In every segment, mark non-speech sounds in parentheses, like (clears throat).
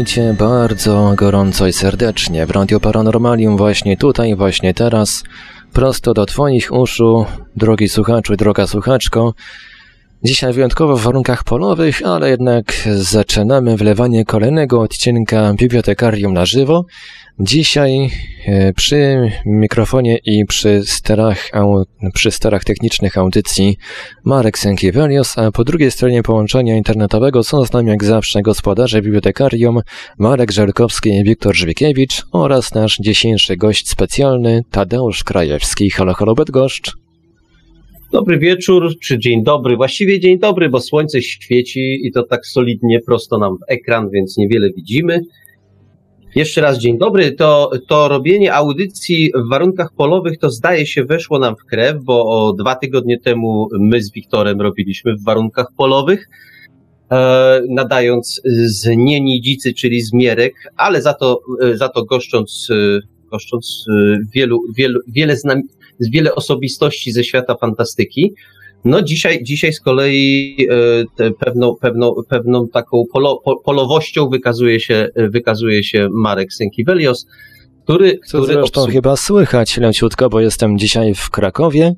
Witajcie bardzo gorąco i serdecznie w Radio Paranormalium właśnie tutaj, właśnie teraz, prosto do Twoich uszu, drogi słuchaczu, droga słuchaczko. Dzisiaj wyjątkowo w warunkach polowych, ale jednak zaczynamy wlewanie kolejnego odcinka Bibliotekarium na żywo. Dzisiaj e, przy mikrofonie i przy sterach, przy sterach technicznych audycji Marek Sękiewelios, a po drugiej stronie połączenia internetowego są z nami jak zawsze gospodarze bibliotekarium Marek Żelkowski i Wiktor Żwikiewicz oraz nasz dzisiejszy gość specjalny Tadeusz Krajewski. Halo, halo Bydgoszcz. Dobry wieczór, czy dzień dobry, właściwie dzień dobry, bo słońce świeci i to tak solidnie prosto nam w ekran, więc niewiele widzimy. Jeszcze raz dzień dobry. To, to robienie audycji w warunkach polowych to zdaje się weszło nam w krew, bo o dwa tygodnie temu my z Wiktorem robiliśmy w warunkach polowych, e, nadając z Nienidzicy, czyli z Mierek, ale za to, e, za to goszcząc, e, goszcząc e, wielu, wielu, wiele, znam, wiele osobistości ze świata fantastyki. No dzisiaj, dzisiaj z kolei e, pewną, pewną, pewną taką polo, polowością wykazuje się, wykazuje się Marek Sękiewelios, który... który Co zresztą obsług... chyba słychać leciutko, bo jestem dzisiaj w Krakowie.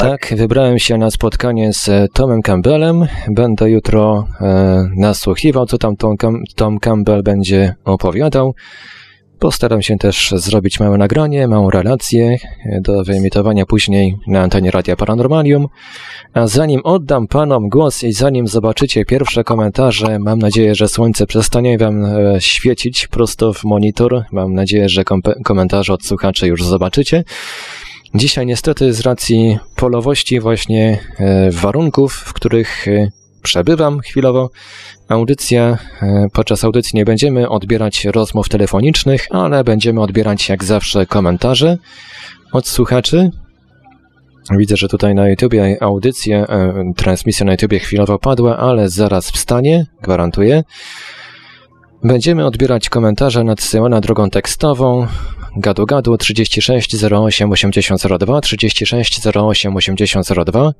Tak. tak. wybrałem się na spotkanie z Tomem Campbellem. Będę jutro e, nasłuchiwał, co tam Tom, Tom Campbell będzie opowiadał. Postaram się też zrobić małe nagranie, małą relację do wyemitowania później na antenie Radia Paranormalium. A zanim oddam panom głos i zanim zobaczycie pierwsze komentarze, mam nadzieję, że słońce przestanie wam e, świecić prosto w monitor. Mam nadzieję, że komentarze od słuchaczy już zobaczycie. Dzisiaj niestety z racji polowości właśnie e, warunków, w których e, przebywam chwilowo. Audycja, e, podczas audycji nie będziemy odbierać rozmów telefonicznych, ale będziemy odbierać jak zawsze komentarze od słuchaczy. Widzę, że tutaj na YouTubie audycja, e, transmisja na YouTubie chwilowo padła, ale zaraz wstanie, gwarantuję. Będziemy odbierać komentarze nadsyłane drogą tekstową. Gadu gadu 36 08 8002 36 08 8002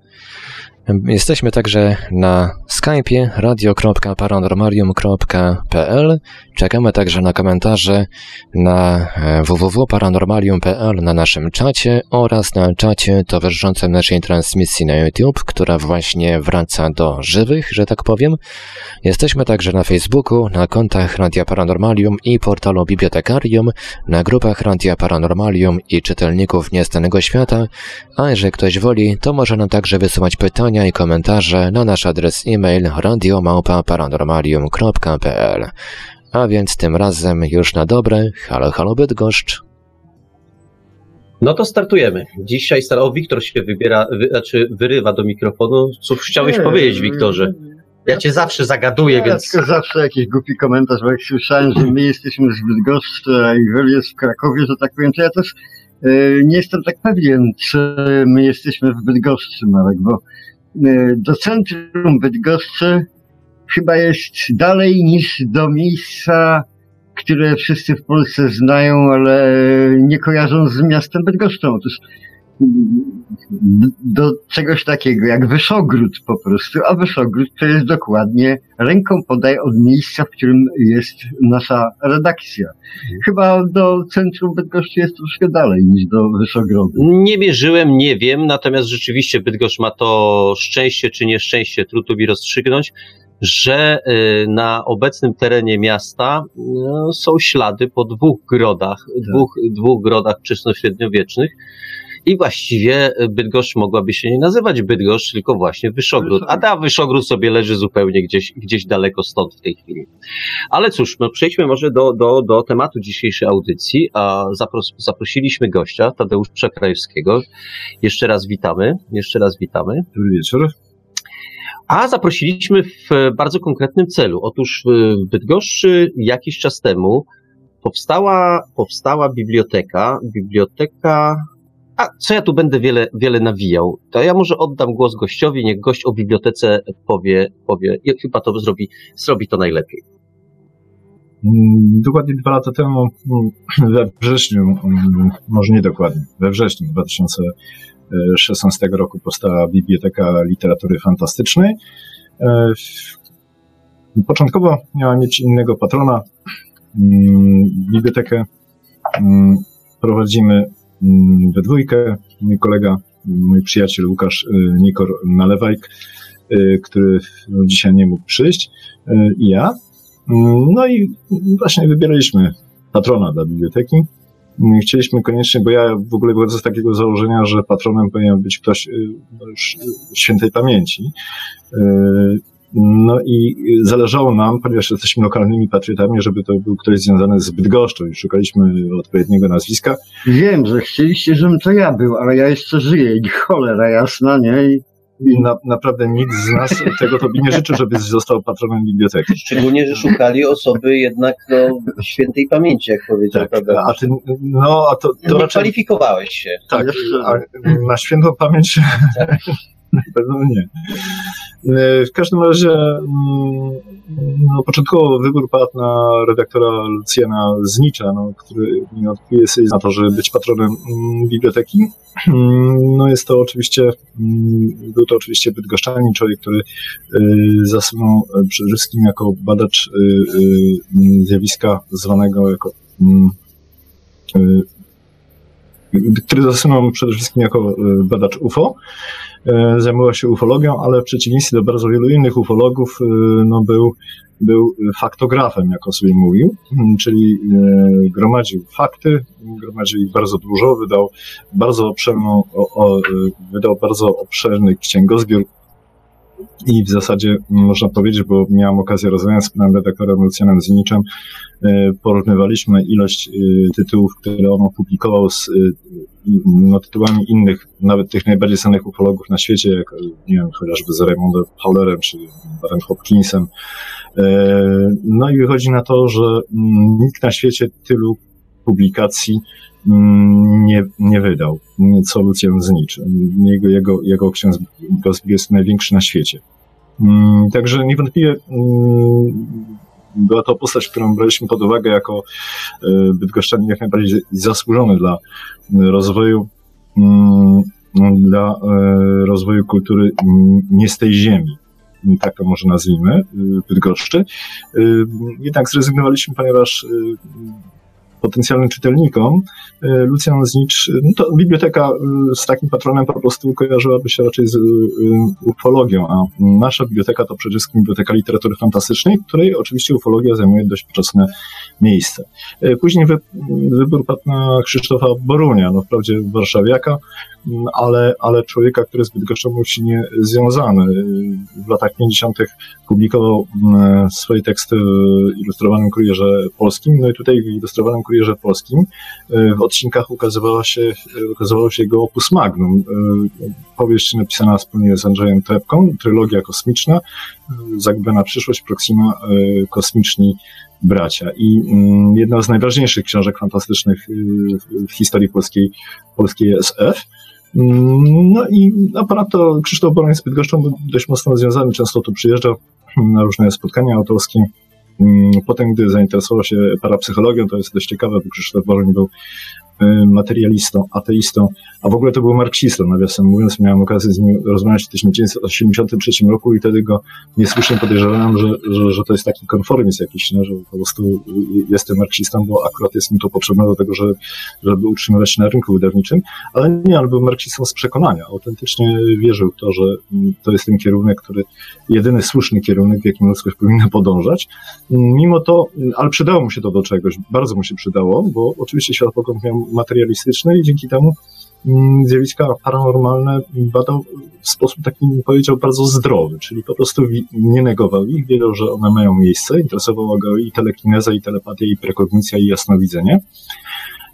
Jesteśmy także na Skype'ie radio.paranormalium.pl. Czekamy także na komentarze na e, www.paranormalium.pl na naszym czacie oraz na czacie towarzyszącym naszej transmisji na YouTube, która właśnie wraca do żywych, że tak powiem. Jesteśmy także na Facebooku, na kontach Radia Paranormalium i portalu Bibliotekarium, na grupach Radia Paranormalium i czytelników Niestanego Świata, a jeżeli ktoś woli, to może nam także wysyłać pytania pytania i komentarze na nasz adres e-mail radiomałpa-paranormalium.pl A więc tym razem już na dobre, halo halo Bydgoszcz. No to startujemy. Dzisiaj o Wiktor się wybiera, wy, znaczy wyrywa do mikrofonu. Co chciałeś nie, powiedzieć, Wiktorze? Ja cię zawsze zagaduję, ja więc... tylko zawsze jakiś głupi komentarz, bo jak słyszałem, że my jesteśmy z Bydgoszczy, a Iwel jest w Krakowie, że tak powiem, to ja też yy, nie jestem tak pewien, czy my jesteśmy w Bydgoszczy, Marek, bo do centrum Bydgoszczy chyba jest dalej niż do miejsca, które wszyscy w Polsce znają, ale nie kojarzą z miastem Bydgoszczą. Otóż do czegoś takiego jak Wyszogród po prostu, a Wyszogród to jest dokładnie ręką podaj od miejsca, w którym jest nasza redakcja. Chyba do centrum Bydgoszczy jest troszkę dalej niż do Wyszogrodu. Nie mierzyłem, nie wiem, natomiast rzeczywiście Bydgoszcz ma to szczęście czy nieszczęście, trudno mi rozstrzygnąć, że y, na obecnym terenie miasta no, są ślady po dwóch grodach, tak. dwóch, dwóch grodach wczesnośredniowiecznych, i właściwie Bydgoszcz mogłaby się nie nazywać Bydgoszcz, tylko właśnie Wyszogród. A ta Wyszogród sobie leży zupełnie gdzieś, gdzieś daleko stąd w tej chwili. Ale cóż, no przejdźmy może do, do, do tematu dzisiejszej audycji. A zapros, zaprosiliśmy gościa, Tadeusza Krajewskiego. Jeszcze raz witamy. Jeszcze raz witamy. Dobry wieczór. A zaprosiliśmy w bardzo konkretnym celu. Otóż w Bydgoszczy jakiś czas temu powstała, powstała biblioteka, biblioteka a co ja tu będę wiele, wiele nawijał, to ja może oddam głos gościowi, niech gość o bibliotece powie, powie i chyba to zrobi, zrobi to najlepiej. Mm, dokładnie dwa lata temu, mm, we wrześniu, mm, może nie dokładnie, we wrześniu 2016 roku powstała Biblioteka Literatury Fantastycznej. E, Początkowo miała mieć innego patrona. Bibliotekę prowadzimy we dwójkę. Mój kolega, mój przyjaciel Łukasz y, Nikor Nalewajk, y, który dzisiaj nie mógł przyjść, y, i ja. No i właśnie wybieraliśmy patrona dla biblioteki. Chcieliśmy koniecznie, bo ja w ogóle wychodzę z takiego założenia, że patronem powinien być ktoś no świętej pamięci. No i zależało nam, ponieważ jesteśmy lokalnymi patriotami, żeby to był ktoś związany z Bydgoszczą i szukaliśmy odpowiedniego nazwiska. Wiem, że chcieliście, żebym to ja był, ale ja jeszcze żyję i cholera jasna, nie? I i na, naprawdę nikt z nas tego tobie nie życzy, żeby został patronem biblioteki. Szczególnie, że szukali osoby jednak no, świętej pamięci, jak powiedział tak, A ty, no, a to, to nie raczej... kwalifikowałeś się. Tak, a na świętą pamięć tak. (laughs) na pewno nie. W każdym razie mm, no, początkowo wybór padł na redaktora Lucjana Znicza, no, który nie odkryje sobie na to, żeby być patronem mm, biblioteki. Mm, no jest to oczywiście, był to oczywiście bydgoszczanin, człowiek, który y, zasunął przede wszystkim jako badacz zjawiska zwanego jako który zasunął przede wszystkim jako badacz UFO. E, zajmował się ufologią, ale w przeciwieństwie do bardzo wielu innych ufologów, e, no był, był faktografem, jak o sobie mówił, czyli e, gromadził fakty, gromadził ich bardzo dużo, wydał bardzo obszerną, o, o, wydał bardzo obszerny księgozbiór i w zasadzie można powiedzieć, bo miałem okazję rozmawiać z panem redaktorem Lucjanem Ziniczem, e, porównywaliśmy ilość e, tytułów, które on opublikował z e, no, tytułami innych, nawet tych najbardziej znanych ufologów na świecie, jak nie wiem, chociażby z Raymondem Fowlerem czy Barem Hopkinsem. No i wychodzi na to, że nikt na świecie tylu publikacji mm, nie, nie wydał, co Lucjan Znicz. Jego, jego, jego ksiądz jest największy na świecie. Mm, także niewątpliwie mm, była to postać, którą braliśmy pod uwagę jako e, bydgoszczanin jak najbardziej zasłużony dla rozwoju dla e, rozwoju kultury nie z tej ziemi tak to może nazwijmy, e, Bydgoszczy. Jednak zrezygnowaliśmy, ponieważ potencjalnym czytelnikom, e, Lucjan Znicz, no to biblioteka e, z takim patronem po prostu kojarzyłaby się raczej z e, ufologią, a nasza biblioteka to przede wszystkim biblioteka literatury fantastycznej, której oczywiście ufologia zajmuje dość poczesne miejsce. Później wy, wybór padł na Krzysztofa Borunia, no wprawdzie warszawiaka, ale, ale człowieka, który z Bydgoszczą był silnie związany. W latach 50. publikował swoje teksty w ilustrowanym kurierze polskim, no i tutaj w ilustrowanym kurierze polskim w odcinkach ukazywała się, ukazywało się jego opus magnum. Powieść napisana wspólnie z Andrzejem Trepką, trylogia kosmiczna, Zagubiona przyszłość, Proxima, kosmiczni bracia. I jedna z najważniejszych książek fantastycznych w historii polskiej, polskiej SF. Mm, no i to Krzysztof Boroń z Bydgoszczą był dość mocno związany, często tu przyjeżdżał na różne spotkania autorskie. Mm, potem, gdy zainteresował się parapsychologią, to jest dość ciekawe, bo Krzysztof Boroń był materialistą, ateistą, a w ogóle to był marksistą, nawiasem mówiąc, miałem okazję z nim rozmawiać w 1983 roku i wtedy go niesłusznie podejrzewałem, że, że, że to jest taki konformizm jakiś, no, że po prostu jestem marksistą, bo akurat jest mi to potrzebne do tego, żeby, żeby utrzymywać się na rynku wydawniczym, ale nie, on był marksistą z przekonania, autentycznie wierzył w to, że to jest ten kierunek, który, jedyny słuszny kierunek, w jakim ludzkość powinna podążać. Mimo to, ale przydało mu się to do czegoś, bardzo mu się przydało, bo oczywiście światopogląd miał materialistyczny i dzięki temu mm, zjawiska paranormalne badał w sposób taki, powiedział, bardzo zdrowy, czyli po prostu nie negował ich, wiedział, że one mają miejsce, interesowała go i telekineza, i telepatia, i prekognicja, i jasnowidzenie.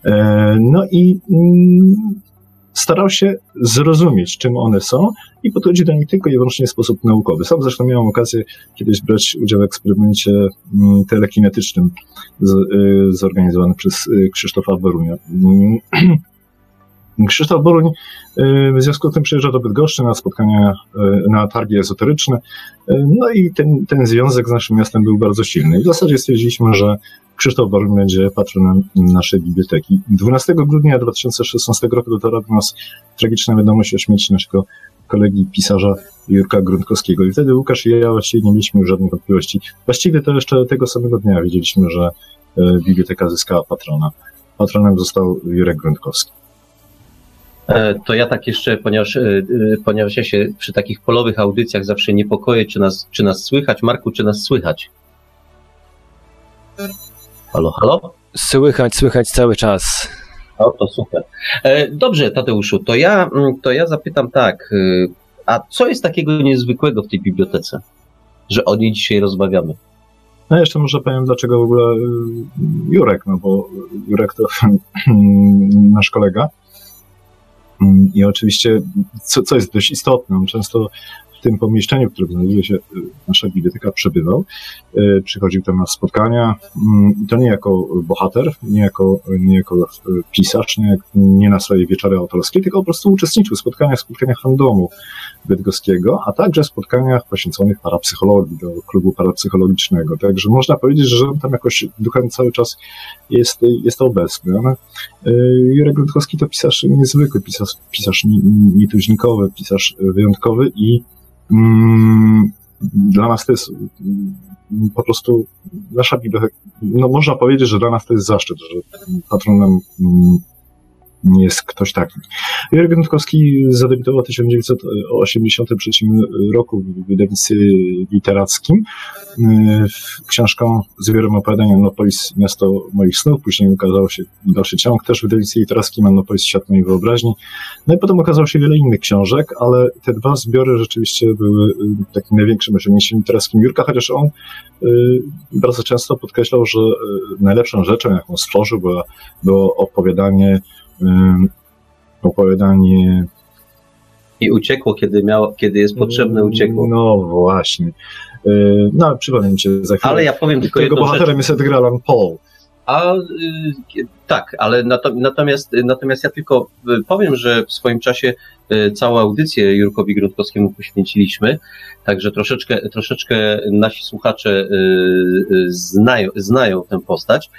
E, no i mm, starał się zrozumieć, czym one są i podchodzi do nich tylko i wyłącznie w sposób naukowy. Sam zresztą miałem okazję kiedyś brać udział w eksperymencie mm, telekinetycznym y, zorganizowanym przez y, Krzysztofa Borunia. (clears throat) Krzysztof Boruń y, w związku z tym przyjeżdża do Bydgoszczy na spotkania, na targi ezoteryczne, no i ten, ten związek z naszym miastem był bardzo silny. I w zasadzie stwierdziliśmy, że Krzysztof Boruń będzie patronem naszej biblioteki. 12 grudnia 2016 roku dotarła do nas tragiczna wiadomość o śmierci naszego kolegi pisarza Jurka Grunkowskiego. I wtedy Łukasz i ja właściwie nie mieliśmy już żadnych wątpliwości. Właściwie to jeszcze tego samego dnia wiedzieliśmy, że biblioteka zyskała patrona. Patronem został Jurek Grunkowski. E, to ja tak jeszcze, ponieważ, e, ponieważ ja się przy takich polowych audycjach zawsze niepokoję, czy nas, czy nas słychać. Marku, czy nas słychać? Halo, halo? Słychać, słychać cały czas. O, to super. Dobrze, Tadeuszu, to ja, mm, to ja zapytam tak. A co jest takiego niezwykłego w tej bibliotece, że o niej dzisiaj rozmawiamy? No jeszcze może powiem, dlaczego w ogóle Jurek, no bo Jurek to (clears throat) nasz kolega. I oczywiście, co, co jest dość istotne, często tym pomieszczeniu, w którym znajduje się y, nasza biblioteka, przebywał. Y, przychodził tam na spotkania mm, i to nie jako bohater, nie jako, nie jako pisarz, nie, nie na swoje wieczory autorskie, tylko po prostu uczestniczył w spotkaniach, spotkaniach fandomu bydgoskiego, a także spotkaniach poświęconych parapsychologii, do klubu parapsychologicznego. Także można powiedzieć, że on tam jakoś duchem cały czas jest, jest obecny. Ale Jurek to pisarz niezwykły, pisarz, pisarz nietuzinkowy, pisarz wyjątkowy i dla nas to jest mm, po prostu nasza biblioteka, no można powiedzieć, że dla nas to jest zaszczyt, że patronem mm, jest ktoś taki. Jurgen Rutkowski zadebiutował w 1983 roku w wydawnictwie literackim książką z zbiorem opowiadania Annopolis, miasto moich snów. Później ukazał się dalszy ciąg też w wydawnictwie literackim Annopolis, świat mojej wyobraźni. No i potem ukazało się wiele innych książek, ale te dwa zbiory rzeczywiście były y, takim największym osiągnięciem literackim Jurka, chociaż on y, bardzo często podkreślał, że najlepszą rzeczą, jaką stworzył, było, było opowiadanie opowiadanie. I uciekło, kiedy, miało, kiedy jest potrzebne, uciekło. No właśnie. E, no, przypomnę cię za chwilę. Ale ja powiem tylko Tego bohaterem rzecz. jest Edgar Allan Poe. A y, tak, ale natomiast, natomiast ja tylko y, powiem, że w swoim czasie y, całą audycję Jurkowi Gruntkowskiemu poświęciliśmy, także troszeczkę, troszeczkę nasi słuchacze znają, znają tę postać.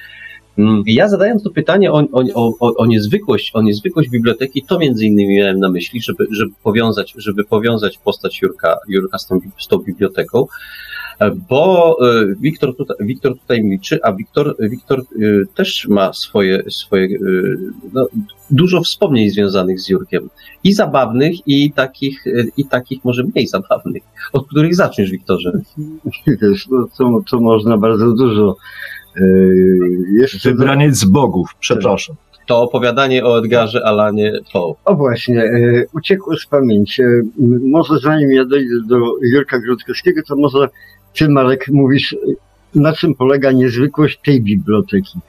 Mm, ja zadając to pytanie o, o, o, o, niezwykłość, o niezwykłość biblioteki, to między innymi miałem na myśli, żeby, żeby, powiązać, żeby powiązać postać Jurka, Jurka z, tą, z tą biblioteką, bo e, Wiktor tutaj, Wiktor tutaj milczy, a Wiktor, Wiktor e, też ma swoje, swoje e, no, dużo wspomnień związanych z Jurkiem. I zabawnych, i takich, i takich może mniej zabawnych. Od których zaczniesz, Wiktorze? (laughs) Wiesz, no, co, można bardzo dużo jeszcze Wybraniec z bogów, przepraszam. To opowiadanie o Edgarze Alanie Poe. O właśnie, yy, uciekło z pamięci. Yy, może zanim ja dojdę do Jurka Grodkowskiego, to może ty, Marek, mówisz, na czym polega niezwykłość tej biblioteki.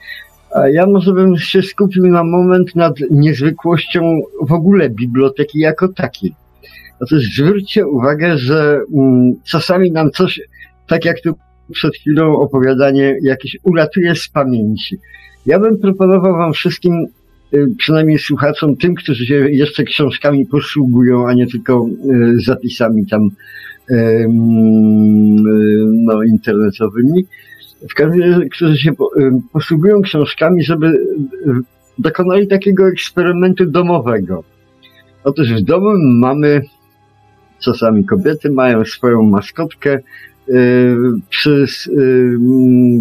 A ja może bym się skupił na moment nad niezwykłością w ogóle biblioteki jako takiej. Otóż zwróćcie uwagę, że mm, czasami nam coś, tak jak tu przed chwilą opowiadanie jakieś uratuje z pamięci. Ja bym proponował wam wszystkim, y, przynajmniej słuchaczom, tym, którzy się jeszcze książkami posługują, a nie tylko y, zapisami tam y, no, internetowymi, w każdym razie, którzy się posługują książkami, żeby dokonali takiego eksperymentu domowego. Otóż w domu mamy, czasami kobiety mają swoją maskotkę, Y, przy, y,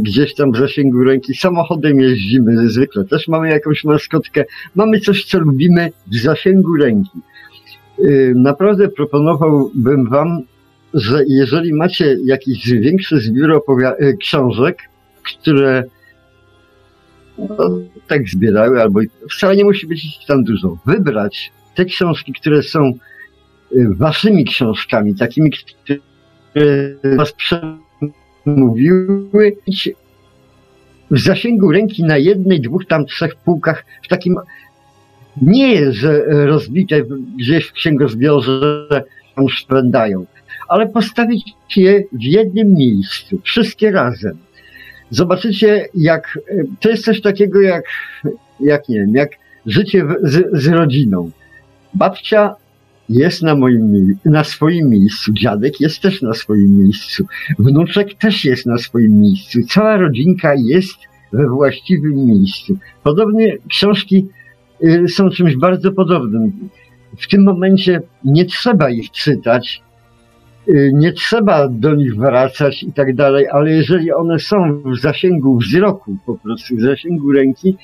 gdzieś tam w zasięgu ręki. Samochodem jeździmy zwykle. Też mamy jakąś maskotkę. Mamy coś, co lubimy w zasięgu ręki. Y, naprawdę proponowałbym Wam, że jeżeli macie jakiś większy zbiór książek, które no, tak zbierały, albo wcale nie musi być ich tam dużo, wybrać te książki, które są waszymi książkami, takimi, was przemówiły w zasięgu ręki na jednej, dwóch, tam trzech półkach, w takim nie, że rozbite gdzieś w księgozbiorze tam szpędają, ale postawić je w jednym miejscu, wszystkie razem. Zobaczycie, jak to jest coś takiego jak, jak nie wiem, jak życie w, z, z rodziną. Babcia jest na moim, na swoim miejscu, dziadek jest też na swoim miejscu, wnuczek też jest na swoim miejscu, cała rodzinka jest we właściwym miejscu. Podobnie książki y, są czymś bardzo podobnym. w tym momencie nie trzeba ich czytać, y, nie trzeba do nich wracać i tak dalej, ale jeżeli one są w zasięgu wzroku, po prostu w zasięgu ręki,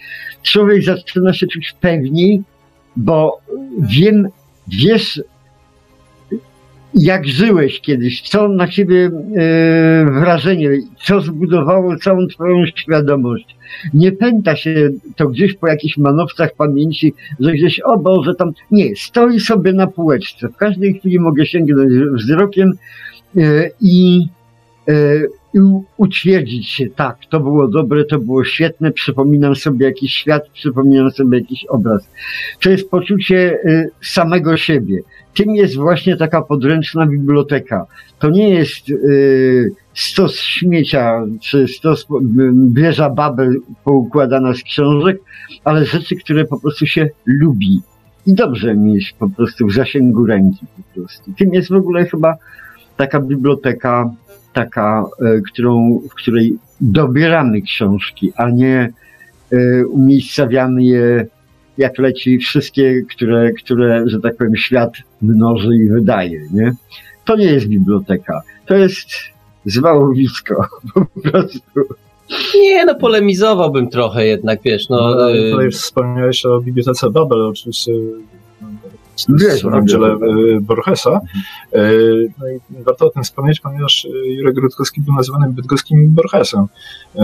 człowiek zaczyna się czuć pewniej, bo wiem, wiesz, jak żyłeś kiedyś, co na ciebie e, wrażenie, co zbudowało całą twoją świadomość. Nie pęta się to gdzieś po jakichś manowcach pamięci, że gdzieś, o Boże, tam, nie, stoi sobie na półeczce. W każdej chwili mogę sięgnąć wzrokiem e, i, i utwierdzić się, tak, to było dobre, to było świetne, przypominam sobie jakiś świat, przypominam sobie jakiś obraz. To jest poczucie e, samego siebie tym jest właśnie taka podręczna biblioteka. To nie jest y, stos śmiecia, czy stos bierza babel poukładana z książek, ale rzeczy, które po prostu się lubi. I dobrze mieć po prostu w zasięgu ręki po prostu. Tym jest w ogóle chyba taka biblioteka, taka, y, którą, w której dobieramy książki, a nie y, umiejscawiamy je jak leci wszystkie, które, które, że tak powiem, świat mnoży i wydaje, nie? To nie jest biblioteka. To jest zwałowisko, (laughs) po prostu. Nie, no polemizowałbym trochę jednak, wiesz, no... no y- tutaj wspomniałeś o Bibliotece Babel, oczywiście Wiesz, w dziele Borgesa. No i warto o tym wspomnieć, ponieważ Jurek Rutkowski był nazywany bydgoskim Borgesem. Y,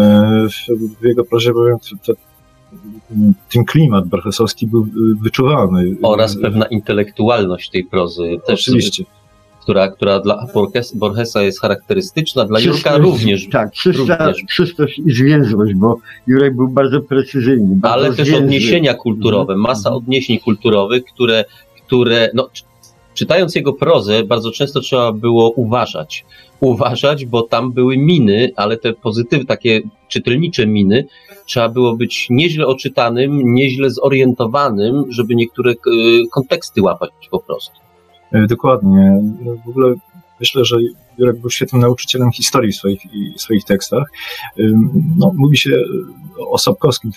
w jego prozie bowiem te, ten klimat borgesowski był y, wyczuwalny. Oraz pewna intelektualność tej prozy. Też Oczywiście. Która, która dla Borgesa jest charakterystyczna, dla czystość, Jurka również. Tak, czysta, również. czystość i zwięzłość, bo Jurek był bardzo precyzyjny. Bardzo Ale zwięzły. też odniesienia kulturowe, mhm. masa odniesień kulturowych, które, które no, czytając jego prozę, bardzo często trzeba było uważać. Uważać, bo tam były miny, ale te pozytywy, takie czytelnicze miny, trzeba było być nieźle oczytanym, nieźle zorientowanym, żeby niektóre e, konteksty łapać po prostu. E, dokładnie. W ogóle myślę, że Jurek był świetnym nauczycielem historii w swoich, swoich tekstach. No, mówi się o Sapkowskim w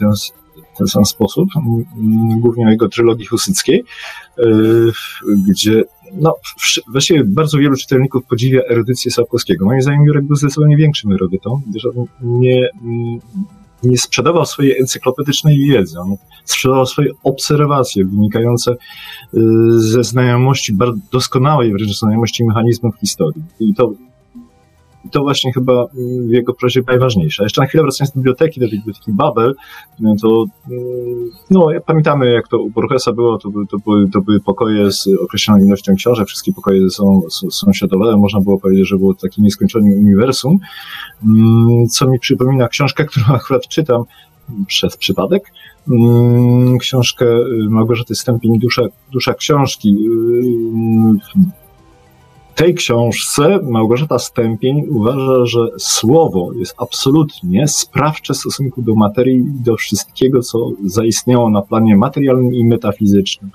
ten, sam sposób, głównie o jego trylogii husyckiej, e, gdzie no, właściwie bardzo wielu czytelników podziwia erudycję Sapkowskiego. Moim zdaniem Jurek był zdecydowanie większym erudytą, gdyż on nie, nie sprzedawał swojej encyklopedycznej wiedzy, on sprzedawał swoje obserwacje wynikające y, ze znajomości, doskonałej wręcz znajomości mechanizmów historii. I to i to właśnie chyba mm, w jego prozie najważniejsze. Jeszcze na chwilę wracając do biblioteki, do biblioteki Babel, no to mm, no, pamiętamy jak to u Borgesa było, to, to, były, to były pokoje z określoną ilością książek, wszystkie pokoje są sąsiadowe, można było powiedzieć, że było takie nieskończone uniwersum, mm, co mi przypomina książkę, (laughs) którą akurat czytam przez przypadek, książkę Małgorzaty Stępień Dusza, Dusza Książki tej książce Małgorzata Stępień uważa, że słowo jest absolutnie sprawcze w stosunku do materii i do wszystkiego, co zaistniało na planie materialnym i metafizycznym.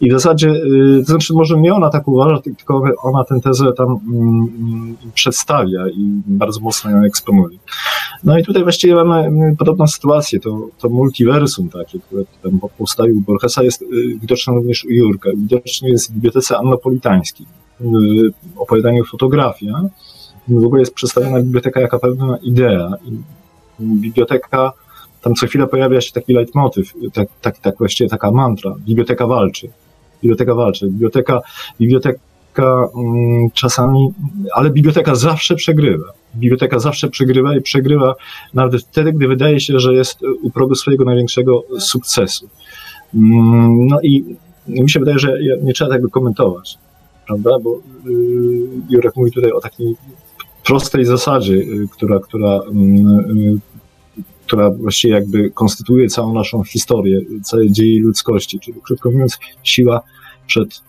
I w zasadzie, y, to znaczy może nie ona tak uważa, tylko ona tę tezę tam mm, przedstawia i bardzo mocno ją eksponuje. No i tutaj właściwie mamy mm, podobną sytuację, to, to multiversum takie, które tam powstaje u Borgesa jest y, widoczne również u Jurka, widoczne jest w Bibliotece Annopolitańskiej. Y, opowiadaniu fotografia, w ogóle jest przedstawiona biblioteka jako pewna idea. Biblioteka, tam co chwilę pojawia się taki leitmotyw, tak, tak, tak właściwie taka mantra, biblioteka walczy. Biblioteka walczy. Biblioteka, biblioteka um, czasami, ale biblioteka zawsze przegrywa. Biblioteka zawsze przegrywa i przegrywa nawet wtedy, gdy wydaje się, że jest u progu swojego największego sukcesu. Um, no i mi się wydaje, że nie trzeba tego komentować prawda? Bo y, Jurek mówi tutaj o takiej prostej zasadzie, y, która, która, y, która właściwie jakby konstytuuje całą naszą historię, całe dzieje ludzkości, czyli krótko mówiąc, siła przed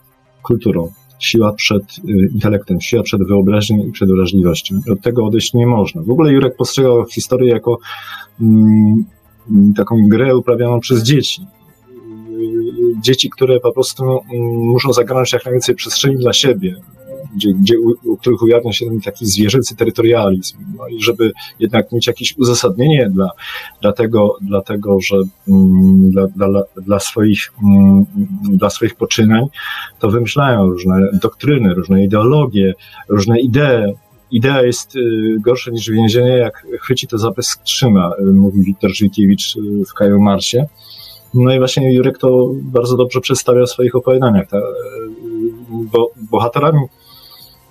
kulturą, siła przed intelektem, siła przed wyobraźnią i przed wrażliwością. Od tego odejść nie można. W ogóle Jurek postrzegał historię jako mm, taką grę uprawianą przez dzieci dzieci, które po prostu mm, muszą zagarnąć jak najwięcej przestrzeni dla siebie, gdzie, gdzie u, u których ujawnia się ten taki zwierzęcy terytorializm. No i żeby jednak mieć jakieś uzasadnienie dla, dla, tego, dla tego, że mm, dla, dla, dla, swoich, mm, dla swoich poczynań, to wymyślają różne doktryny, różne ideologie, różne idee, idea jest y, gorsza niż więzienie, jak chwyci to za beztrzyma, y, mówi Wiktor Żwikiewicz y, w Kaju Marsie. No i właśnie Jurek to bardzo dobrze przedstawia w swoich opowiadaniach. Ta, bo bohaterami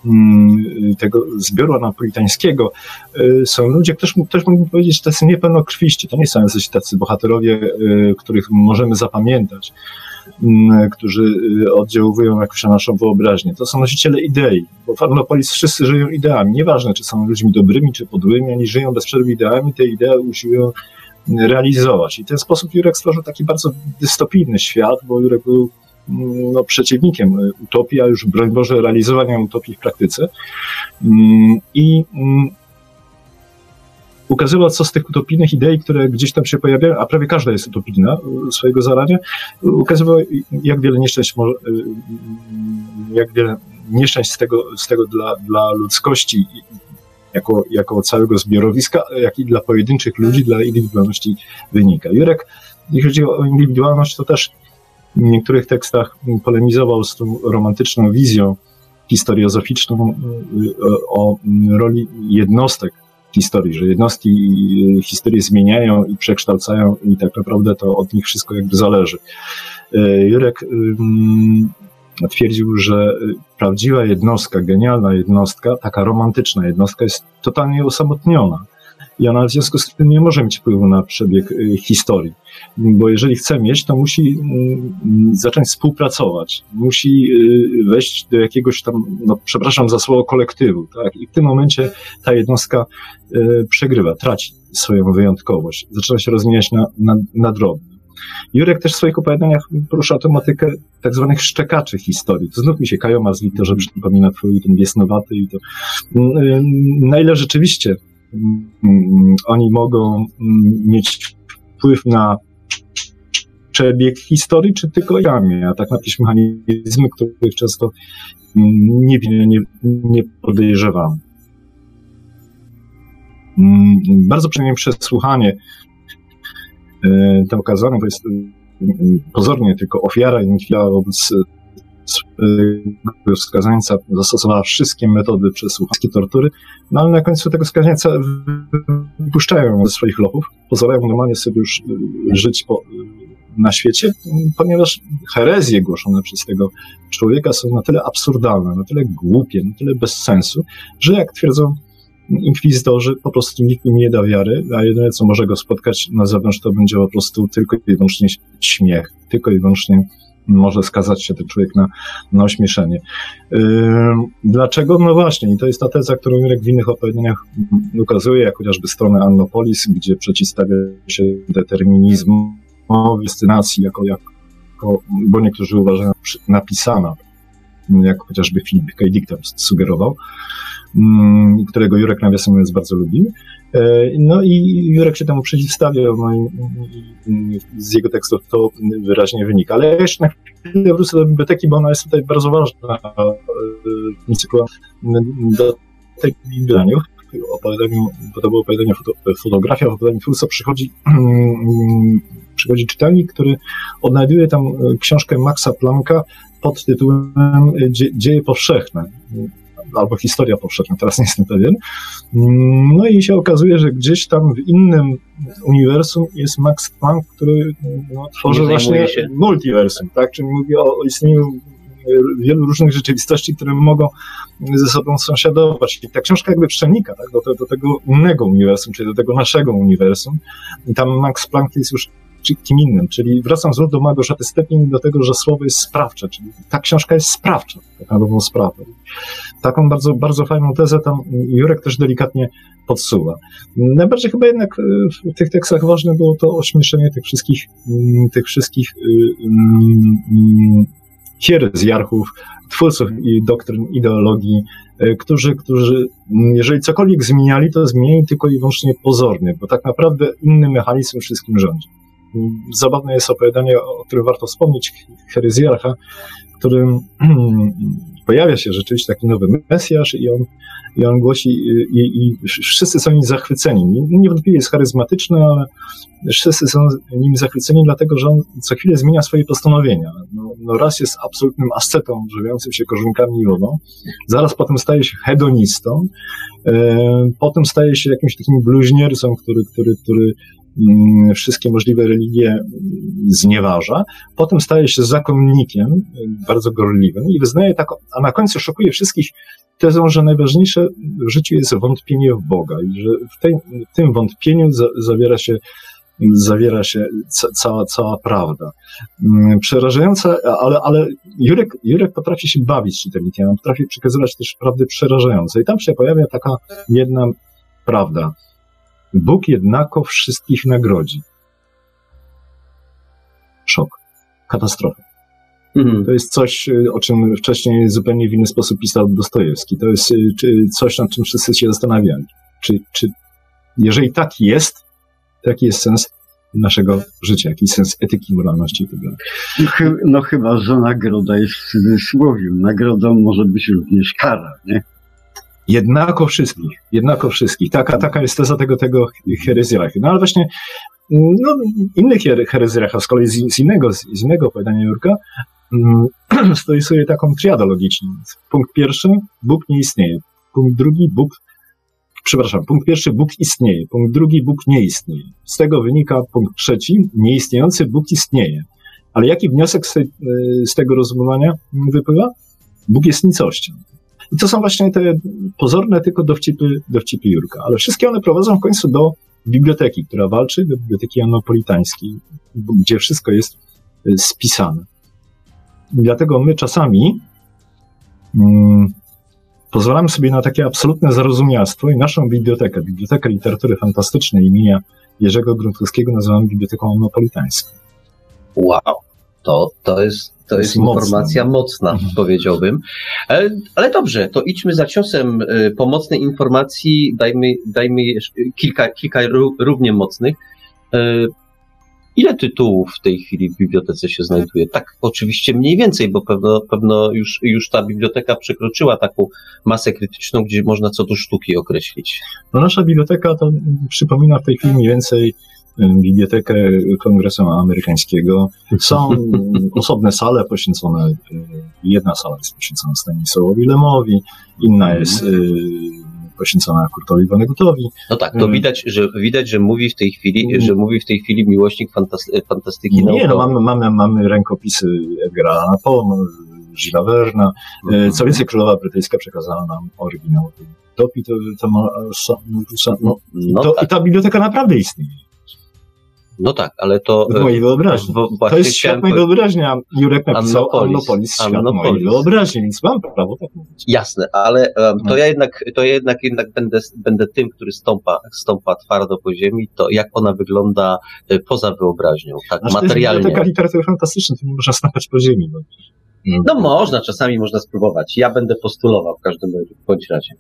mm, tego zbioru anapolitańskiego są ludzie, też, też mógłbym powiedzieć, tacy niepełnokrwiści. To nie są jacyś tacy bohaterowie, których możemy zapamiętać. Mm, którzy oddziałują jakoś na naszą wyobraźnię. To są nosiciele idei, bo w Arnopolis wszyscy żyją ideami. Nieważne, czy są ludźmi dobrymi, czy podłymi, oni żyją bez przerwy ideami, te idee usiłują realizować. I ten sposób Jurek stworzył taki bardzo dystopijny świat, bo Jurek był mm, no, przeciwnikiem utopii, a już broń Boże realizowania utopii w praktyce. Mm, I ukazywał, co z tych utopijnych idei, które gdzieś tam się pojawiają, a prawie każda jest utopijna swojego zarania, ukazywał, jak wiele nieszczęść może, jak wiele nieszczęść z tego, z tego dla, dla ludzkości jako, jako całego zbiorowiska, jak i dla pojedynczych ludzi, dla indywidualności wynika. Jurek, jeśli chodzi o indywidualność, to też w niektórych tekstach polemizował z tą romantyczną wizją historiozoficzną o roli jednostek historii, że jednostki historii zmieniają i przekształcają i tak naprawdę to od nich wszystko jakby zależy. E, Jurek twierdził, że prawdziwa jednostka, genialna jednostka, taka romantyczna jednostka jest totalnie osamotniona i ona w związku z tym nie może mieć wpływu na przebieg y, historii. Bo jeżeli chce mieć, to musi mm, zacząć współpracować, musi y, wejść do jakiegoś tam, no przepraszam za słowo, kolektywu. Tak? I w tym momencie ta jednostka y, przegrywa, traci swoją wyjątkowość, zaczyna się rozwijać na, na, na drobne. Jurek też w swoich opowiadaniach porusza tematykę tak zwanych szczekaczy historii. To znów mi się Kajo Mazli, to, że przypomina twój ten wiesnowaty i to na ile rzeczywiście Mm, oni mogą mm, mieć wpływ na przebieg historii, czy tylko jamy, a tak jakieś mechanizmy, których często mm, nie, nie, nie podejrzewamy. Bardzo przyjemnie przesłuchanie e, tam okazane, to jest pozornie tylko ofiara i wobec skazańca zastosowała wszystkie metody przesłuchańskie tortury, no ale na końcu tego skazańca wypuszczają ze swoich lochów, pozwalają normalnie sobie już żyć po, na świecie, ponieważ herezje głoszone przez tego człowieka są na tyle absurdalne, na tyle głupie, na tyle bez sensu, że jak twierdzą inkwizytorzy, po prostu nikt im nie da wiary, a jedyne, co może go spotkać na zewnątrz, to będzie po prostu tylko i wyłącznie śmiech, tylko i wyłącznie może skazać się ten człowiek na, na ośmieszenie. Dlaczego? No właśnie, i to jest ta teza, którą Jurek w innych opowiadaniach ukazuje, jak chociażby stronę Annopolis, gdzie przeciwstawia się determinizmowi, destynacji, jako, jako, bo niektórzy uważają napisana, jak chociażby Filip K. Dick tam sugerował, którego Jurek nawiasem mówiąc bardzo lubi. E, no i Jurek się temu przeciwstawiał, no i, z jego tekstów to wyraźnie wynika. Ale jeszcze na chwilę wrócę do biblioteki, bo ona jest tutaj bardzo ważna w tym cyklu. Do tej biblioteki opowiadaniu, bo to było opowiadanie foto, fotografia, w opowiadaniu Fulsa przychodzi, przychodzi czytelnik, który odnajduje tam książkę Maxa Plancka pod tytułem Dzieje powszechne albo historia powszechna, teraz nie jestem pewien. No i się okazuje, że gdzieś tam w innym uniwersum jest Max Planck, który no, tworzy właśnie się. multiversum, tak? Czyli mówi o, o istnieniu wielu różnych rzeczywistości, które mogą ze sobą sąsiadować. I ta książka jakby przenika tak, do, do tego innego uniwersum, czyli do tego naszego uniwersum. I tam Max Planck jest już kim innym. Czyli wracam znów do Małgorzaty Stepin do tego, że słowo jest sprawcze, czyli ta książka jest sprawcza, tak na sprawę. Taką bardzo, bardzo fajną tezę tam Jurek też delikatnie podsuwa. Najbardziej chyba jednak e, w tych tekstach ważne było to ośmieszenie tych wszystkich, mm, tych wszystkich hierezjarchów, y, y, twórców i doktryn, ideologii, e, którzy, którzy, jeżeli cokolwiek zmieniali, to zmieniali tylko i wyłącznie pozornie, bo tak naprawdę inny mechanizm wszystkim rządzi. Zabawne jest opowiadanie, o którym warto wspomnieć, Heryzjarcha, którym (clears throat) pojawia się rzeczywiście taki nowy Mesjasz i on, i on głosi i, i wszyscy są nim zachwyceni. Niewątpliwie jest charyzmatyczny, ale wszyscy są nim zachwyceni, dlatego że on co chwilę zmienia swoje postanowienia. No, no raz jest absolutnym ascetą, żywiącym się korzonkami i wodą, zaraz potem staje się hedonistą, e, potem staje się jakimś takim bluźniercą, który, który, który wszystkie możliwe religie mm, znieważa, potem staje się zakonnikiem, bardzo gorliwym i wyznaje tak, a na końcu szokuje wszystkich tezą, że najważniejsze w życiu jest wątpienie w Boga i że w, tej, w tym wątpieniu za, zawiera się zawiera się ca, cała, cała prawda. Mm, przerażająca, ale, ale Jurek, Jurek potrafi się bawić czytelnikiem, potrafi przekazywać też prawdy przerażające. I tam się pojawia taka jedna prawda. Bóg jednako wszystkich nagrodzi. Szok. Katastrofa. Mhm. To jest coś, y, o czym wcześniej zupełnie w inny sposób pisał Dostojewski. To jest y, coś, nad czym wszyscy się zastanawiali. Czy, czy jeżeli tak jest, to jaki jest sens naszego życia, jaki jest sens etyki, moralności itd. Tak no, no chyba, że nagroda jest w cudzysłowie. Nagrodą może być również kara, nie? Jednako wszystkich, jednako wszystkich. Taka, taka jest teza tego, tego herezjachy. No ale właśnie no, innych herezjachów, z kolei z, z, innego, z innego opowiadania Jurka, (clears throat) um, stosuje taką triadę logiczną. Punkt pierwszy, Bóg nie istnieje. Punkt drugi, Bóg, przepraszam, punkt pierwszy, Bóg istnieje. Punkt drugi, Bóg nie istnieje. Z tego wynika punkt trzeci, nieistniejący Bóg istnieje. Ale jaki wniosek z, tej, z tego rozumowania wypływa? Bóg jest nicością. I to są właśnie te pozorne tylko dowcipy, dowcipy Jurka, ale wszystkie one prowadzą w końcu do biblioteki, która walczy, do biblioteki anopolitańskiej, gdzie wszystko jest y, spisane. I dlatego my czasami mm, pozwalamy sobie na takie absolutne zarozumialstwo i naszą bibliotekę, Bibliotekę Literatury Fantastycznej imienia Jerzego Gruntowskiego nazywamy Biblioteką Anopolitańską. Wow, to, to jest to jest, informacja mocna, mhm. powiedziałbym. Ale, ale, dobrze, to idźmy za ciosem y, pomocnej informacji, dajmy, dajmy kilka, kilka równie mocnych. Y, ile tytułów w tej chwili w bibliotece się znajduje? Tak, oczywiście mniej więcej, bo pewno, pewno już, już ta biblioteka przekroczyła taką masę krytyczną, gdzie można co do sztuki określić. No nasza biblioteka to przypomina w tej chwili mniej więcej Bibliotekę Kongresu Amerykańskiego. Są (laughs) osobne sale poświęcone, e, jedna sala jest poświęcona Stanisławowi Lemowi, inna mhm. jest e, poświęcona Kurtowi Vonegutowi. No tak, to e, widać, że widać, że mówi w tej chwili, mm. że mówi w tej chwili miłośnik fantastyki Nie, naukowej. no mamy, mamy, mamy rękopisy Edgara Allana Poe, Gilles Verna. Mm. Co więcej, królowa brytyjska przekazała nam oryginał Topi, to, to, to, no, no to, tak. i ta biblioteka naprawdę istnieje. No tak, ale to... W mojej wyobraźni. W, to jest świat mojej wyobraźni, a Jurek napisał Annopolis, Annopolis świat Annopolis. mojej wyobraźni, więc mam prawo tak mówić. Jasne, ale um, to no. ja jednak, to ja jednak, jednak będę, będę tym, który stąpa, stąpa twardo po ziemi, to jak ona wygląda y, poza wyobraźnią, tak znaczy, materialnie. To jest taka literatura fantastyczna, to nie można stąpać po ziemi. No. no można, czasami można spróbować. Ja będę postulował w każdym bądź razie.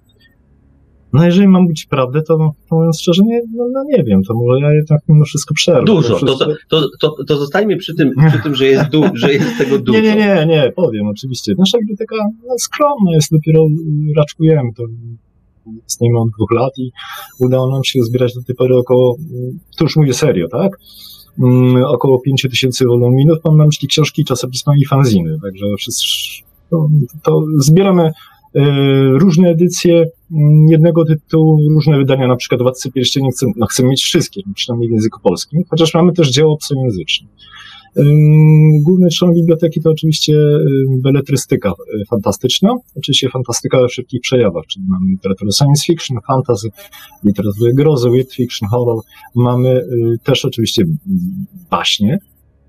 No jeżeli mam być prawdę, to, mówiąc szczerze, nie, no, no, nie wiem, to może ja jednak mimo wszystko przerwę. Dużo, to, wszystko... to, to, to, zostańmy przy tym, przy tym że, jest du, że jest tego dużo. (laughs) Nie, nie, nie, nie, powiem oczywiście. Nasza biblioteka no, skromna jest, dopiero raczkujemy to istniejemy od dwóch lat i udało nam się zbierać do tej pory około, to już mówię serio, tak? Um, około 5 tysięcy woluminów, mam na myśli książki, czasopisma i fanziny, także wszyscy, to, to zbieramy E, różne edycje mm, jednego tytułu, różne wydania, na przykład Władcy Pierścieni chcemy, no chcemy mieć wszystkie, przynajmniej w języku polskim, chociaż mamy też dzieło obcojęzyczne. Główny trzon biblioteki to oczywiście beletrystyka e, fantastyczna, oczywiście fantastyka we wszystkich przejawach, czyli mamy literaturę science fiction, fantasy, literaturę grozy, weird fiction, horror, mamy y, też oczywiście baśnie,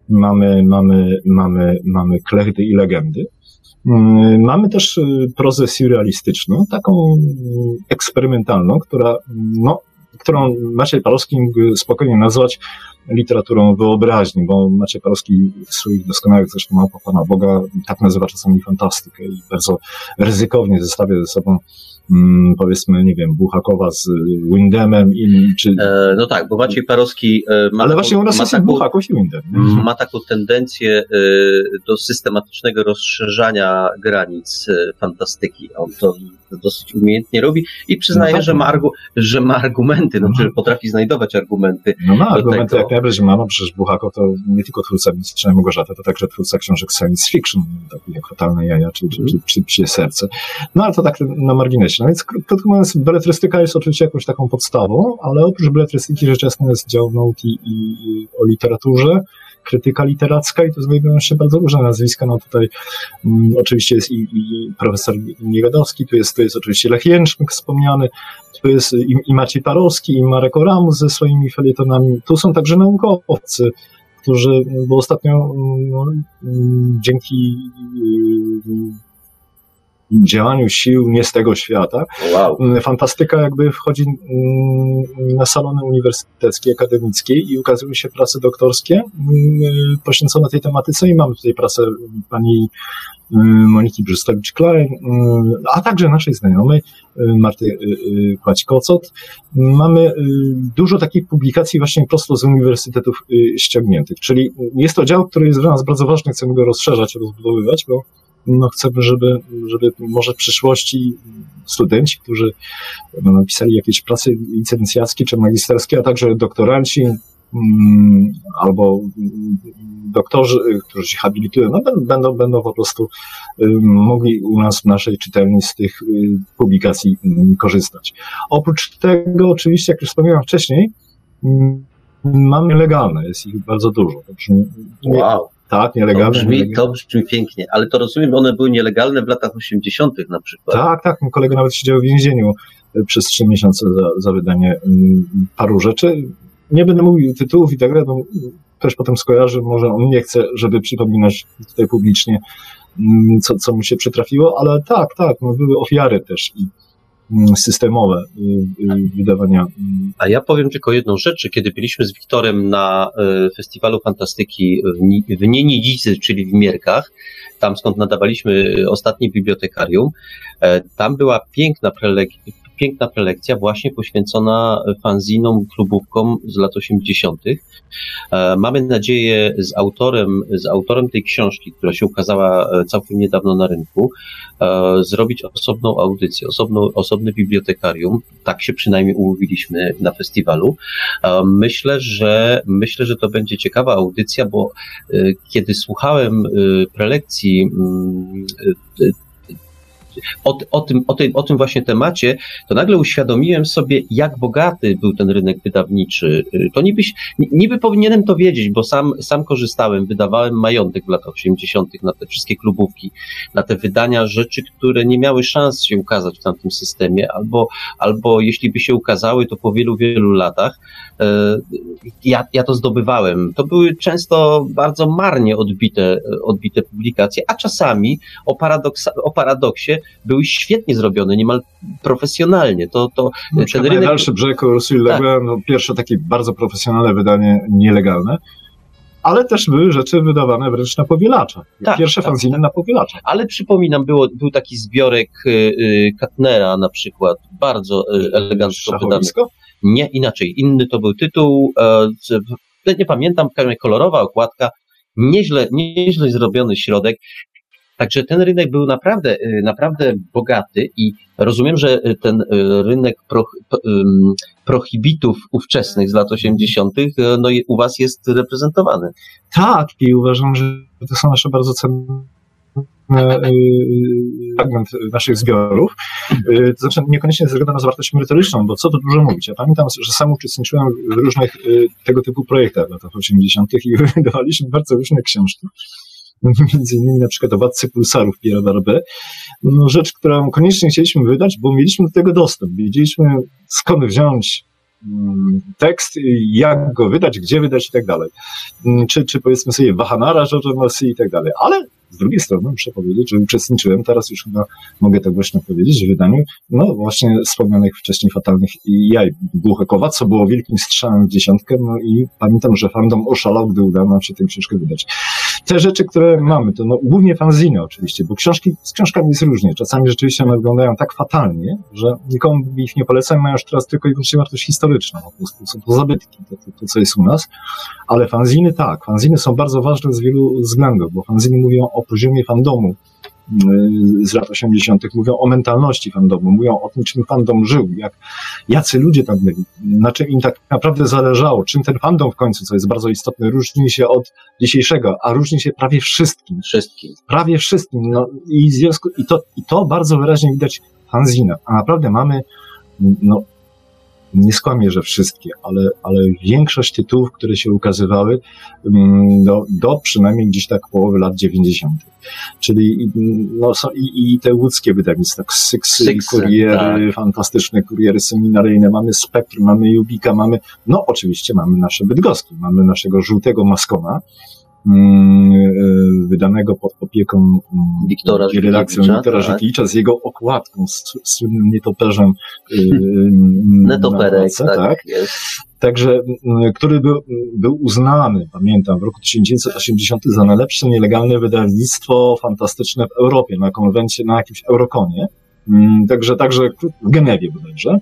mamy, mamy, mamy, mamy klechdy i legendy, mamy też y, prozę surrealistyczną, taką mm, eksperymentalną, która mm, no, którą Maciej Palowski mógł spokojnie nazwać literaturą wyobraźni, bo Maciej Palowski w swoich doskonałych zresztą małpa Pana Boga tak nazywa czasami fantastykę i bardzo ryzykownie zestawia ze sobą mm, powiedzmy, nie wiem, Buchakowa z Windemem i czy... E, no tak, bo Maciej Parowski e, ma Ale taką, właśnie u nas jest taką, i Windem. Ma taką tendencję e, do systematycznego rozszerzania granic e, fantastyki. On to dosyć umiejętnie robi i przyznaje, no tak, że, ma argu, że ma argumenty, no, no. potrafi znajdować argumenty. No ma argumenty tego. jak najbardziej ma, no przecież Buchako to nie tylko twórca Mitycznej Małgorzaty, to także twórca książek science fiction, takich jak Totalne Jaja czy, czy, czy, czy Psie Serce. No ale to tak na marginesie. No więc krótko mówiąc, beletrystyka jest oczywiście jakąś taką podstawą, ale oprócz beletrystyki rzecz jasna jest dział nauki i o literaturze, krytyka literacka i tu znajdują się bardzo różne nazwiska. No tutaj um, oczywiście jest i, i profesor Niewiadomski, tu jest, tu jest oczywiście Lech Jęczmyk wspomniany, tu jest i, i Maciej Parowski, i Marek Oramus ze swoimi felietonami. Tu są także naukowcy, którzy, bo ostatnio no, dzięki działaniu sił nie z tego świata. Wow. Mm, fantastyka jakby wchodzi mm, na salony uniwersyteckie, akademickie i ukazują się prace doktorskie mm, poświęcone tej tematyce i mamy tutaj pracę pani Moniki Brzystowicz-Klein, a także naszej znajomej Marty Kłać-Kocot. Mamy dużo takich publikacji właśnie prosto z uniwersytetów ściągniętych, czyli jest to dział, który jest dla nas bardzo ważny, chcemy go rozszerzać, rozbudowywać, bo no chcemy, żeby, żeby może w przyszłości studenci, którzy będą napisali jakieś prace licencjackie czy magisterskie, a także doktoranci mm, albo doktorzy, którzy się habilitują, no, będą, będą po prostu mogli u nas w naszej czytelni z tych y, publikacji mm, korzystać. Oprócz tego, oczywiście, jak już wspomniałem wcześniej, mm, mamy legalne, jest ich bardzo dużo. wow. Tak, nielegalne. To brzmi, to brzmi pięknie, ale to rozumiem, one były nielegalne w latach 80. na przykład. Tak, tak. Mój kolega nawet siedział w więzieniu e, przez trzy miesiące za, za wydanie mm, paru rzeczy. Nie będę mówił tytułów i tak dalej, bo ktoś potem skojarzy, może on nie chce, żeby przypominać tutaj publicznie, mm, co, co mu się przytrafiło, ale tak, tak, no były ofiary też i systemowe y, y, wydawania. A ja powiem tylko jedną rzecz, kiedy byliśmy z Wiktorem na y, Festiwalu Fantastyki w Nienidzicy, czyli w Mierkach, tam skąd nadawaliśmy ostatnie bibliotekarium, e, tam była piękna prelekcja, piękna prelekcja właśnie poświęcona fanzinom, klubówkom z lat 80. E, mamy nadzieję z autorem, z autorem tej książki, która się ukazała e, całkiem niedawno na rynku, e, zrobić osobną audycję, osobną, osobne bibliotekarium. Tak się przynajmniej umówiliśmy na festiwalu. Myślę, że myślę, że to będzie ciekawa audycja, bo kiedy słuchałem prelekcji mm, o, o, tym, o, tym, o tym właśnie temacie, to nagle uświadomiłem sobie, jak bogaty był ten rynek wydawniczy. To niby, niby powinienem to wiedzieć, bo sam, sam korzystałem, wydawałem majątek w latach 80. na te wszystkie klubówki, na te wydania rzeczy, które nie miały szans się ukazać w tamtym systemie, albo, albo jeśli by się ukazały, to po wielu, wielu latach. E, ja, ja to zdobywałem. To były często bardzo marnie odbite, odbite publikacje, a czasami o, paradoksa, o paradoksie były świetnie zrobione, niemal profesjonalnie. To, to no, ten rynek... Najdalszy brzeg Ursula tak. no, pierwsze takie bardzo profesjonalne wydanie nielegalne, ale też były rzeczy wydawane wręcz na powielacza. Tak, Pierwsze tak, fanziny na powielacza. Ale przypominam, było, był taki zbiorek y, y, Katnera na przykład, bardzo y, elegancko wydany. Nie, inaczej. Inny to był tytuł, e, nie pamiętam, kolorowa okładka, nieźle, nieźle zrobiony środek. Także ten rynek był naprawdę, y, naprawdę bogaty i rozumiem, że y, ten y, rynek pro, prohibitów ówczesnych z lat 80. No, u Was jest reprezentowany. Tak, i uważam, że to są nasze bardzo cenne fragment naszych zbiorów. To znaczy niekoniecznie ze względu na zawartość merytoryczną, bo co tu dużo mówić. Ja pamiętam, że sam uczestniczyłem w różnych tego typu projektach w latach 80. i (laughs) wydawaliśmy bardzo różne książki (laughs) między innymi na przykład o Władcy Pulsarów Pierre Barbe, no rzecz, którą koniecznie chcieliśmy wydać, bo mieliśmy do tego dostęp. Wiedzieliśmy skąd wziąć mm, tekst, jak go wydać, gdzie wydać i tak dalej. Mm, czy, czy powiedzmy sobie Wahanara, George'a i tak dalej. Ale z drugiej strony muszę powiedzieć, że uczestniczyłem, teraz już chyba mogę tak głośno powiedzieć, w wydaniu, no właśnie wspomnianych wcześniej fatalnych jaj Buchekowa, co było wielkim strzałem w dziesiątkę, no i pamiętam, że fandom oszalał, gdy udało nam się tę książkę wydać. Te rzeczy, które mamy, to no, głównie fanziny oczywiście, bo książki, z książkami jest różnie. Czasami rzeczywiście one wyglądają tak fatalnie, że nikomu ich nie polecam, mają już teraz tylko i wyłącznie wartość historyczną, po prostu. Są to zabytki, to, to, to co jest u nas, ale fanziny tak, fanziny są bardzo ważne z wielu względów, bo fanziny mówią o poziomie fandomu, z lat 80., mówią o mentalności fandomu, mówią o tym, czym fandom żył, jak, jacy ludzie tam byli, na czym im tak naprawdę zależało, czym ten fandom w końcu, co jest bardzo istotne, różni się od dzisiejszego, a różni się prawie wszystkim. Wszystkim. Prawie wszystkim. No, i, w związku, i, to, I to bardzo wyraźnie widać w fanzinach. A naprawdę mamy no, nie skłamię, że wszystkie, ale, ale większość tytułów, które się ukazywały mm, do, do przynajmniej gdzieś tak połowy lat 90. Czyli no, są i, i te łódzkie wydawnictwa, Syksy, Syksy kuriery, tak. fantastyczne kuriery seminaryjne, mamy Spektrum, mamy Jubika, mamy, no oczywiście mamy nasze bydgoski, mamy naszego żółtego maskona, wydanego pod opieką mm, Wiktora i redakcją Wiktora tak? z jego okładką, z słynnym nietoperzem e, mm, Netoperek, tak, tak. Także, który był, był uznany, pamiętam, w roku 1980 za najlepsze nielegalne wydawnictwo fantastyczne w Europie na konwencie, na jakimś Eurokonie. Także, także w Genewie bodajże.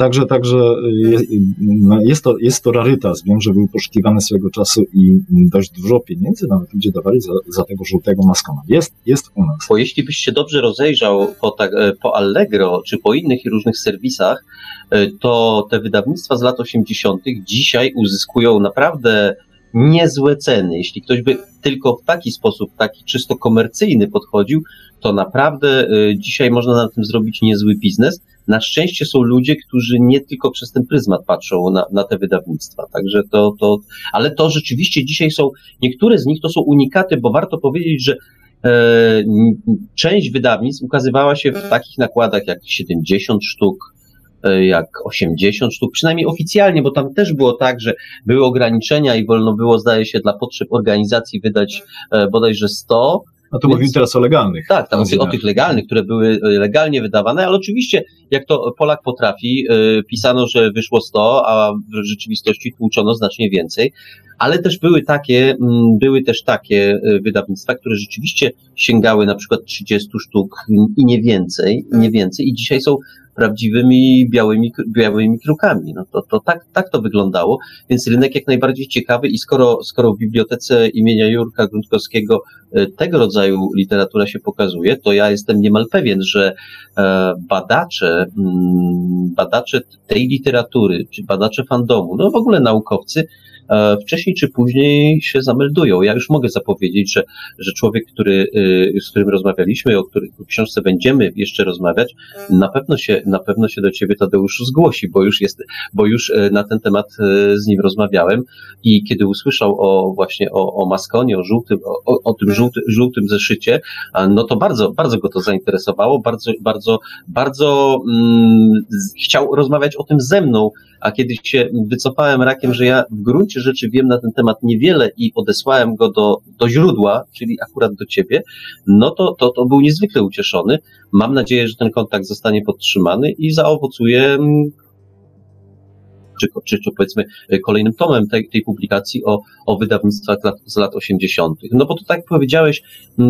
Także, także jest, no, jest, to, jest to rarytas. Wiem, że był poszukiwany swego czasu i dość dużo pieniędzy nawet ludzie dawali za, za tego żółtego maskona. Jest, jest u nas. Bo jeśli byś się dobrze rozejrzał po, tak, e, po Allegro czy po innych różnych serwisach, e, to te wydawnictwa z lat 80. dzisiaj uzyskują naprawdę niezłe ceny. Jeśli ktoś by tylko w taki sposób, taki czysto komercyjny podchodził, to naprawdę y, dzisiaj można na tym zrobić niezły biznes. Na szczęście są ludzie, którzy nie tylko przez ten pryzmat patrzą na, na te wydawnictwa. Także to, to, ale to rzeczywiście dzisiaj są, niektóre z nich to są unikaty, bo warto powiedzieć, że e, część wydawnictw ukazywała się w takich nakładach jak 70 sztuk, e, jak 80 sztuk, przynajmniej oficjalnie, bo tam też było tak, że były ograniczenia i wolno było, zdaje się, dla potrzeb organizacji wydać e, bodajże 100, no to Więc, mówimy teraz o legalnych. Tak, tam o, tych legalnych, które były e, legalnie wydawane, ale oczywiście, jak to Polak potrafi, yy, pisano, że wyszło 100, a w rzeczywistości tłuczono znacznie więcej. Ale też były takie, mm, były też takie e, wydawnictwa, które rzeczywiście sięgały na przykład 30 sztuk i nie więcej, nie więcej, i dzisiaj są prawdziwymi białymi, białymi krukami. No to, to tak, tak to wyglądało, więc rynek jak najbardziej ciekawy i skoro, skoro w bibliotece imienia Jurka Grundkowskiego e, tego rodzaju literatura się pokazuje, to ja jestem niemal pewien, że e, badacze, mm, badacze tej literatury, czy badacze fandomu, no w ogóle naukowcy, wcześniej czy później się zameldują. Ja już mogę zapowiedzieć, że, że człowiek, który, y, z którym rozmawialiśmy, o której książce będziemy jeszcze rozmawiać, na pewno się, na pewno się do ciebie Tadeusz zgłosi, bo już jest, bo już e, na ten temat e, z nim rozmawiałem. I kiedy usłyszał o właśnie o, o maskonie, o żółtym, o, o tym żółty, żółtym zeszycie, no to bardzo, bardzo go to zainteresowało, bardzo, bardzo, bardzo mm, chciał rozmawiać o tym ze mną, a kiedy się wycofałem rakiem, że ja w gruncie rzeczy wiem na ten temat niewiele i odesłałem go do, do źródła, czyli akurat do ciebie, no to, to, to był niezwykle ucieszony. Mam nadzieję, że ten kontakt zostanie podtrzymany i zaowocuje mm, czy, czy, czy powiedzmy kolejnym tomem tej, tej publikacji o, o wydawnictwach lat, z lat 80. No bo to tak jak powiedziałeś,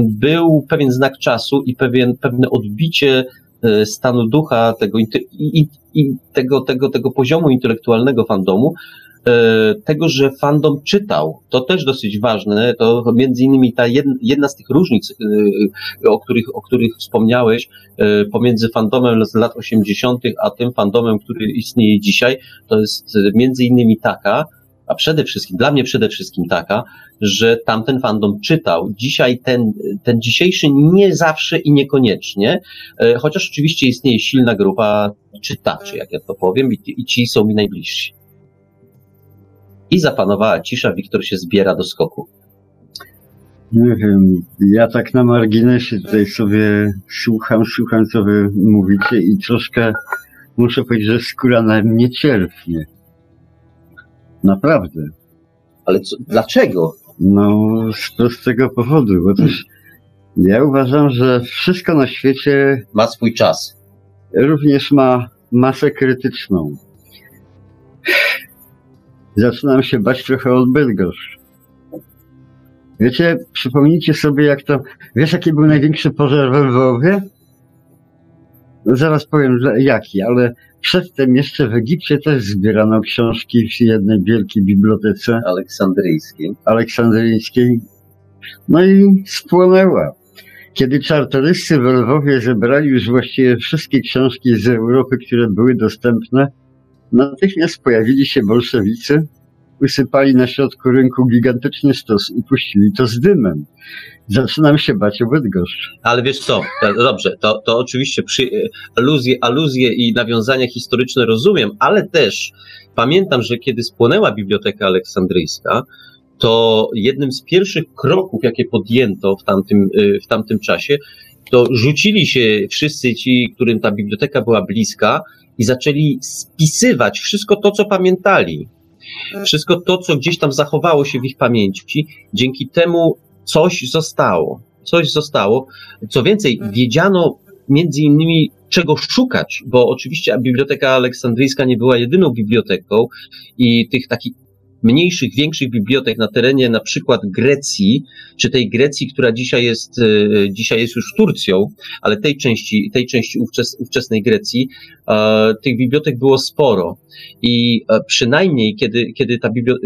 był pewien znak czasu i pewien, pewne odbicie E, stanu ducha tego, i, i tego, tego, tego poziomu intelektualnego fandomu, e, tego, że fandom czytał. To też dosyć ważne. To między innymi ta jedna, z tych różnic, e, o których, o których wspomniałeś, pomiędzy fandomem z lat 80., a tym fandomem, który istnieje dzisiaj, to jest między innymi taka, a przede wszystkim, dla mnie przede wszystkim taka, że tamten fandom czytał. Dzisiaj ten, ten dzisiejszy nie zawsze i niekoniecznie, e, chociaż oczywiście istnieje silna grupa czytaczy, jak ja to powiem, i, i ci są mi najbliżsi. I zapanowała cisza, Wiktor się zbiera do skoku. Nie wiem, ja tak na marginesie tutaj sobie słucham, słucham co wy mówicie i troszkę muszę powiedzieć, że skóra na mnie cierpnie. Naprawdę. Ale co, dlaczego? No, z prostego powodu, bo też Ja uważam, że wszystko na świecie Ma swój czas. również ma masę krytyczną. Zaczynam się bać trochę od Bydgoszcz. Wiecie, przypomnijcie sobie, jak to. Wiesz, jaki był największy pożar we Lwowie? No zaraz powiem, jaki, ale przedtem jeszcze w Egipcie też zbierano książki w jednej wielkiej bibliotece Aleksandryjskiej. aleksandryjskiej. No i spłonęła. Kiedy czartoryscy w Lwowie zebrali już właściwie wszystkie książki z Europy, które były dostępne, natychmiast pojawili się bolszewicy, usypali na środku rynku gigantyczny stos i puścili to z dymem. Zaczynam się bać o Bydgoszcz. Ale wiesz co, to, dobrze, to, to oczywiście przy, aluzje, aluzje i nawiązania historyczne rozumiem, ale też pamiętam, że kiedy spłonęła Biblioteka Aleksandryjska, to jednym z pierwszych kroków, jakie podjęto w tamtym, y, w tamtym czasie, to rzucili się wszyscy ci, którym ta biblioteka była bliska i zaczęli spisywać wszystko to, co pamiętali. Wszystko to, co gdzieś tam zachowało się w ich pamięci. Dzięki temu coś zostało. Coś zostało. Co więcej, wiedziano między innymi czego szukać, bo oczywiście Biblioteka Aleksandryjska nie była jedyną biblioteką i tych takich mniejszych, większych bibliotek na terenie na przykład Grecji, czy tej Grecji, która dzisiaj jest, e, dzisiaj jest już Turcją, ale tej części, tej części ówczes, ówczesnej Grecji, e, tych bibliotek było sporo. I e, przynajmniej, kiedy, kiedy ta, biblio, e,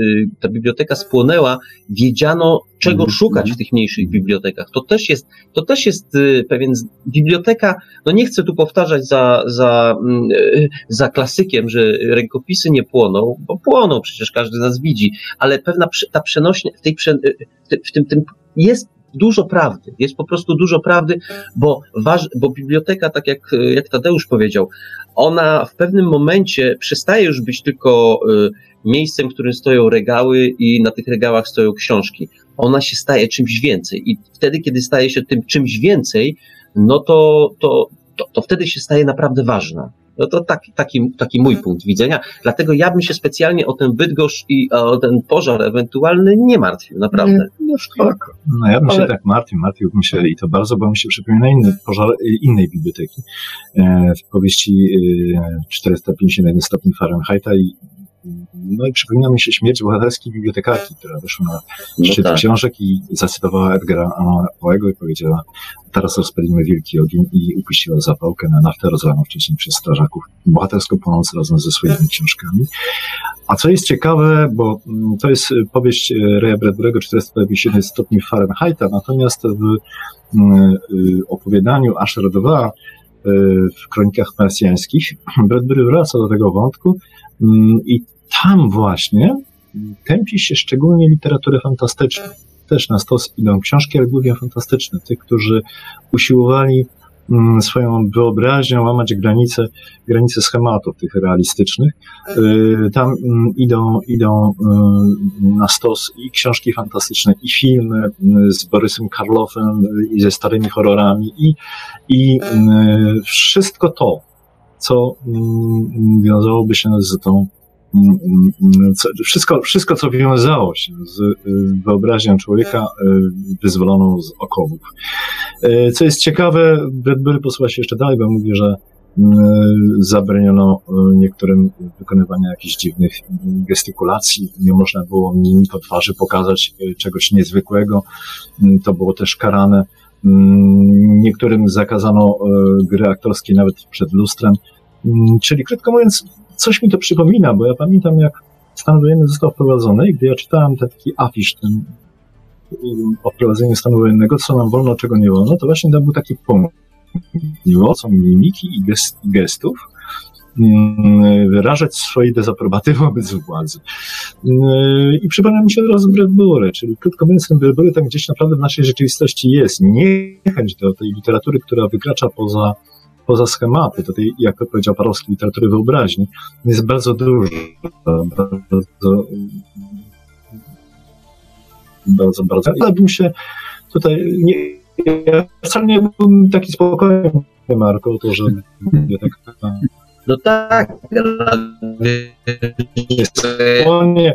ta biblioteka spłonęła, wiedziano, czego Mhm. szukać w tych mniejszych bibliotekach. To też jest, to też jest pewien, biblioteka, no nie chcę tu powtarzać za, za, mm, za klasykiem, że rękopisy nie płoną, bo płoną, przecież każdy z nas widzi, ale pewna ta przenośnia, w, tej, prze- w, tym- tym, jest dużo prawdy, jest po prostu dużo prawdy, bo, waż, bo biblioteka, tak jak, jak Tadeusz powiedział, ona w pewnym momencie przestaje już być tylko y, miejscem, w którym stoją regały i na tych regałach stoją książki. Ona się staje czymś więcej i wtedy, kiedy staje się tym czymś więcej, no to, to, to, to wtedy się staje naprawdę ważna. No to taki, taki, taki mój punkt widzenia. Dlatego ja bym się specjalnie o ten Bydgoszcz i o ten pożar ewentualny nie martwił, naprawdę. No spoko. No ja bym się Ale- tak martwił, martwiłbym się i to bardzo, bo mi się przypomina inny pożar y, innej biblioteki e, w powieści e, 451 stopni Fahrenheita i no i przypomina mi się śmierć bohaterskiej bibliotekarki, która weszła na No szczyt tak. książek i zacytowała Edgara Poe'ego i powiedziała teraz rozpalimy wielki ogień i upuściła zapałkę na naftę rozlaną wcześniej przez strażaków, bohatersko płonąc razem ze swoimi książkami. A co jest ciekawe, bo mm, to jest powieść y, Raya Bradbury'ego 457 stopni Fahrenheita, natomiast w mm, y, opowiadaniu Asher 2 y, w kronikach persjańskich (clears throat) Bradbury wraca do tego wątku mm, i tam właśnie tępi się szczególnie literaturę fantastyczną. Też na stos idą książki, ale głównie fantastyczne. Tych, którzy usiłowali mm, swoją wyobraźnią łamać granice, granice schematów tych realistycznych. Y, Tam mm, idą, idą y, na stos i książki fantastyczne, i filmy y, z Borysem Karloffem, y, i ze starymi horrorami, i, i wszystko to, co mm, wiązałoby się z tą co, wszystko, wszystko, co wiązało się z y, wyobraźnią człowieka y, wyzwoloną z okowów. Y, Co jest ciekawe, Bradbury posuwa się jeszcze dalej, bo mówi, że zabroniono niektórym wykonywania jakichś dziwnych gestykulacji. Nie można było mimiką twarzy pokazać czegoś niezwykłego. To było też karane. Niektórym zakazano gry aktorskie nawet przed lustrem. Czyli krótko mówiąc, coś mi to przypomina, bo ja pamiętam, jak stan wojenny został wprowadzony i gdy ja czytałem taki afisz ten, y, o wprowadzeniu stanu wojennego, co nam wolno, czego nie wolno, to właśnie tam był taki punkt. Mocą mimiki i, gest, i gestów mm, wyrażać swoje dezaprobaty (laughs) wobec władzy. Yy, I przypomina mi się od razu Bradbury, czyli krótko mówiąc, ten Bradbury tam gdzieś naprawdę w naszej rzeczywistości jest. Niechęć do tej literatury, która wykracza poza, poza schematy, tej jak to powiedział Parowski, literatury wyobraźni, jest bardzo dużo, bardzo, bardzo, bardzo. Ale bym się tutaj, nie, ja wcale nie byłbym taki spokojny, Marko, to, że mówię tak. No tak, nie.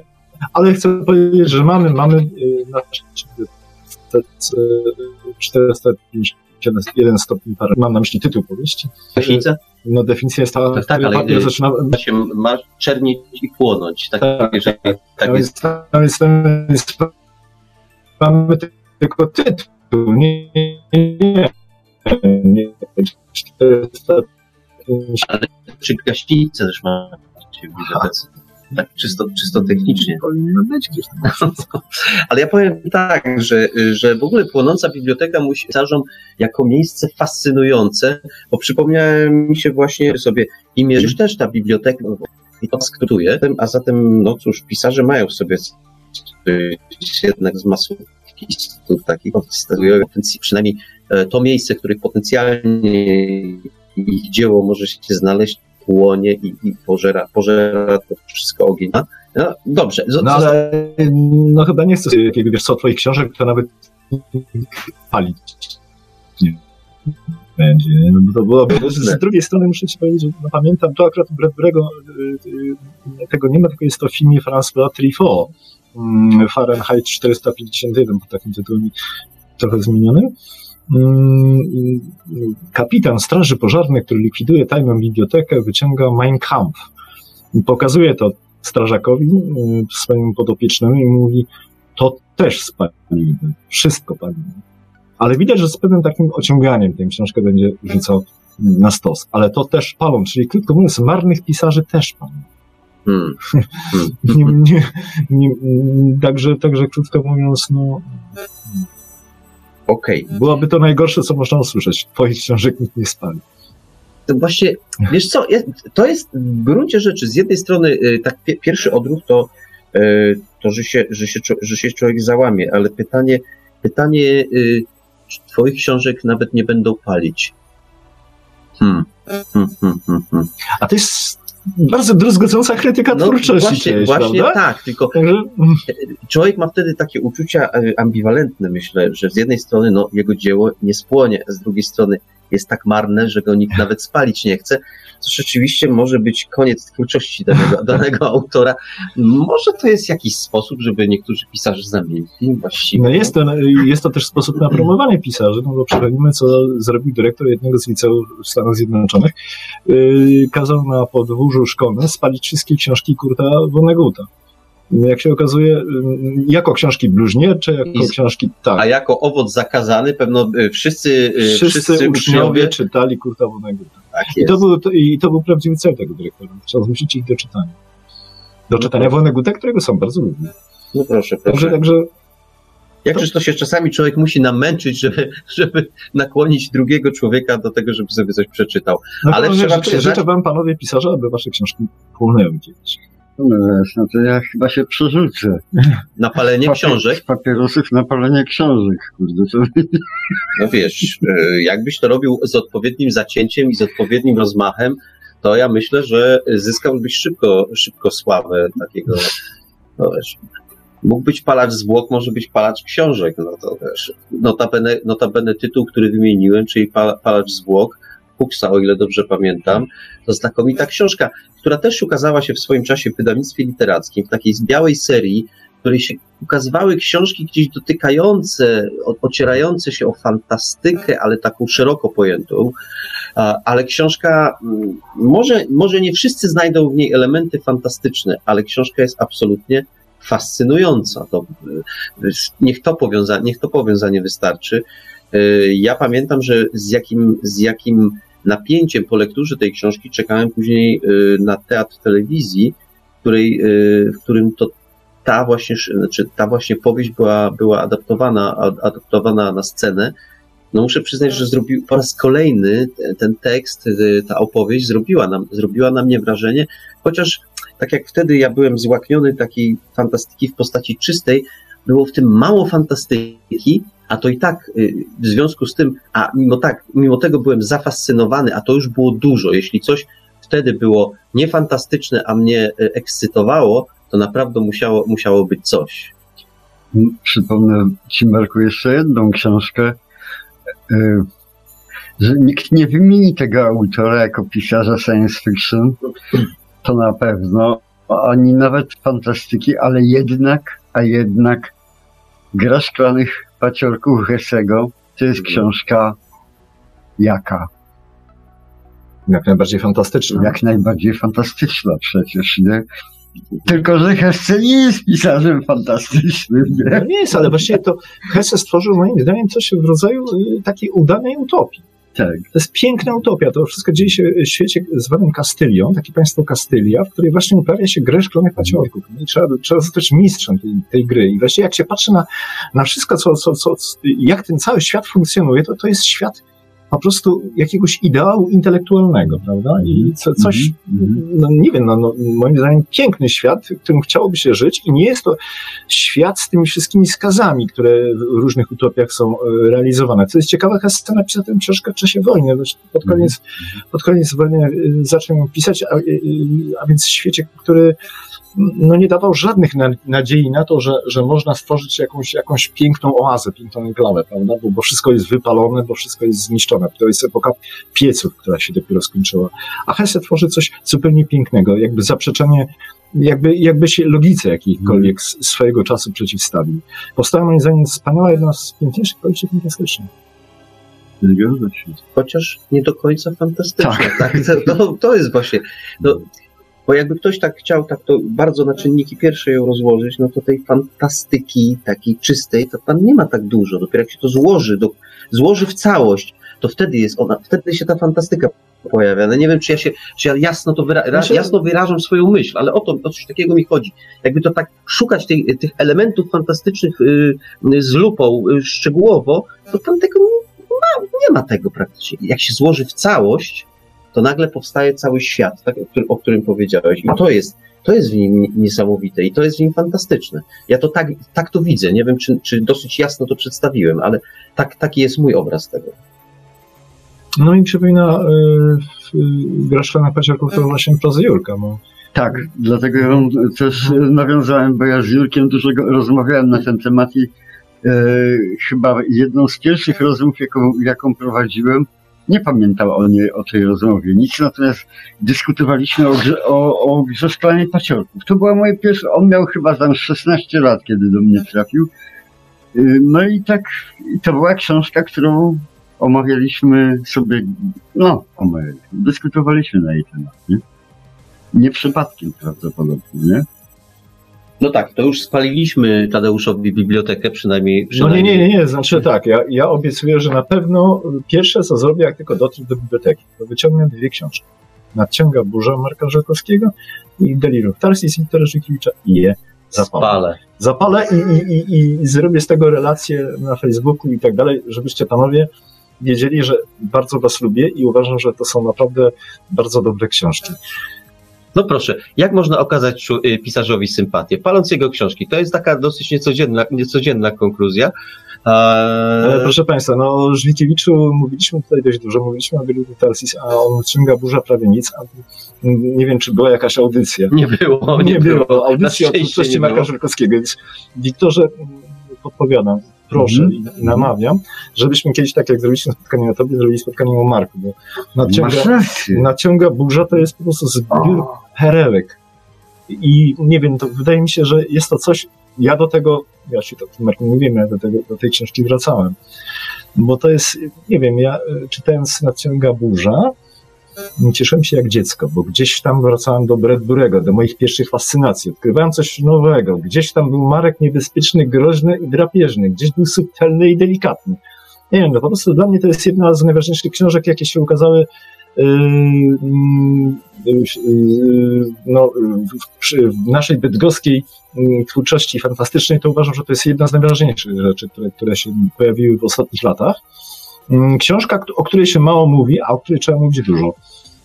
Ale chcę powiedzieć, że mamy, mamy y, nasze y, 450 y, jeden stopień par, mam na myśli tytuł powieści. Definicja? No definicja jest ta, tak, tak, ale papier y, zaczyna... Się ma czernić i płonąć. Tak, tak, jeżeli, tak, tak jest. Tam jest, tam jest, tam mamy tylko tytuł, nie, nie, nie. nie, ale przy gaśnicę też ma się w bibliotece. Tak, czysto, czysto technicznie. powinno być tam. (laughs) Ale ja powiem tak, że, że w ogóle płonąca biblioteka musi pisarzom jako miejsce fascynujące, bo przypomniałem mi się właśnie sobie imię, że też ta biblioteka i to skrytuje, a zatem, no cóż, pisarze mają w sobie jednak z masochistów takich, statują przynajmniej e, to miejsce, w których potencjalnie ich dzieło może się znaleźć, płonie i, i pożera, pożera to wszystko ogień. No, dobrze. Z- No ale no chyba nie chcę takiego, wiesz co, twoich książek to nawet palić nie będzie. No to byłoby, z, z drugiej strony muszę ci powiedzieć, że no, pamiętam, to akurat Bradbury'ego y, y, tego nie ma, tylko jest to w filmie François Truffaut, mm, Fahrenheit 451, pod takim tytułem trochę zmienionym. Mm, Kapitan Straży Pożarnej, który likwiduje tajną bibliotekę, wyciąga Mein Kampf. I pokazuje to strażakowi, y, swoim podopiecznemu i mówi, to też spalimy, wszystko palimy. Ale widać, że z pewnym takim ociąganiem tę książkę będzie rzucał na stos. Ale to też palą, czyli krótko mówiąc, marnych pisarzy też palą. Hmm. (laughs) Nie, nie, nie, także, także krótko mówiąc, no, Okej. byłoby to najgorsze, co można usłyszeć. Twoich książek nikt nie spali. To właśnie, wiesz co, to jest w gruncie rzeczy, z jednej strony y, tak pie, pierwszy odruch to, y, to że, się, że, się, że się człowiek załamie, ale pytanie, pytanie y, czy twoich książek nawet nie będą palić. Hmm. Hmm, hmm, hmm, hmm. A to jest bardzo druzgocąca krytyka twórczości. No właśnie, czyjejś, właśnie prawda? tak, tylko człowiek ma wtedy takie uczucia e, ambiwalentne, myślę, że z jednej strony no, jego dzieło nie spłonie, a z drugiej strony jest tak marne, że go nikt nawet spalić nie chce, co rzeczywiście może być koniec twórczości danego, (laughs) danego autora. Może to jest jakiś sposób, żeby niektórzy pisarze zamienili właściwie. No jest to, jest to też sposób na promowanie pisarzy, no bo przypomnijmy, co zrobił dyrektor jednego z liceów w Stanach Zjednoczonych. Yy, kazał na podwórzu szkolnym spalić wszystkie książki Kurta Vonneguta. Jak się okazuje, yy, jako książki bluźniercze, jako I książki, A tak. jako owoc zakazany, pewno y, wszyscy, Wszyscy, wszyscy uczniowie. czytali Kurta Vonneguta. Tak I to, był, to, I to był prawdziwy cel tego dyrektora. Chciał zmusić ich do czytania. Do czytania Vonneguta, którego są bardzo lubią. No proszę, Także, proszę. także Jakżeż to się czasami człowiek musi namęczyć, żeby, (laughs) żeby nakłonić drugiego człowieka do tego, żeby sobie coś przeczytał. no, Ale ale trzeba życzę, przyznać- życzę wam, panowie pisarze, aby wasze książki płonęły kiedyś. No wiesz, no to ja chyba się przerzucę. Napalenie Papier- książek, Z papierosów na palenie książek, kurde. To... no wiesz, y, jakbyś to robił z odpowiednim zacięciem i z odpowiednim rozmachem, to ja myślę, że zyskałbyś szybko, szybko sławę takiego, no wiesz, mógł być palacz zwłok, może być palacz książek, no to wiesz, notabene, notabene tytuł, który wymieniłem, czyli pa- palacz zwłok, Huxa, o ile dobrze pamiętam, to znakomita książka, która też ukazała się w swoim czasie w wydawnictwie literackim, w takiej białej serii, w której się ukazywały książki gdzieś dotykające, ocierające się o fantastykę, ale taką szeroko pojętą. Ale książka, mm, może, może nie wszyscy znajdą w niej elementy fantastyczne, ale książka jest absolutnie fascynująca. To, y, niech, to powiąza, niech to powiązanie wystarczy. Y, Ja pamiętam, że z jakim, z jakim napięciem po lekturze tej książki czekałem później y, na teatr telewizji, której, y, w którym to ta właśnie, znaczy ta właśnie powieść była, była adaptowana, adaptowana na scenę. No muszę przyznać, że zrobił po raz kolejny te- ten tekst, y, ta opowieść zrobiła, nam, zrobiła na mnie wrażenie, chociaż tak jak wtedy ja byłem złakniony takiej fantastyki w postaci czystej, było w tym mało fantastyki, a to i tak y, w związku z tym, a mimo tak, mimo tego byłem zafascynowany, a to już było dużo. Jeśli coś wtedy było niefantastyczne, a mnie y, ekscytowało, to naprawdę musiało, musiało być coś. Przypomnę Ci, Marku, jeszcze jedną książkę, y, nikt nie wymieni tego autora jako pisarza science fiction, to na pewno, ani nawet fantastyki, ale jednak, a jednak Gra Szklanych paciorku Hessego to jest książka jaka? Jak najbardziej fantastyczna. Jak najbardziej fantastyczna przecież, nie? Tylko, że Hesse nie jest pisarzem fantastycznym, nie? Nie jest, ale właściwie to Hesse stworzył moim zdaniem coś w rodzaju y, takiej udanej utopii. Tak. To jest piękna utopia. To wszystko dzieje się w świecie zwanym Kastylią, takie państwo Kastylia, w której właśnie uprawia się grę szklonych paciorków. I trzeba, trzeba zostać mistrzem tej, tej gry. I właściwie jak się patrzy na, na wszystko, co, co, co, jak ten cały świat funkcjonuje, to to jest świat po prostu jakiegoś ideału intelektualnego, prawda? I co, coś, Mhm, no nie wiem, no, no, moim zdaniem piękny świat, w którym chciałoby się żyć i nie jest to świat z tymi wszystkimi skazami, które w różnych utopiach są e, realizowane. Co jest ciekawe, Hesse napisał tę książkę w czasie wojny, pod koniec, pod koniec wojny e, zaczął ją pisać, a, e, a więc w świecie, który no nie dawał żadnych na, nadziei na to, że, że można stworzyć jakąś, jakąś piękną oazę, piękną enklawę, prawda? Bo, bo wszystko jest wypalone, bo wszystko jest zniszczone. To jest epoka pieców, która się dopiero skończyła. A Hesse tworzy coś zupełnie pięknego, jakby zaprzeczenie, jakby, jakby się logice jakiejkolwiek z swojego czasu przeciwstawił. Powstała moim zdaniem wspaniała, jedna z piękniejszych powieści fantastycznych. Zgadza się. chociaż nie do końca fantastyczne. Tak. Tak. To, to, to jest właśnie. No, bo jakby ktoś tak chciał, tak to bardzo na czynniki pierwsze ją rozłożyć, no to tej fantastyki takiej czystej, to tam nie ma tak dużo. Dopiero jak się to złoży, do, złoży w całość, to wtedy jest ona, wtedy się ta fantastyka pojawia. No nie wiem, czy ja się, czy ja jasno to wyra- Znaczy- jasno wyrażam swoją myśl, ale o to, o coś takiego mi chodzi. Jakby to tak szukać tej, tych elementów fantastycznych y, y, z lupą y, szczegółowo, to tam tego nie ma, nie ma tego praktycznie. Jak się złoży w całość, to nagle powstaje cały świat, tak, o, którym, o którym powiedziałeś. I to jest, to jest w nim niesamowite i to jest w nim fantastyczne. Ja to tak, tak to widzę. Nie wiem, czy, czy dosyć jasno to przedstawiłem, ale tak, taki jest mój obraz tego. No i przypomina y, gra szklana paciorków to właśnie prozy Jurka, bo Tak, dlatego ja też nawiązałem, bo ja z Jurkiem dużo rozmawiałem na ten temat i e, chyba jedną z pierwszych rozmów, jaką, jaką prowadziłem, nie pamiętał o, niej, o tej rozmowie nic, natomiast dyskutowaliśmy o, grze- o, o grze szklanej paciorków. To była moje pierwsze, on miał chyba tam 16 lat, kiedy do mnie trafił. Y, No i tak, to była książka, którą omawialiśmy sobie, no, omawialiśmy, dyskutowaliśmy na jej temat, nie? Nie przypadkiem prawdopodobnie, nie? No tak, to już spaliliśmy Tadeuszowi bibliotekę, przynajmniej. No nie, przynajmniej. nie, nie, nie, znaczy tak, ja, ja obiecuję, że na pewno pierwsze co zrobię, jak tylko dotrę do biblioteki, to wyciągnę dwie książki. Nadciąga burza Marka Żakowskiego i Delirium Tarsis Wiktora Żykiewicza i je zapalę. Spalę. Zapalę i, i, i, i zrobię z tego relację na Facebooku i tak dalej, żebyście panowie wiedzieli, że bardzo was lubię i uważam, że to są naprawdę bardzo dobre książki. No proszę, jak można okazać y, pisarzowi sympatię? Paląc jego książki. To jest taka dosyć niecodzienna, niecodzienna konkluzja. Ale proszę Państwa, no o Żwikiewiczu mówiliśmy tutaj dość dużo, mówiliśmy o Delirium Tarsis, a on ciąga burza prawie nic, a nie wiem, czy była jakaś audycja. nie było, nie, było. Audycji Na o twórczości nie Marka było. Żelkowskiego, więc Wiktorze podpowiadam, proszę Mhm. i, i namawiam, żebyśmy kiedyś, tak jak zrobiliśmy spotkanie o Tobie, zrobili spotkanie o Marku, bo rację. nadciąga burza to jest po prostu zbiór perełek. I nie wiem, to wydaje mi się, że jest to coś, ja do tego, ja się to Marku mówiłem, ja do, tego, do tej książki wracałem, bo to jest, nie wiem, ja e, czytając Nadciąga burza, cieszyłem się jak dziecko, bo gdzieś tam wracałem do Bradburego, do moich pierwszych fascynacji, odkrywałem coś nowego, gdzieś tam był Marek niebezpieczny, groźny i drapieżny, gdzieś był subtelny i delikatny. Nie wiem, no po prostu dla mnie to jest jedna z najważniejszych książek, jakie się ukazały yy, yy, yy, no, w, naszej bydgoskiej yy, twórczości fantastycznej, to uważam, że to jest jedna z najważniejszych rzeczy, które, które się pojawiły w ostatnich latach. Yy, Książka, o której się mało mówi, a o której trzeba mówić dużo.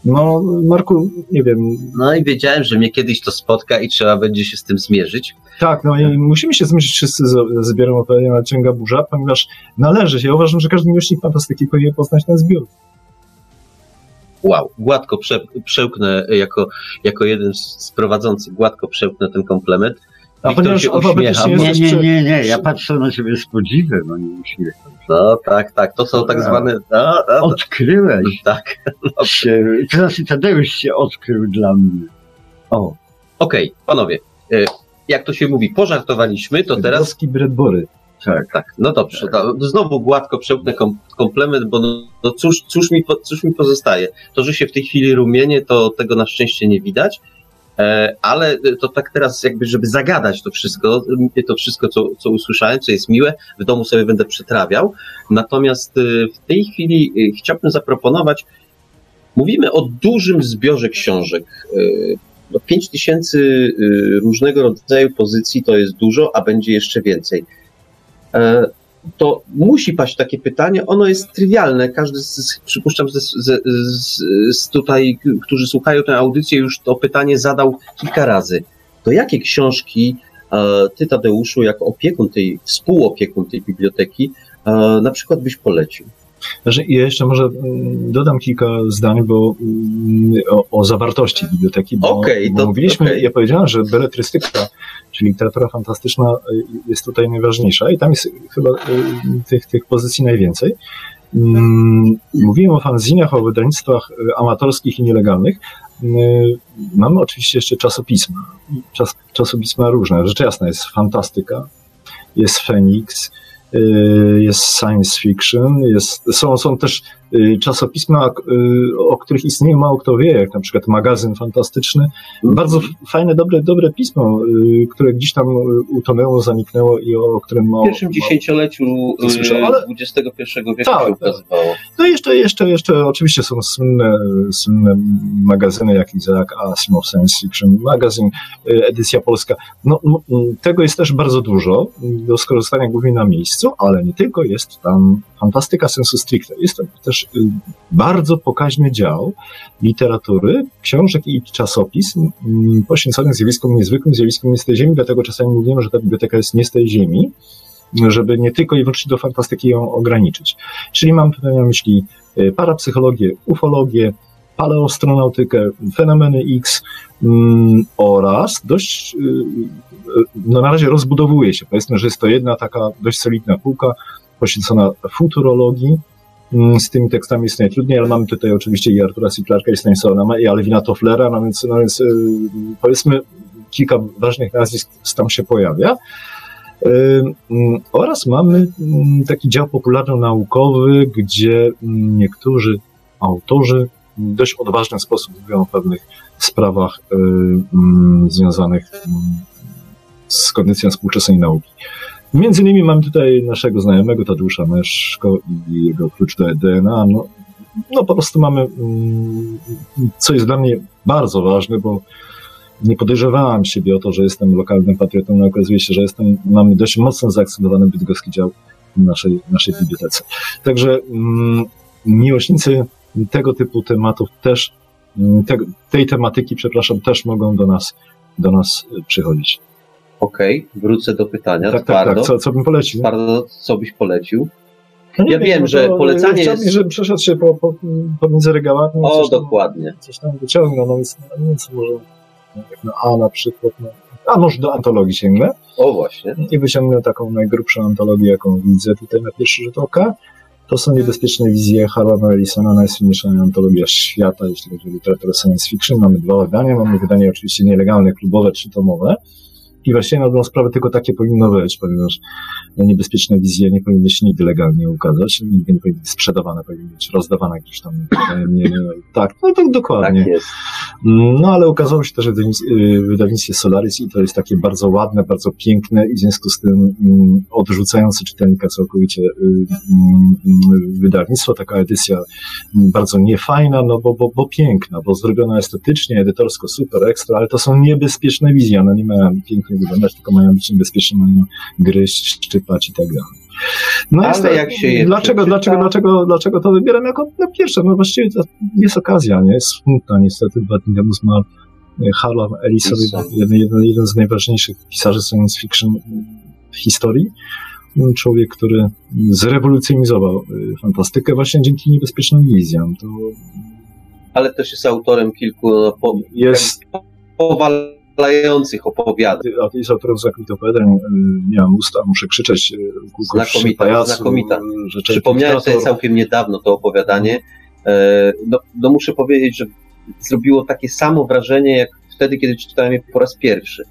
No, Marku, nie wiem. No i wiedziałem, że mnie kiedyś to spotka i trzeba będzie się z tym zmierzyć. Tak, no i musimy się zmierzyć wszyscy z z zbiorem opowiadania Nadciąga Burza, ponieważ należy się, ja uważam, że każdy miłośnik fantastyki powinien poznać ten zbiór. Wow, gładko prze, przełknę jako, jako jeden z prowadzących, gładko przełknę ten komplement. A Wiktor ponieważ się uśmiecha. Nie, nie, nie, nie, ja patrzę na ciebie z podziwem, a nie uśmiecham. No tak, tak, to są tak zwane... A, a, Odkryłeś (laughs) tak, się, to znaczy Tadeusz się odkrył dla mnie. O, okej, panowie, e, jak to się mówi, pożartowaliśmy, to teraz Bydgoski Bradbury. Tak. tak. No dobrze, to znowu gładko przełknę kom, komplement, bo no, no cóż, cóż, mi, cóż mi pozostaje? To, że się w tej chwili rumienie, to tego na szczęście nie widać, ale to tak teraz jakby, żeby zagadać to wszystko, to wszystko, co, co usłyszałem, co jest miłe, w domu sobie będę przetrawiał. Natomiast e, w tej chwili e, chciałbym zaproponować, mówimy o dużym zbiorze książek. No 5 tysięcy różnego rodzaju pozycji to jest dużo, a będzie jeszcze więcej. To musi paść takie pytanie. Ono jest trywialne. Każdy, z, przypuszczam, z, z, z, tutaj, którzy słuchają tę audycję, już to pytanie zadał kilka razy. To jakie książki e, ty, Tadeuszu, jako opiekun tej, współopiekun tej biblioteki, e, na przykład byś polecił? Ja jeszcze może mm, dodam kilka zdań bo, mm, o, o zawartości biblioteki, bo, okay, to, mówiliśmy, okay. ja powiedziałem, że beletrystyka, czyli literatura fantastyczna y, jest tutaj najważniejsza i tam jest chyba y, tych, tych pozycji najwięcej. Mm, mówiłem o fanzinach, o wydawnictwach y, amatorskich i nielegalnych. Mamy oczywiście jeszcze czasopisma. Czas, czasopisma różne. Rzecz jasna jest fantastyka, jest Feniks, jest science fiction, jest, są, są też y, czasopisma, y, o których istnieje mało kto wie, jak na przykład magazyn fantastyczny. Bardzo fajne, dobre, dobre pismo, które gdzieś tam utonęło, zaniknęło i o, którym mało... W pierwszym dziesięcioleciu ale... XXI wieku tak, się tak. ukazywało. No jeszcze, jeszcze, jeszcze oczywiście są słynne, słynne magazyny jak Isaac Asimov Science Fiction Magazine, edycja polska. No, tego jest też bardzo dużo do skorzystania głównie na miejscu ale nie tylko jest tam fantastyka sensu stricte. Jest tam też y, bardzo pokaźny dział literatury, książek i czasopis mm, poświęcony zjawiskom niezwykłym, zjawiskom nie z tej ziemi, dlatego czasami mówimy, że ta biblioteka jest nie z tej ziemi, żeby nie tylko i wyłącznie do fantastyki ją ograniczyć. Czyli mam tutaj na myśli y, parapsychologię, ufologię, paleostronautykę, fenomeny X mm, oraz dość, y, no na razie rozbudowuje się. Powiedzmy, że jest to jedna taka dość solidna półka poświęcona futurologii. Mm, z tymi tekstami jest najtrudniej, ale mamy tutaj oczywiście i Artura C. Clarka, i Stanisława i Alwina Tofflera, no więc, no więc y, powiedzmy kilka ważnych nazwisk tam się pojawia. Y, mm, oraz mamy taki dział popularno-naukowy, gdzie niektórzy autorzy w dość odważny sposób mówią o pewnych sprawach y, związanych z kondycją współczesnej nauki. Między innymi mam tutaj naszego znajomego Tadeusza Meszko i jego klucz do DNA. No, no po prostu mamy, mm, co jest dla mnie bardzo ważne, bo nie podejrzewałem siebie o to, że jestem lokalnym patriotą, ale okazuje się, że jestem, mamy dość mocno zaakcentowany bydgoski dział w naszej, naszej bibliotece. Także mm, miłośnicy tego typu tematów też, mm, te, tej tematyki, przepraszam, też mogą do nas, do nas przychodzić. Okej, okay, wrócę do pytania. Tak, tak, tak. Co, co bym polecił? Twardo, co byś polecił? No ja wiem, wiem no że polecanie jest... żeby przeszedł się po, po, pomiędzy regałami. O, coś dokładnie. Tam, coś tam wyciągnął, no więc no, co może na A na przykład, no, a może do antologii sięgnę. O, właśnie. I wyciągnę taką najgrubszą antologię, jaką widzę tutaj na pierwszy rzut oka. To są niebezpieczne wizje Harlana Ellisona, najsłynniejsza antologia świata, jeśli chodzi o literaturę science fiction. Mamy dwa wydania, mamy wydanie oczywiście nielegalne, klubowe, trzytomowe. I właściwie na dobrą sprawę tylko takie powinno być, ponieważ niebezpieczne wizje nie powinny się nigdy legalnie ukazać, nigdy nie powinny być sprzedawane, powinny być rozdawane gdzieś tam. Nie, nie, tak, no tak dokładnie. Tak jest. No ale ukazało się też w wydawnictwie Solaris i to jest takie bardzo ładne, bardzo piękne i w związku z tym mm, odrzucające czytelnika całkowicie y, mm, wydawnictwo, taka edycja bardzo niefajna, no bo, bo, bo piękna, bo zrobiona estetycznie, edytorsko super, ekstra, ale to są niebezpieczne wizje, one nie mają pięknie nie wyglądać, tylko mają być niebezpieczne, mają gryźć, szczypać i tak dalej. No Ale jak się je dlaczego, dlaczego, dlaczego, dlaczego to wybieram jako no pierwsze? No właściwie to jest okazja, nie? Jest smutna niestety. Zmarł e, Harlan Ellison, jeden, jeden, jeden z najważniejszych pisarzy science fiction w historii. Człowiek, który zrewolucjonizował e, fantastykę właśnie dzięki niebezpiecznym wizjom. To... Ale też jest autorem kilku po, jest powal zachwycających opowiadań. A jest autorem znakomitych opowiadań. Y, miałem usta, muszę krzyczeć. Y, znakomita, pajacu, znakomita. Przypomniałem sobie całkiem niedawno to opowiadanie. E, no, no muszę powiedzieć, że zrobiło takie samo wrażenie, jak wtedy, kiedy czytałem je po raz pierwszy.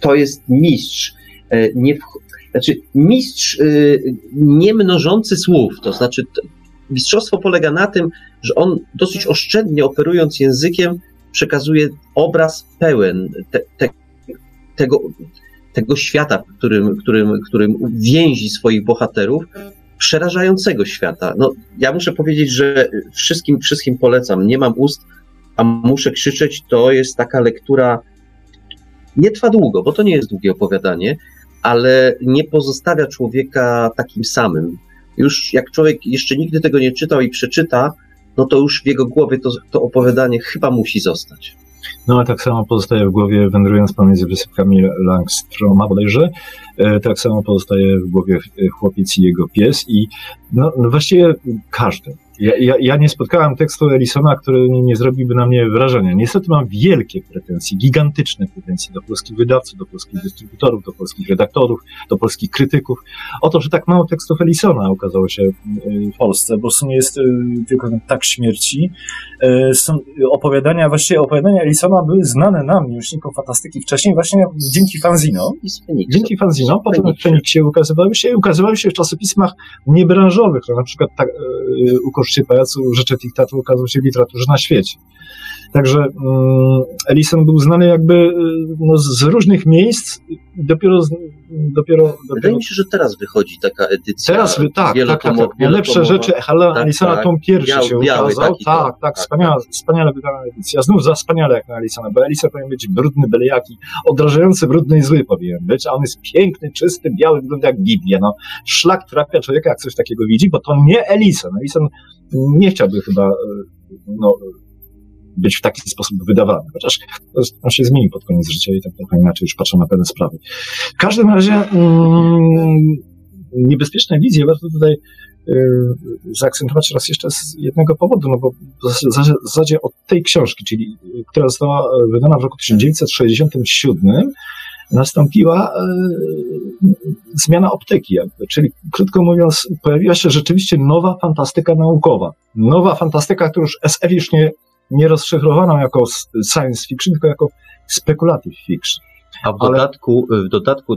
To jest mistrz. E, nie w... znaczy mistrz nie mnożący słów, to znaczy mistrzostwo polega na tym, że on dosyć oszczędnie operując językiem przekazuje obraz pełen te, te, tego, tego świata, którym, którym, którym więzi swoich bohaterów, przerażającego świata. No, ja muszę powiedzieć, że wszystkim, wszystkim polecam. Nie mam ust, a muszę krzyczeć. To jest taka lektura, nie trwa długo, bo to nie jest długie opowiadanie, ale nie pozostawia człowieka takim samym. Już jak człowiek jeszcze nigdy tego nie czytał i przeczyta, no to już w jego głowie to, to opowiadanie chyba musi zostać. No a tak samo pozostaje w głowie, wędrując pomiędzy wysypkami Langstroma bodajże, e, tak samo pozostaje w głowie chłopiec i jego pies i no, no właściwie każdy. Ja, ja, ja, nie spotkałem tekstu Ellisona, który nie, nie zrobiłby na mnie wrażenia. Niestety mam wielkie pretensje, gigantyczne pretensje do polskich wydawców, do polskich dystrybutorów, do polskich redaktorów, do polskich krytyków o to, że tak mało tekstów Ellisona okazało się w Polsce, bo w sumie jest y, tylko tak śmierci. Y, są opowiadania, właściwie opowiadania Ellisona były znane nam, miłośnikom fantastyki wcześniej właśnie dzięki fanzino. Dzięki fanzino, potem w Feniksie ukazywały się, ukazywały się w czasopismach niebranżowych, no, na przykład tak, ukoszcie pajacu rzeczy diktatu ukazał się w literaturze na świecie. Także um, Ellison był znany jakby y, no, z różnych miejsc, dopiero, dopiero, dopiero... Wydaje mi się, że teraz wychodzi taka edycja. Teraz, tak, tak, tak, tak. Najlepsze rzeczy Hela tak, Ellisona tak. tom pierwszy Biał, się biały, ukazał. Tak, tak, tak, wspaniała, wspaniale wydana edycja. Znów za wspaniale jak na Ellisona, bo Ellison powinien być brudny, byle jaki, odrażający, brudny i zły powinien być, a on jest piękny, czysty, biały, wygląda jak Biblia. No, szlak trafia człowieka, jak coś takiego widzi, bo to nie Ellison. Ellison nie chciałby chyba no, być w taki sposób wydawany. Chociaż on się zmieni pod koniec życia i tak trochę inaczej już patrzą na pewne sprawy. W każdym razie mm, niebezpieczne wizje warto tutaj y, zaakcentować raz jeszcze z jednego powodu, no bo w zasadzie od tej książki, czyli która została wydana w roku 1967, nastąpiła zmiana optyki, czyli krótko mówiąc, pojawiła się rzeczywiście nowa fantastyka naukowa. Nowa fantastyka, którą już SF już nie, nie rozszyfrowano jako science fiction, tylko jako speculative fiction. A w Ale... dodatku, w dodatku,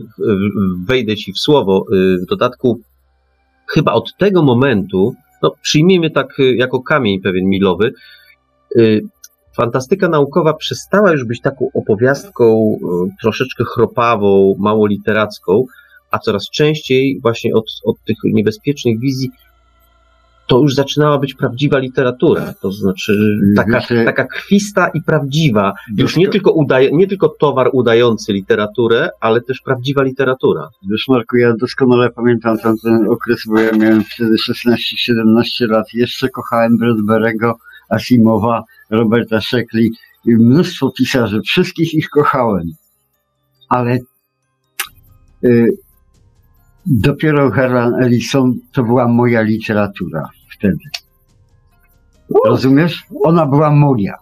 wejdę ci w słowo, w dodatku chyba od tego momentu, no przyjmijmy tak jako kamień pewien milowy, fantastyka naukowa przestała już być taką opowiastką troszeczkę chropawą, mało literacką, a coraz częściej właśnie od, od tych niebezpiecznych wizji to już zaczynała być prawdziwa literatura, to znaczy taka, taka krwista i prawdziwa, już nie tylko, udaje, nie tylko towar udający literaturę, ale też prawdziwa literatura. Wiesz Marku, ja doskonale pamiętam ten okres, bo ja miałem wtedy 16-17 lat, jeszcze kochałem Bradberego, Asimowa, Roberta Sheckley i mnóstwo pisarzy. Wszystkich ich kochałem. Ale y, dopiero Herman Ellison to była moja literatura wtedy. Rozumiesz? Ona była moja.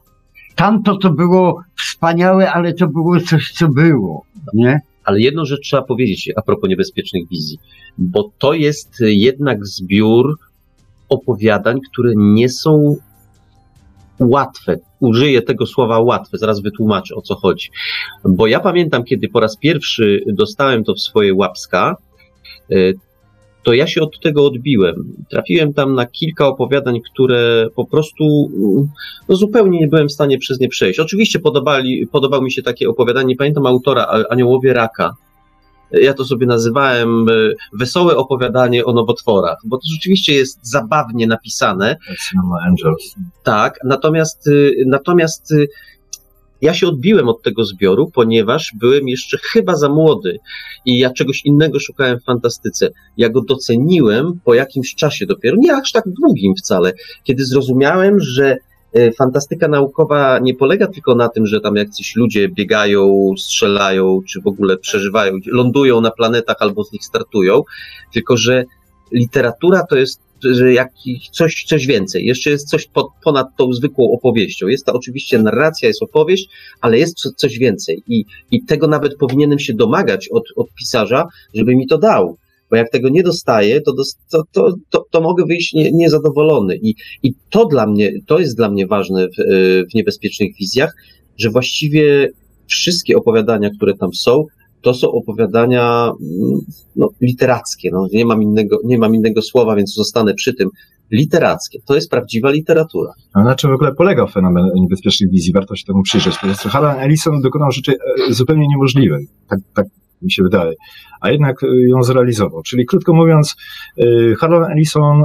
Tamto to było wspaniałe, ale to było coś, co było, nie? Ale jedną rzecz trzeba powiedzieć a propos niebezpiecznych wizji, bo to jest jednak zbiór opowiadań, które nie są łatwe. Użyję tego słowa łatwe, zaraz wytłumaczę o co chodzi. Bo ja pamiętam, kiedy po raz pierwszy dostałem to w swoje łapska, y, to ja się od tego odbiłem. Trafiłem tam na kilka opowiadań, które po prostu no, zupełnie nie byłem w stanie przez nie przejść. Oczywiście podobali, podobał mi się takie opowiadanie, nie pamiętam autora, Aniołowie Raka, ja to sobie nazywałem e, wesołe opowiadanie o nowotworach, bo to rzeczywiście jest zabawnie napisane. Angels. Tak, natomiast, e, natomiast e, ja się odbiłem od tego zbioru, ponieważ byłem jeszcze chyba za młody i ja czegoś innego szukałem w fantastyce. Ja go doceniłem po jakimś czasie dopiero, nie aż tak długim wcale, kiedy zrozumiałem, że E, fantastyka naukowa nie polega tylko na tym, że tam jacyś ludzie biegają, strzelają, czy w ogóle przeżywają, lądują na planetach albo z nich startują, tylko że literatura to jest jakiś, coś, coś więcej. Jeszcze jest coś pod, ponad tą zwykłą opowieścią. Jest to oczywiście narracja, jest opowieść, ale jest coś więcej. I, i tego nawet powinienem się domagać od, od pisarza, żeby mi to dał bo jak tego nie dostaję, to, to, to, to, to mogę wyjść nie, niezadowolony. I, I to dla mnie, to jest dla mnie ważne w, w niebezpiecznych wizjach, że właściwie wszystkie opowiadania, które tam są, to są opowiadania mm, no, literackie. No, nie, mam innego, nie mam innego słowa, więc zostanę przy tym. Literackie. To jest prawdziwa literatura. A na czym w ogóle polegał fenomen niebezpiecznych wizji? Warto się temu przyjrzeć. Prostu Harlan Ellison dokonał rzeczy e, zupełnie niemożliwej. Tak, tak mi się wydaje. A jednak e, ją zrealizował. Czyli krótko mówiąc, e, Harlan Ellison,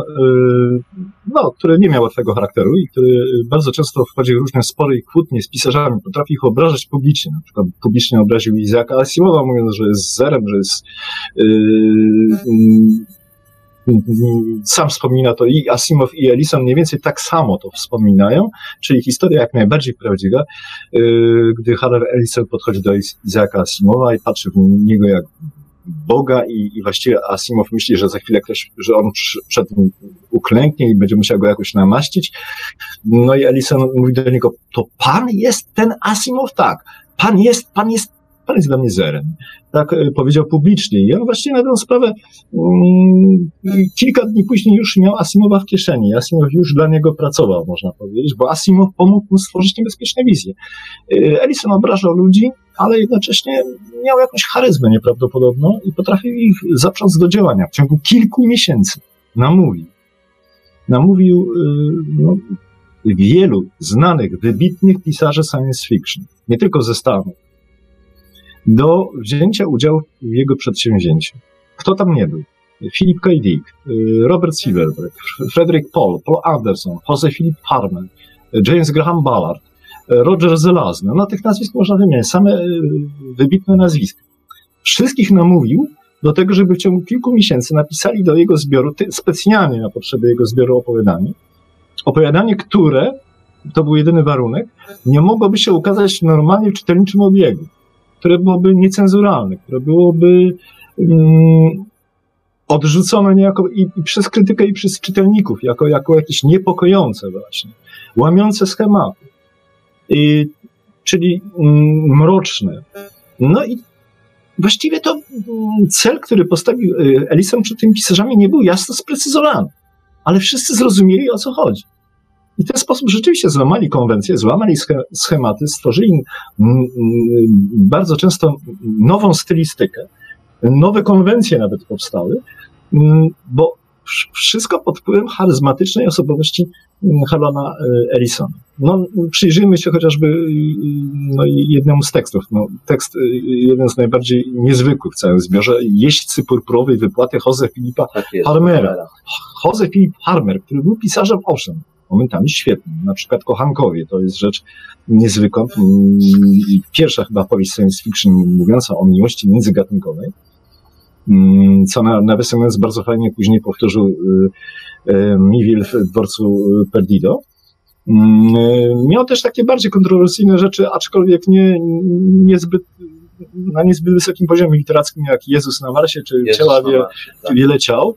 no, który nie miał łatwego charakteru i który bardzo często wchodzi w różne spory i kłótnie z pisarzami, potrafi ich obrażać publicznie. Na przykład publicznie obraził Izaka Asimowa, mówiąc, że jest zerem, że jest sam wspomina to i Asimov i Ellison mniej więcej tak samo to wspominają, czyli historia jak najbardziej prawdziwa, y, gdy Harry Ellison podchodzi do Izaaka Asimowa i patrzy w niego jak Boga i, i właściwie Asimov myśli, że za chwilę ktoś, że on przed nim uklęknie i będzie musiał go jakoś namaścić. No i Ellison mówi do niego, to pan jest ten Asimov? Tak. Pan jest, pan jest pan jest dla mnie zerem. Tak e, powiedział publicznie. I on właściwie na tę sprawę um, kilka dni później już miał Asimowa w kieszeni. Asimow już dla niego pracował, można powiedzieć, bo Asimow pomógł mu stworzyć niebezpieczne wizje. Ellison obrażał ludzi, ale jednocześnie miał jakąś charyzmę nieprawdopodobną i potrafił ich zaprząc do działania. W ciągu kilku miesięcy namówił. Namówił e, no, wielu znanych, wybitnych pisarzy science fiction. Nie tylko ze Stanów, do wzięcia udziału w jego przedsięwzięciu. Kto tam nie był? Philip K. Dick, y, Robert Silverberg, Frederick Paul, Paul Anderson, Jose Philip Harman, James Graham Ballard, Roger Zelazny. No tych nazwisk można wymieniać, same y, wybitne nazwiska. Wszystkich namówił do tego, żeby w ciągu kilku miesięcy napisali do jego zbioru, specjalnie na potrzeby jego zbioru opowiadanie, opowiadanie, które, to był jedyny warunek, nie mogłoby się ukazać normalnie w czytelniczym obiegu które byłoby niecenzuralne, które byłoby um, odrzucone niejako i, i, przez krytykę, i przez czytelników, jako, jako jakieś niepokojące właśnie, łamiące schematy, I, czyli um, mroczne. No i właściwie to um, cel, który postawił y, Ellison przed tymi pisarzami nie był jasno sprecyzowany, ale wszyscy zrozumieli, o co chodzi. I w ten sposób rzeczywiście złamali konwencję, złamali schematy, stworzyli bardzo często nową stylistykę, nowe konwencje nawet powstały, bo wszystko pod wpływem charyzmatycznej osobowości Halona e, Ellisona. No, przyjrzyjmy się chociażby no, jednemu z tekstów. No, tekst, e, jeden z najbardziej niezwykłych w całym zbiorze, Jeźdźcy purpurowej wypłaty Jose Filipa tak Harmera. Jose Filip Harmer, który był pisarzem, owszem, momentami świetnym. Na przykład Kochankowie to jest rzecz niezwykła. Mm, pierwsza chyba powieść science fiction mówiąca o miłości międzygatunkowej, mm, co nawiasem mówiąc bardzo fajnie później powtórzył y, y, Mivil w dworcu Perdido. Mm, miał też takie bardziej kontrowersyjne rzeczy, aczkolwiek nie, niezbyt na niezbyt wysokim poziomie literackim, jak Jezus na Marsie, czy Jezus ciała wie, Marsie, tak. wiele ciał.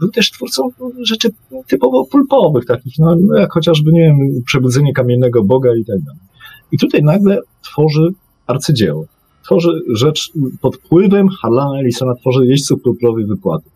Był też twórcą rzeczy typowo pulpowych, takich, no, no, jak chociażby, nie wiem, Przebudzenie Kamiennego Boga i tak dalej. I tutaj nagle tworzy arcydzieło. Tworzy rzecz pod wpływem Harlana Ellisona, tworzy jeźdźców purpurowej wypłaty.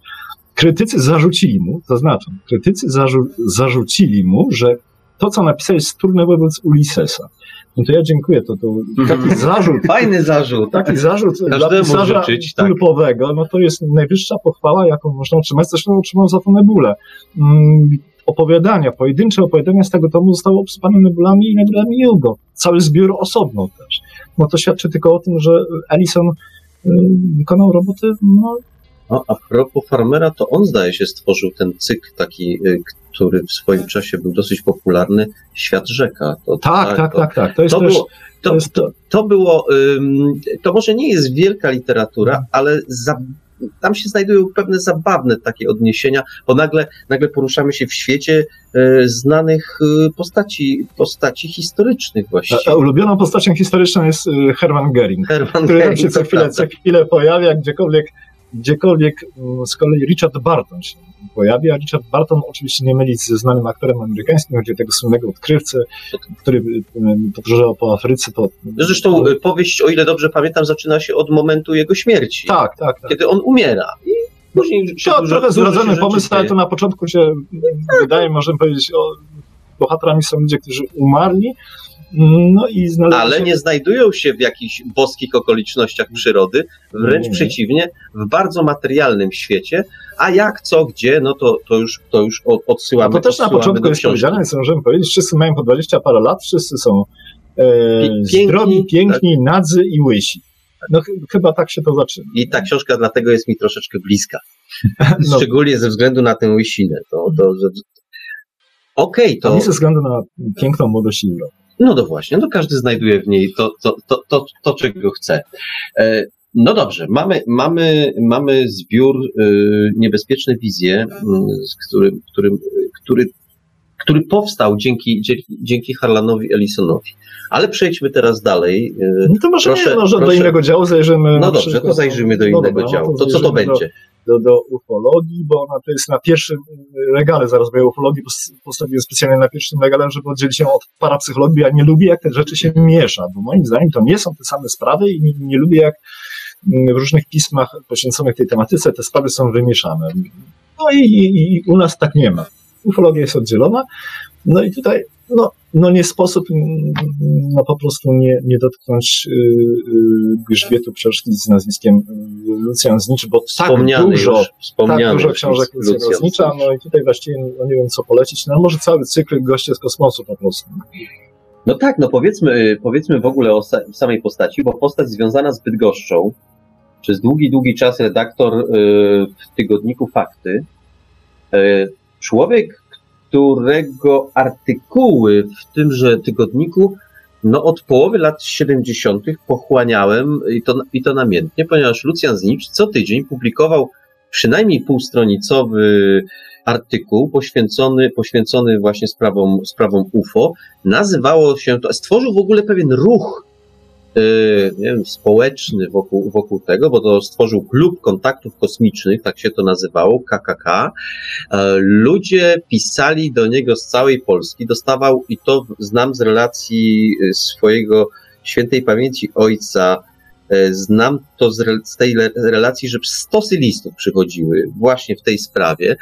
Krytycy zarzucili mu, zaznaczam, krytycy zarzu zarzucili mu, że to, co napisał, jest trudne wobec Ulyssesa. No to ja dziękuję. To, to taki (laughs) zarzut. Fajny zarzut. Taki zarzut dla pisarza życzyć, tak. no to jest najwyższa pochwała, jaką można otrzymać. Zresztą otrzymał za to Nebulę. Mm, opowiadania, pojedyncze opowiadania z tego tomu zostały obsypane nebulami i nebulami Hugo. Cały zbiór osobno też. No to świadczy tylko o tym, że Ellison y, wykonał robotę no, no, a propos Farmera, to on zdaje się stworzył ten cykl taki, y, który w swoim czasie był dosyć popularny, Świat Rzeka. To, tak, tak, tak, to, tak, tak. To, jest to, też, było, to, to, jest... to, to było, to może nie jest wielka literatura, ale za, tam się znajdują pewne zabawne takie odniesienia, bo nagle, nagle poruszamy się w świecie e, znanych e, postaci, postaci historycznych właściwie. A, a ulubioną postacią historyczną jest e, Hermann Göring, Hermann który Göring, się co chwilę, co chwilę pojawia, gdziekolwiek gdziekolwiek mm, z kolei Richard Barton się pojawia. Richard Barton oczywiście nie mylić ze znanym aktorem amerykańskim, chodzi o tego słynnego odkrywcę, który mm, podróżował po Afryce. To, Zresztą to... powieść, o ile dobrze pamiętam, zaczyna się od momentu jego śmierci. Tak, tak. tak. Kiedy on umiera. Później to dużo, trochę zrodzony pomysł, ale to na początku się wydaje, możemy powiedzieć, o bohaterami są ludzie, którzy umarli, No i Ale nie znajdują się w jakichś boskich okolicznościach przyrody, wręcz Nie. przeciwnie, w bardzo materialnym świecie, a jak, co, gdzie, no to, to już, to już od- A odsyłamy to też na odsyłamy początku jest powiedziane, co możemy powiedzieć, wszyscy mają po 20 parę lat, wszyscy są e, Pi- piękni, zdrowi, piękni, nadzy i łysi. No ch- chyba tak się to zaczyna. I ta książka dlatego jest mi troszeczkę bliska. (laughs) No. Szczególnie ze względu na tę łysinę. To, to, że... Okej, To to, nie ze względu na piękną młodość i urok. No to właśnie, no każdy znajduje w niej to, to, to, to, to czego chce. E, No dobrze, mamy, mamy, mamy zbiór y, Niebezpieczne Wizje, z którym, którym, który, który powstał dzięki, dzięki, Harlanowi Ellisonowi. Ale przejdźmy teraz dalej. y, No to może Proszę, nie, może do proszę. innego działu zajrzymy. No dobrze, to zajrzymy do no innego dobra, no działu. To co to będzie? Do, do, do ufologii, bo ona to jest na pierwszym regale, zaraz mówię o ufologii, pos- postawiłem specjalnie na pierwszym regale, żeby oddzielić ją od parapsychologii. Ja nie lubię, jak te rzeczy się miesza, bo moim zdaniem to nie są te same sprawy i nie, nie lubię, jak mm, w różnych pismach poświęconych tej tematyce te sprawy są wymieszane. No i, i, i u nas tak nie ma. Ufologia jest oddzielona, no i tutaj no, no nie sposób no po prostu nie, nie dotknąć y, y, grzbietu książki z nazwiskiem y, Lucjan Znicz, bo tak dużo, tak dużo książek Lucjan Lucjana Znicza, no i tutaj właściwie no nie wiem co polecić, no może cały cykl Goście z kosmosu po prostu. No tak, no powiedzmy, powiedzmy w ogóle o sa- samej postaci, bo postać związana z Bydgoszczą, przez długi, długi czas redaktor w tygodniku Fakty, człowiek, którego artykuły w tymże tygodniku no od połowy lat 70. pochłaniałem i to, i to namiętnie, ponieważ Lucjan Znicz co tydzień publikował przynajmniej półstronicowy artykuł poświęcony, poświęcony właśnie sprawom, sprawom UFO. Nazywało się to, stworzył w ogóle pewien ruch nie wiem, społeczny wokół, wokół tego, bo to stworzył klub kontaktów kosmicznych, tak się to nazywało, KKK. E, Ludzie pisali do niego z całej Polski, dostawał, i to znam z relacji y, swojego świętej pamięci ojca, e, znam to z, z tej relacji, że stosy listów przychodziły właśnie w tej sprawie.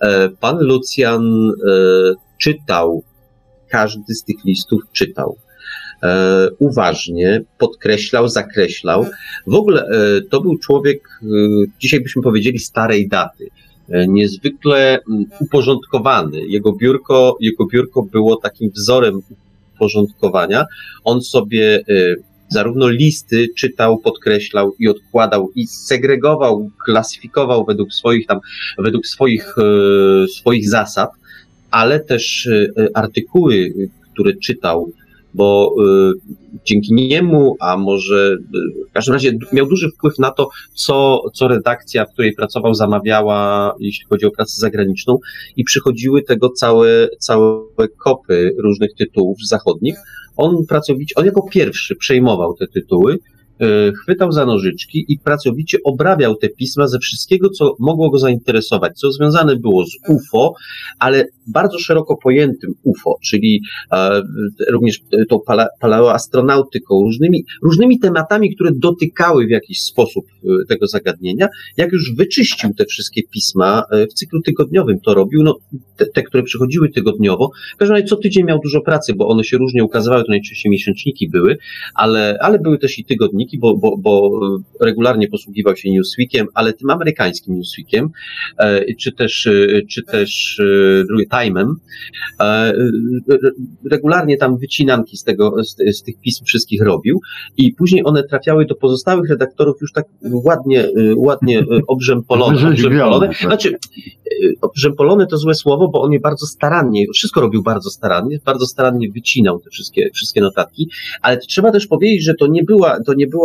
E, Pan Lucjan czytał, każdy z tych listów czytał. E, uważnie, podkreślał, zakreślał. W ogóle e, to był człowiek, e, dzisiaj byśmy powiedzieli, starej daty. E, Niezwykle uporządkowany. Jego biurko, jego biurko było takim wzorem uporządkowania. On sobie e, zarówno listy czytał, podkreślał i odkładał i segregował, klasyfikował według swoich tam, według swoich, e, swoich zasad, ale też artykuły, które czytał, bo y, dzięki niemu, a może w każdym razie miał duży wpływ na to, co, co redakcja, w której pracował, zamawiała, jeśli chodzi o pracę zagraniczną, i przychodziły tego całe, całe kopy różnych tytułów zachodnich. On pracowicie, on jako pierwszy przejmował te tytuły, chwytał za nożyczki i pracowicie obrabiał te pisma ze wszystkiego, co mogło go zainteresować, co związane było z UFO, ale bardzo szeroko pojętym UFO, czyli e, również tą pala, paleoastronautyką, różnymi, różnymi tematami, które dotykały w jakiś sposób e, tego zagadnienia. Jak już wyczyścił te wszystkie pisma e, w cyklu tygodniowym, to robił, no, te, te które przychodziły tygodniowo. W każdym razie co tydzień miał dużo pracy, bo one się różnie ukazywały, to najczęściej miesięczniki były, ale, ale były też i tygodniki, bo, bo, bo regularnie posługiwał się Newsweekiem, ale tym amerykańskim Newsweekiem, e, czy też, e, czy też e, Time'em. Re- regularnie tam wycinanki z tego, z, z tych pism wszystkich robił i później one trafiały do pozostałych redaktorów już tak ładnie, ładnie obrzępolone. Obrzępolone. Znaczy, obrzępolone to złe słowo, bo on je bardzo starannie, wszystko robił bardzo starannie, bardzo starannie wycinał te wszystkie, wszystkie notatki, ale trzeba też powiedzieć, że to nie była, to nie była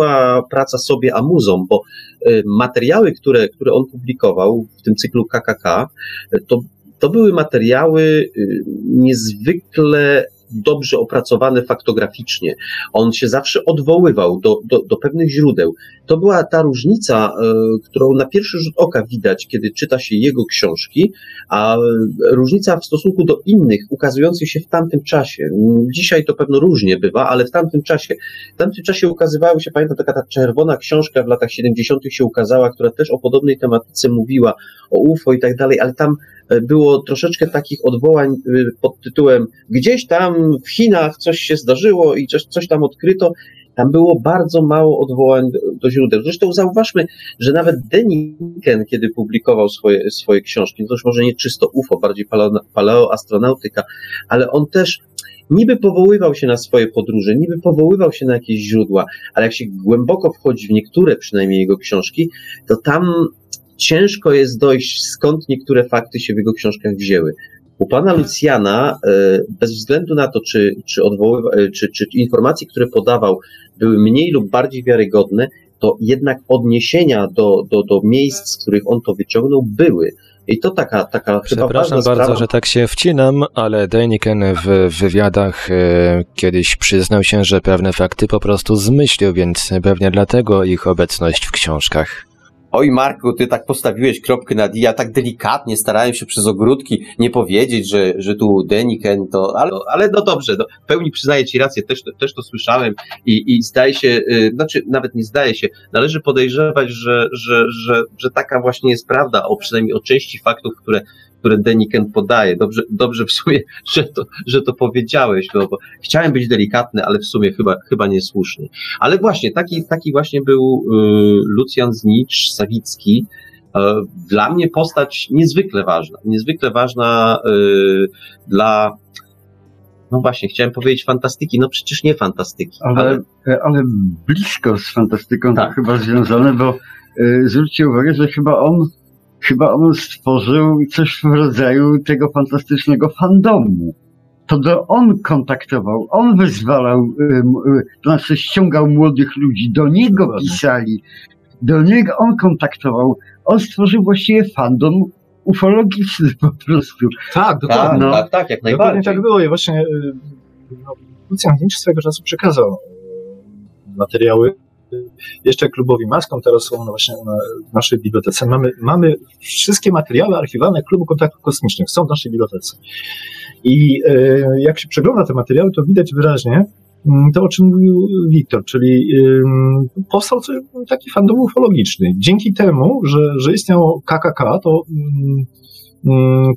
praca sobie amuzą, bo e, materiały, które, które on publikował w tym cyklu KKK, e, to, to były materiały y, niezwykle dobrze opracowane faktograficznie. On się zawsze odwoływał do, do, do pewnych źródeł. To była ta różnica, y, którą na pierwszy rzut oka widać, kiedy czyta się jego książki, a y, różnica w stosunku do innych ukazujących się w tamtym czasie. Dzisiaj to pewno różnie bywa, ale w tamtym czasie, w tamtym czasie ukazywały się, pamiętam, taka ta czerwona książka w latach 70. się ukazała, która też o podobnej tematyce mówiła, o UFO i tak dalej, ale tam e, było troszeczkę takich odwołań e, pod tytułem gdzieś tam w Chinach coś się zdarzyło i coś, coś tam odkryto. Tam było bardzo mało odwołań do, do źródeł. Zresztą zauważmy, że nawet Deniken, kiedy publikował swoje, swoje książki, no to już może nie czysto UFO, bardziej paleo, paleoastronautyka, ale on też niby powoływał się na swoje podróże, niby powoływał się na jakieś źródła, ale jak się głęboko wchodzi w niektóre przynajmniej jego książki, to tam ciężko jest dojść, skąd niektóre fakty się w jego książkach wzięły. U pana Lucjana, e, bez względu na to, czy, czy, odwoływa, e, czy, czy informacje, które podawał, były mniej lub bardziej wiarygodne, to jednak odniesienia do, do, do miejsc, z których on to wyciągnął, były. I to taka, taka Przepraszam bardzo, sprawa. że tak się wcinam, ale Deniken w wywiadach e, kiedyś przyznał się, że pewne fakty po prostu zmyślił, więc pewnie dlatego ich obecność w książkach. Oj, Marku, ty tak postawiłeś kropkę nad i, ja tak delikatnie starałem się przez ogródki nie powiedzieć, że, że tu Deniken to, ale, ale no dobrze, no, w pełni przyznaję ci rację, też, też to słyszałem i, i zdaje się, yy, znaczy nawet nie zdaje się, należy podejrzewać, że, że, że, że taka właśnie jest prawda, o przynajmniej o części faktów, które które Deniken podaje. Dobrze, dobrze w sumie, (laughs) że to, że to powiedziałeś, no bo chciałem być delikatny, ale w sumie chyba, chyba niesłusznie. Ale właśnie, taki, taki właśnie był y, Lucjan Znicz, Sawicki, y, dla mnie postać niezwykle ważna, niezwykle ważna y, dla no właśnie, chciałem powiedzieć fantastyki, no przecież nie fantastyki. Ale, ale... ale blisko z fantastyką tak. to chyba związane, bo y, zwróćcie uwagę, że chyba on chyba on stworzył coś w rodzaju tego fantastycznego fandomu. To do on kontaktował, on wyzwalał, to znaczy ściągał młodych ludzi, do niego pisali, do niego on kontaktował. On stworzył właściwie fandom ufologiczny po prostu. Tak, dokładnie. No. Tak, tak, jak najbardziej. tak było i właśnie no, Lucjan Lynch swego czasu przekazał materiały jeszcze klubowi Maskom, teraz są właśnie na naszej bibliotece. Mamy, mamy wszystkie materiały archiwalne Klubu Kontaktów Kosmicznych, są w naszej bibliotece. I e, jak się przegląda te materiały, to widać wyraźnie, mm, to, o czym mówił Wiktor, czyli powstał taki fandom ufologiczny. Dzięki temu, że, że istniał KKK, to Mm,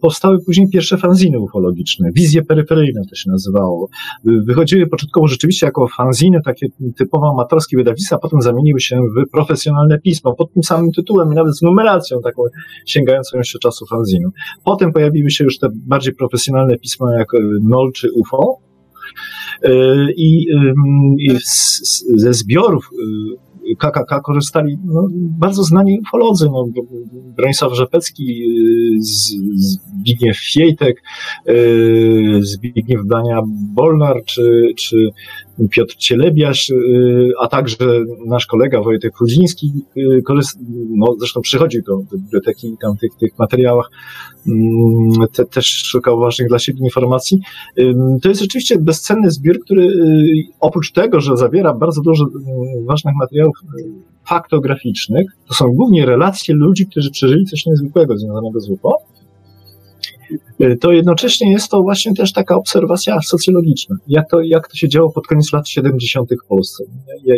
powstały później pierwsze fanziny ufologiczne, wizje peryferyjne to się nazywało. Wychodziły początkowo rzeczywiście jako fanziny, takie typowo amatorskie wydawnictwa, potem zamieniły się w profesjonalne pismo pod tym samym tytułem i nawet z numeracją taką sięgającą jeszcze czasu fanzinu. Potem pojawiły się już te bardziej profesjonalne pisma jak NOL czy UFO, e, i, i ze zbiorów y, KKK korzystali no, bardzo znani ufolodzy, no, Bronisław Rzepecki, y, Zbigniew Fiejtek, y, Zbigniew Dania Bolnar, czy, czy Piotr Cielebiasz, y, a także nasz kolega Wojtek Rudziński, no, zresztą przychodził do, biblioteki i tam tych, tych materiałach mm, te, też szukał ważnych dla siebie informacji. To jest rzeczywiście bezcenny zbiór, który oprócz tego, że zawiera bardzo dużo ważnych materiałów faktograficznych, to są głównie relacje ludzi, którzy przeżyli coś niezwykłego związanego z UFO, to jednocześnie jest to właśnie też taka obserwacja socjologiczna. Jak to, jak to się działo pod koniec lat 70. w Polsce.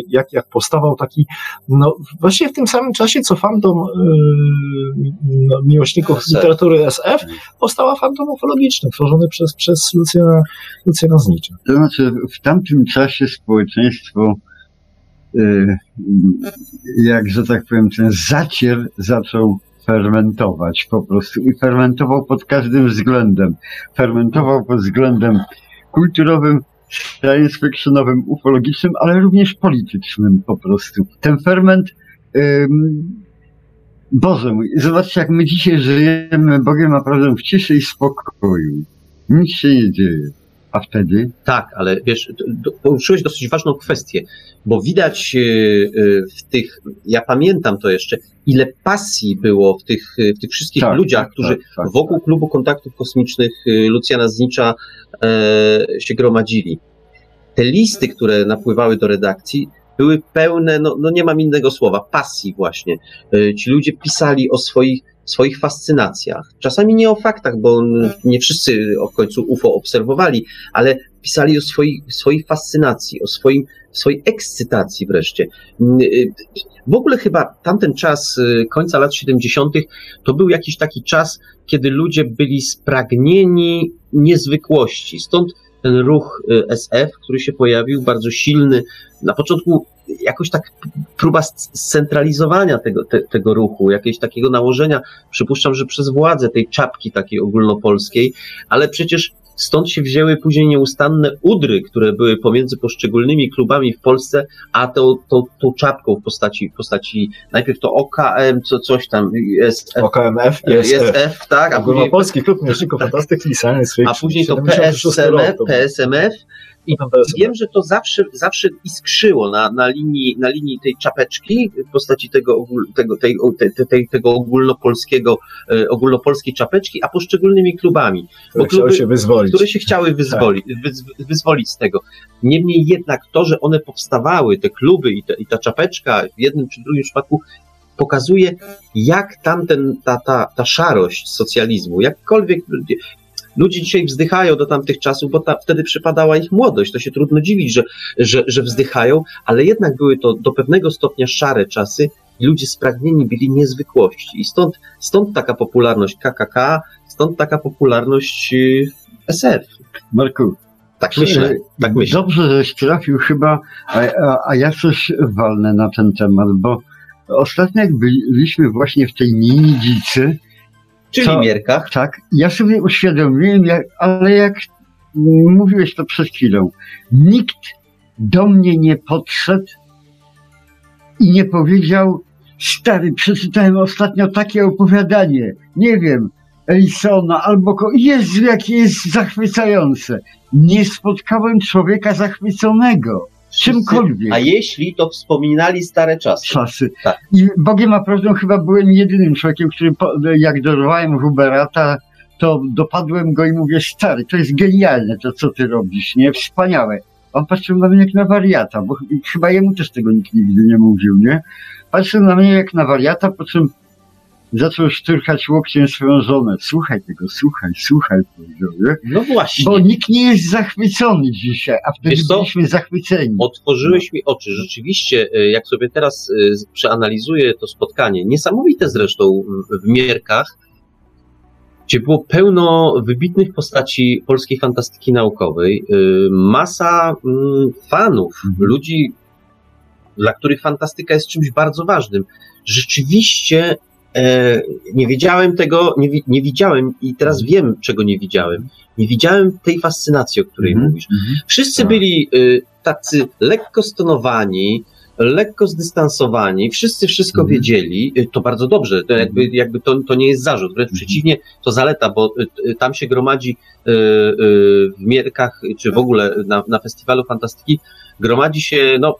Jak, jak powstawał taki, no właściwie w tym samym czasie, co fandom yy, no, miłośników SF. literatury SF, powstała fandom ufologiczny, tworzony przez, przez Lucjana, Lucjana Znicza. To znaczy, w tamtym czasie społeczeństwo Y, jak, że tak powiem, ten zacier zaczął fermentować po prostu i fermentował pod każdym względem. Fermentował pod względem kulturowym, science fictionowym, ufologicznym, ale również politycznym po prostu. Ten ferment ym, Boże mój, zobaczcie jak my dzisiaj żyjemy Bogiem naprawdę w ciszy i spokoju. Nic się nie dzieje. A wtedy? Tak, ale wiesz, poruszyłeś dosyć ważną kwestię, bo widać e, e, w tych, ja pamiętam to jeszcze, ile pasji było w tych, w tych wszystkich tak, ludziach, tak, którzy tak, tak, wokół klubu kontaktów kosmicznych e, Lucjana Znicza e, się gromadzili. Te listy, które napływały do redakcji, były pełne, no, no nie mam innego słowa, pasji właśnie. Ci ludzie pisali o swoich swoich fascynacjach. Czasami nie o faktach, bo nie wszyscy w końcu UFO obserwowali, ale pisali o swojej, swojej fascynacji, o swoim, swojej ekscytacji wreszcie. W ogóle chyba tamten czas, końca lat 70., to był jakiś taki czas, kiedy ludzie byli spragnieni niezwykłości. Stąd ten ruch SF, który się pojawił, bardzo silny. Na początku jakoś tak próba scentralizowania tego, te, tego ruchu, jakiegoś takiego nałożenia, przypuszczam, że przez władzę tej czapki takiej ogólnopolskiej, ale przecież Stąd się wzięły później nieustanne udry, które były pomiędzy poszczególnymi klubami w Polsce, a tą, tą, tą czapką w postaci, w postaci najpierw to OKM, co, coś tam, jest OKMF, SF, tak, a później Polski Klub Mieszników Fantastyki Science A później to PSMF, PSMF i wiem, że to zawsze, zawsze iskrzyło na, na, linii, na linii tej czapeczki w postaci tego, tego, tej, tej, tego ogólnopolskiego, e, ogólnopolskiej czapeczki, a poszczególnymi klubami. Które kluby, się wyzwolić. Które się chciały wyzwolić, tak. wyzwolić z tego. Niemniej jednak to, że one powstawały, te kluby i, te, i ta czapeczka w jednym czy drugim przypadku pokazuje, jak tamten, ta, ta, ta szarość socjalizmu, jakkolwiek Ludzie dzisiaj wzdychają do tamtych czasów, bo ta, wtedy przypadała ich młodość. To się trudno dziwić, że, że, że wzdychają, ale jednak były to do pewnego stopnia szare czasy i ludzie spragnieni byli niezwykłości. I stąd, stąd taka popularność KKK, stąd taka popularność y, SF. Marku, tak myślę, tak myślę. Dobrze, żeś trafił chyba, a, a, a ja coś walnę na ten temat, bo ostatnio jak byliśmy właśnie w tej Nidzicy, Czyli to, Mierkach. Tak. Ja sobie uświadomiłem, jak, ale jak mówiłeś to przed chwilą, nikt do mnie nie podszedł i nie powiedział, stary, przeczytałem ostatnio takie opowiadanie, nie wiem, Elisona albo ko- Jezu, jakie jest zachwycające. Nie spotkałem człowieka zachwyconego czymkolwiek. A jeśli, to wspominali stare czasy. Czasy. Tak. I Bogiem a prawdą chyba byłem jedynym człowiekiem, który jak dorwałem Huberata, to dopadłem go i mówię, stary, to jest genialne to, co ty robisz, nie? Wspaniałe. On patrzył na mnie jak na wariata, bo chyba jemu też tego nikt nigdy nie mówił, nie? Patrzył na mnie jak na wariata, po czym zaczął szturchać łokciem swoją żonę. Słuchaj tego, słuchaj, słuchaj, powiedział, nie? No właśnie. Bo nikt nie jest zachwycony dzisiaj, a wtedy Wiesz byliśmy zachwyceni. Otworzyłeś mi oczy. Rzeczywiście, e, jak sobie teraz e, przeanalizuję to spotkanie, niesamowite zresztą w Mierkach, gdzie było pełno wybitnych postaci polskiej fantastyki naukowej, e, masa mm, fanów, mhm. ludzi, dla których fantastyka jest czymś bardzo ważnym. Rzeczywiście nie wiedziałem tego, nie, nie widziałem i teraz wiem, czego nie widziałem. Nie widziałem tej fascynacji, o której mm -hmm. mówisz. Mhm. Wszyscy tak. byli y, tacy lekko stonowani, lekko zdystansowani, wszyscy wszystko mm -hmm. wiedzieli, y, to bardzo dobrze, to jakby, mhm. jakby to, to nie jest zarzut, wręcz mm -hmm. przeciwnie, to zaleta, bo y, tam się gromadzi w Mierkach, czy w ogóle na, na festiwalu fantastyki, gromadzi się, no,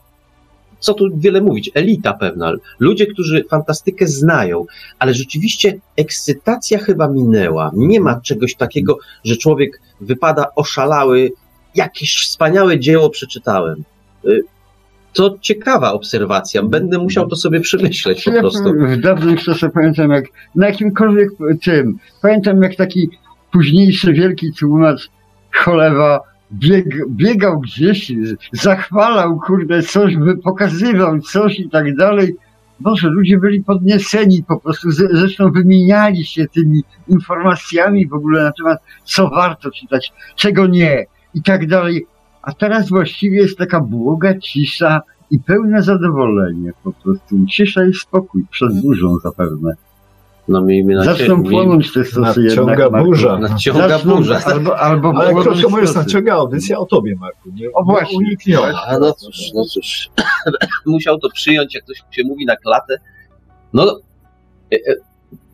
co tu wiele mówić, elita pewna, ludzie, którzy fantastykę znają, ale rzeczywiście ekscytacja chyba minęła. Nie ma czegoś takiego, że człowiek wypada oszalały, jakieś wspaniałe dzieło przeczytałem. Y, to ciekawa obserwacja. Będę musiał to sobie przemyśleć po prostu. W dawnych czasach pamiętam, jak na jakimkolwiek tym, pamiętam jak taki późniejszy wielki tłumacz cholewa bieg, biegał gdzieś, zachwalał, kurde, coś, pokazywał coś i tak dalej. Boże, ludzie byli podnieceni po prostu, zresztą wymieniali się tymi informacjami w ogóle na temat, co warto czytać, czego nie i tak dalej. A teraz właściwie jest taka błoga cisza i pełne zadowolenie po prostu. Cisza i spokój, przed burzą zapewne. No miejmy nadzieję. Zaczną płonąć te stosy jednak, burza. Nadciąga Zaczną, burza. Albo, albo Ale krótko mówiąc, nadciąga audycja o tobie, Marku. Nie, o właśnie. Unikniona. A no cóż, no cóż. (laughs) Musiał to przyjąć, jak to się mówi na klatę. No, e, e,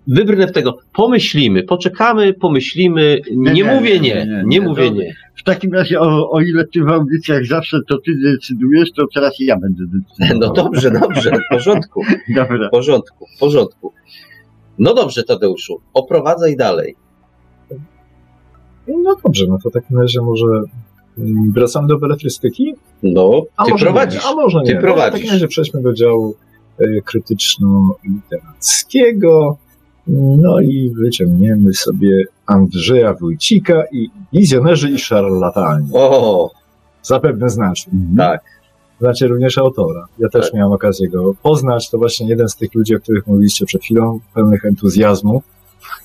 wybrnę w tego. Pomyślimy, poczekamy, pomyślimy. Nie, nie, nie mówię nie, nie, nie mówię nie. W takim razie, o, o ile ty w audycjach zawsze to ty decydujesz, to teraz ja będę (laughs) decydował. No dobrze, dobrze, w porządku. (laughs) Dobra. W porządku, w porządku. No dobrze, Tadeuszu, oprowadzaj dalej. No dobrze, no to w takim razie może mm, wracam do beletrystyki? No, ty a prowadzisz. Nie, a może nie. Ty. No, w takim razie przejdźmy do działu y, krytyczno-literackiego. No i wyciągniemy sobie Andrzeja Wójcika i Wizjonerzy i Szarlatani. O, Zapewne znacie. tak. Znacie również autora. Ja też Tak. miałem okazję go poznać. To właśnie jeden z tych ludzi, o których mówiliście przed chwilą, pełnych entuzjazmu,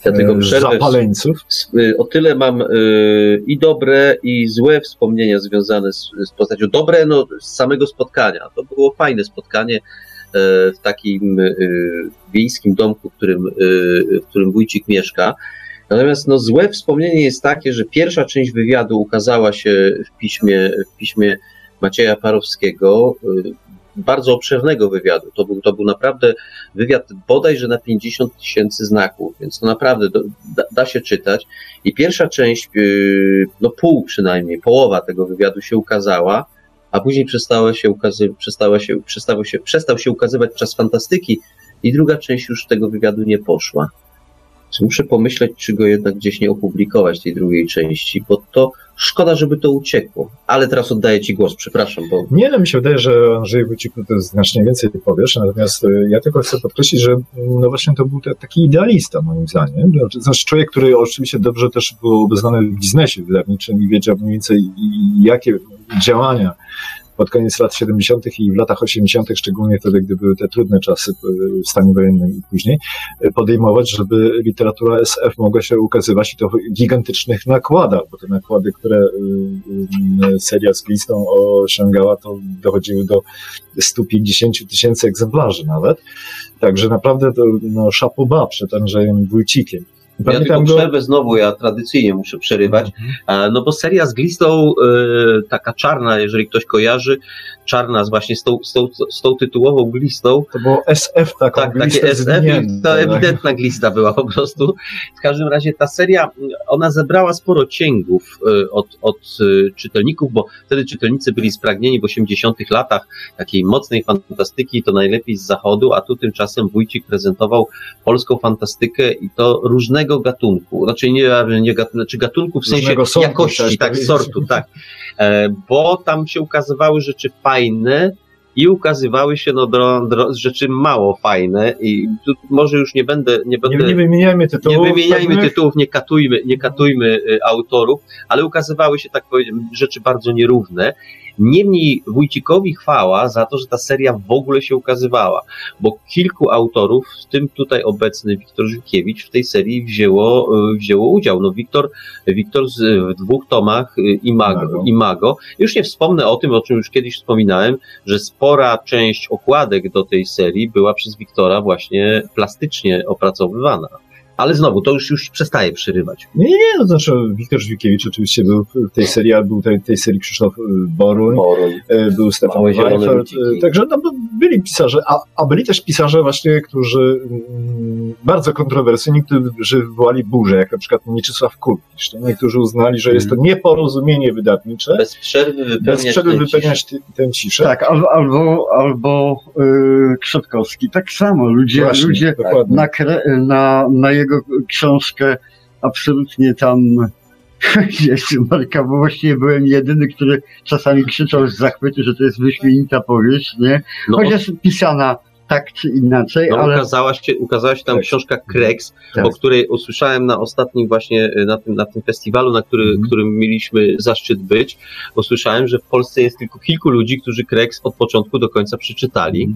Ja tego e, przerwę. zapaleńców. Y, O tyle mam y, i dobre, i złe wspomnienia związane z, z postacią. Dobre, no, z samego spotkania. To było fajne spotkanie e, w takim y, wiejskim domku, w którym, y, w którym wójcik mieszka. Natomiast no, złe wspomnienie jest takie, że pierwsza część wywiadu ukazała się w piśmie, w piśmie Macieja Parowskiego, y, bardzo obszernego wywiadu. To był, to był naprawdę wywiad bodajże na 50 tysięcy znaków, więc to naprawdę da, da się czytać. I pierwsza część, yy, no pół przynajmniej, połowa tego wywiadu się ukazała, a później przestała się ukazy- przestała się, przestało się, przestał się ukazywać czas fantastyki i druga część już tego wywiadu nie poszła. Muszę pomyśleć, czy go jednak gdzieś nie opublikować, tej drugiej części, bo to szkoda, żeby to uciekło. Ale teraz oddaję Ci głos, przepraszam, bo Nie, no mi się wydaje, że Andrzej Wójciku to znacznie więcej powiesz, natomiast e, ja tylko chcę podkreślić, że no właśnie to był taki idealista moim zdaniem. Znaczy człowiek, który oczywiście dobrze też był obeznany w biznesie wydawniczym i wiedział mniej więcej jakie działania pod koniec lat 70. i w latach 80., szczególnie wtedy, gdy były te trudne czasy e, w stanie wojennym i później, e, podejmować, żeby literatura SF mogła się ukazywać i to w gigantycznych nakładach, bo te nakłady, które y, seria z listą osiągała, to dochodziły do 150 tysięcy egzemplarzy nawet. Także naprawdę to no, szapoba przed Andrzejem Wójcikiem. Ja tylko przerwę znowu, ja tradycyjnie muszę przerywać, E, No bo seria z glistą, e, taka czarna, jeżeli ktoś kojarzy, czarna z właśnie z tą, z tą, z tą tytułową glistą, To było SF taką tak, takie SF, to tak. ewidentna glista była po prostu. W każdym razie ta seria, ona zebrała sporo cięgów e, od, od e, czytelników, bo wtedy czytelnicy byli spragnieni w 80 latach takiej mocnej fantastyki, to najlepiej z zachodu, a tu tymczasem Wójcik prezentował polską fantastykę i to różnego gatunku, znaczy nie, nie gatunku, znaczy gatunku w sensie jakości, tak, powiedzieć. sortu, tak. E, Bo tam się ukazywały rzeczy fajne i ukazywały się no, dro, dro, rzeczy mało fajne i tu może już nie będę, nie Nie, będę nie wymieniajmy tytułów. nie wymieniajmy pewnych. tytułów, nie katujmy, nie katujmy y, autorów, ale ukazywały się, tak powiem, rzeczy bardzo nierówne. Niemniej Wójcikowi chwała za to, że ta seria w ogóle się ukazywała, bo kilku autorów, w tym tutaj obecny Wiktor Żukiewicz, w tej serii wzięło, y, wzięło udział. No Wiktor, Wiktor z, w dwóch tomach y, Imago. Imago. Już nie wspomnę o tym, o czym już kiedyś wspominałem, że spora część okładek do tej serii była przez Wiktora właśnie plastycznie opracowywana. Ale znowu, to już, już przestaje przerywać. Nie, nie, nie, to znaczy Wiktor Żwikiewicz oczywiście był w tej serii, a był tej, tej serii Krzysztof y, Boruń, e, był Stefan Weifert, e, także no, by- byli pisarze, a, a byli też pisarze właśnie, którzy mm, bardzo kontrowersyjni, którzy wywołali burzę, jak na przykład Mieczysław Kulkisz. No, Niektórzy uznali, że jest to nieporozumienie wydawnicze, Bez przerwy wypełniać bez przerwy tę wypełniać tę- tę ciszę. Tak, albo, albo, albo yy, Krzotkowski. Tak samo. Ludzie, Właśnie, ludzie dokładnie. na, kre, na, na jego książkę absolutnie tam (laughs) jest Marka, bo właściwie byłem jedyny, który czasami krzyczał z zachwytu, że to jest wyśmienita powieść, nie? No, Chociaż pisana tak czy inaczej, no ale ukazała, się, ukazała się tam Tak. książka Kreks, Tak. o której usłyszałem na ostatnim właśnie, y, na tym, na tym festiwalu, na który, Mhm. którym mieliśmy zaszczyt być. Usłyszałem, że w Polsce jest tylko kilku ludzi, którzy Kreks od początku do końca przeczytali.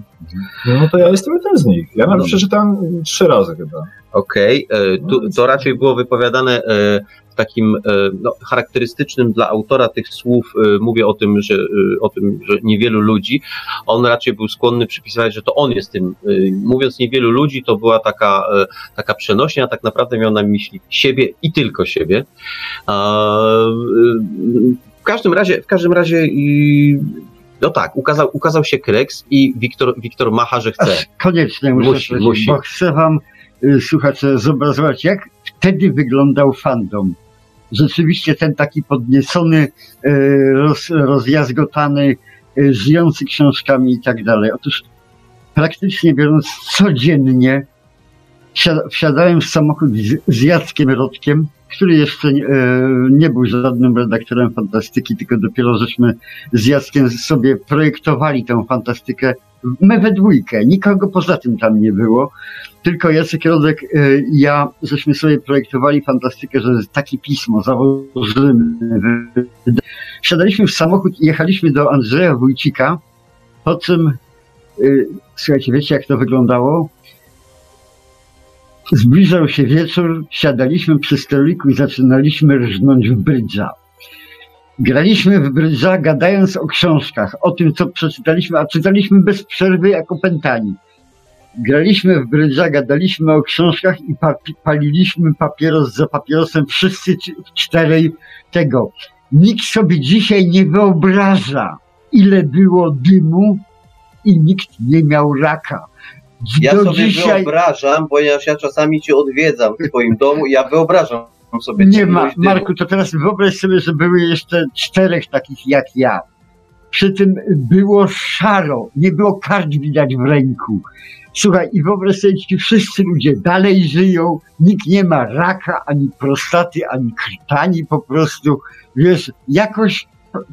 No to ja jestem jeden z nich. Ja nawet No. przeczytałem trzy razy chyba. Okej, e, tu- to raczej było wypowiadane e, w takim e, no, charakterystycznym dla autora tych słów. e, Mówię o tym, że, e, o tym, że niewielu ludzi. On raczej był skłonny przypisywać, że to on jest tym. e, Mówiąc niewielu ludzi, to była taka, e, taka przenośnia, tak naprawdę miał na myśli siebie i tylko siebie. E, W każdym razie, w każdym razie i no tak, ukazał, ukazał się Kreks i Wiktor, Wiktor macha, że chce. koniecznie muszę Musi, powiedzieć, musi. bo chcę wam, słuchacze, zobrazować, jak wtedy wyglądał fandom. Rzeczywiście ten taki podniecony, y, roz, rozjazgotany, y, żyjący książkami i tak dalej. Otóż praktycznie biorąc codziennie wsia- wsiadałem w samochód z, Jackiem Rodkiem, który jeszcze nie, nie był żadnym redaktorem fantastyki, tylko dopiero żeśmy z Jackiem sobie projektowali tę fantastykę My we dwójkę, nikogo poza tym tam nie było, tylko Jacek Rodek y, i ja, żeśmy sobie projektowali fantastykę, że takie pismo założymy. Wsiadaliśmy w samochód i jechaliśmy do Andrzeja Wójcika, po czym, y, słuchajcie, wiecie jak to wyglądało? Zbliżał się wieczór, siadaliśmy przy stoliku i zaczynaliśmy rżnąć w brydża. Graliśmy w brydża, gadając o książkach, o tym, co przeczytaliśmy, a czytaliśmy bez przerwy jak opętani. Graliśmy w brydża, gadaliśmy o książkach i pa paliliśmy papieros za papierosem, wszyscy czterej tego. Nikt sobie dzisiaj nie wyobraża, ile było dymu i nikt nie miał raka. Ja sobie dzisiaj... wyobrażam, ponieważ ja czasami cię odwiedzam w twoim domu i ja wyobrażam sobie. Nie ma, Marku, to teraz wyobraź sobie, że były jeszcze czterech takich jak ja. Przy tym było szaro, nie było kart widać w ręku. Słuchaj, i wyobraź sobie, ci wszyscy ludzie dalej żyją, nikt nie ma raka, ani prostaty, ani krtani, po prostu, wiesz, jakoś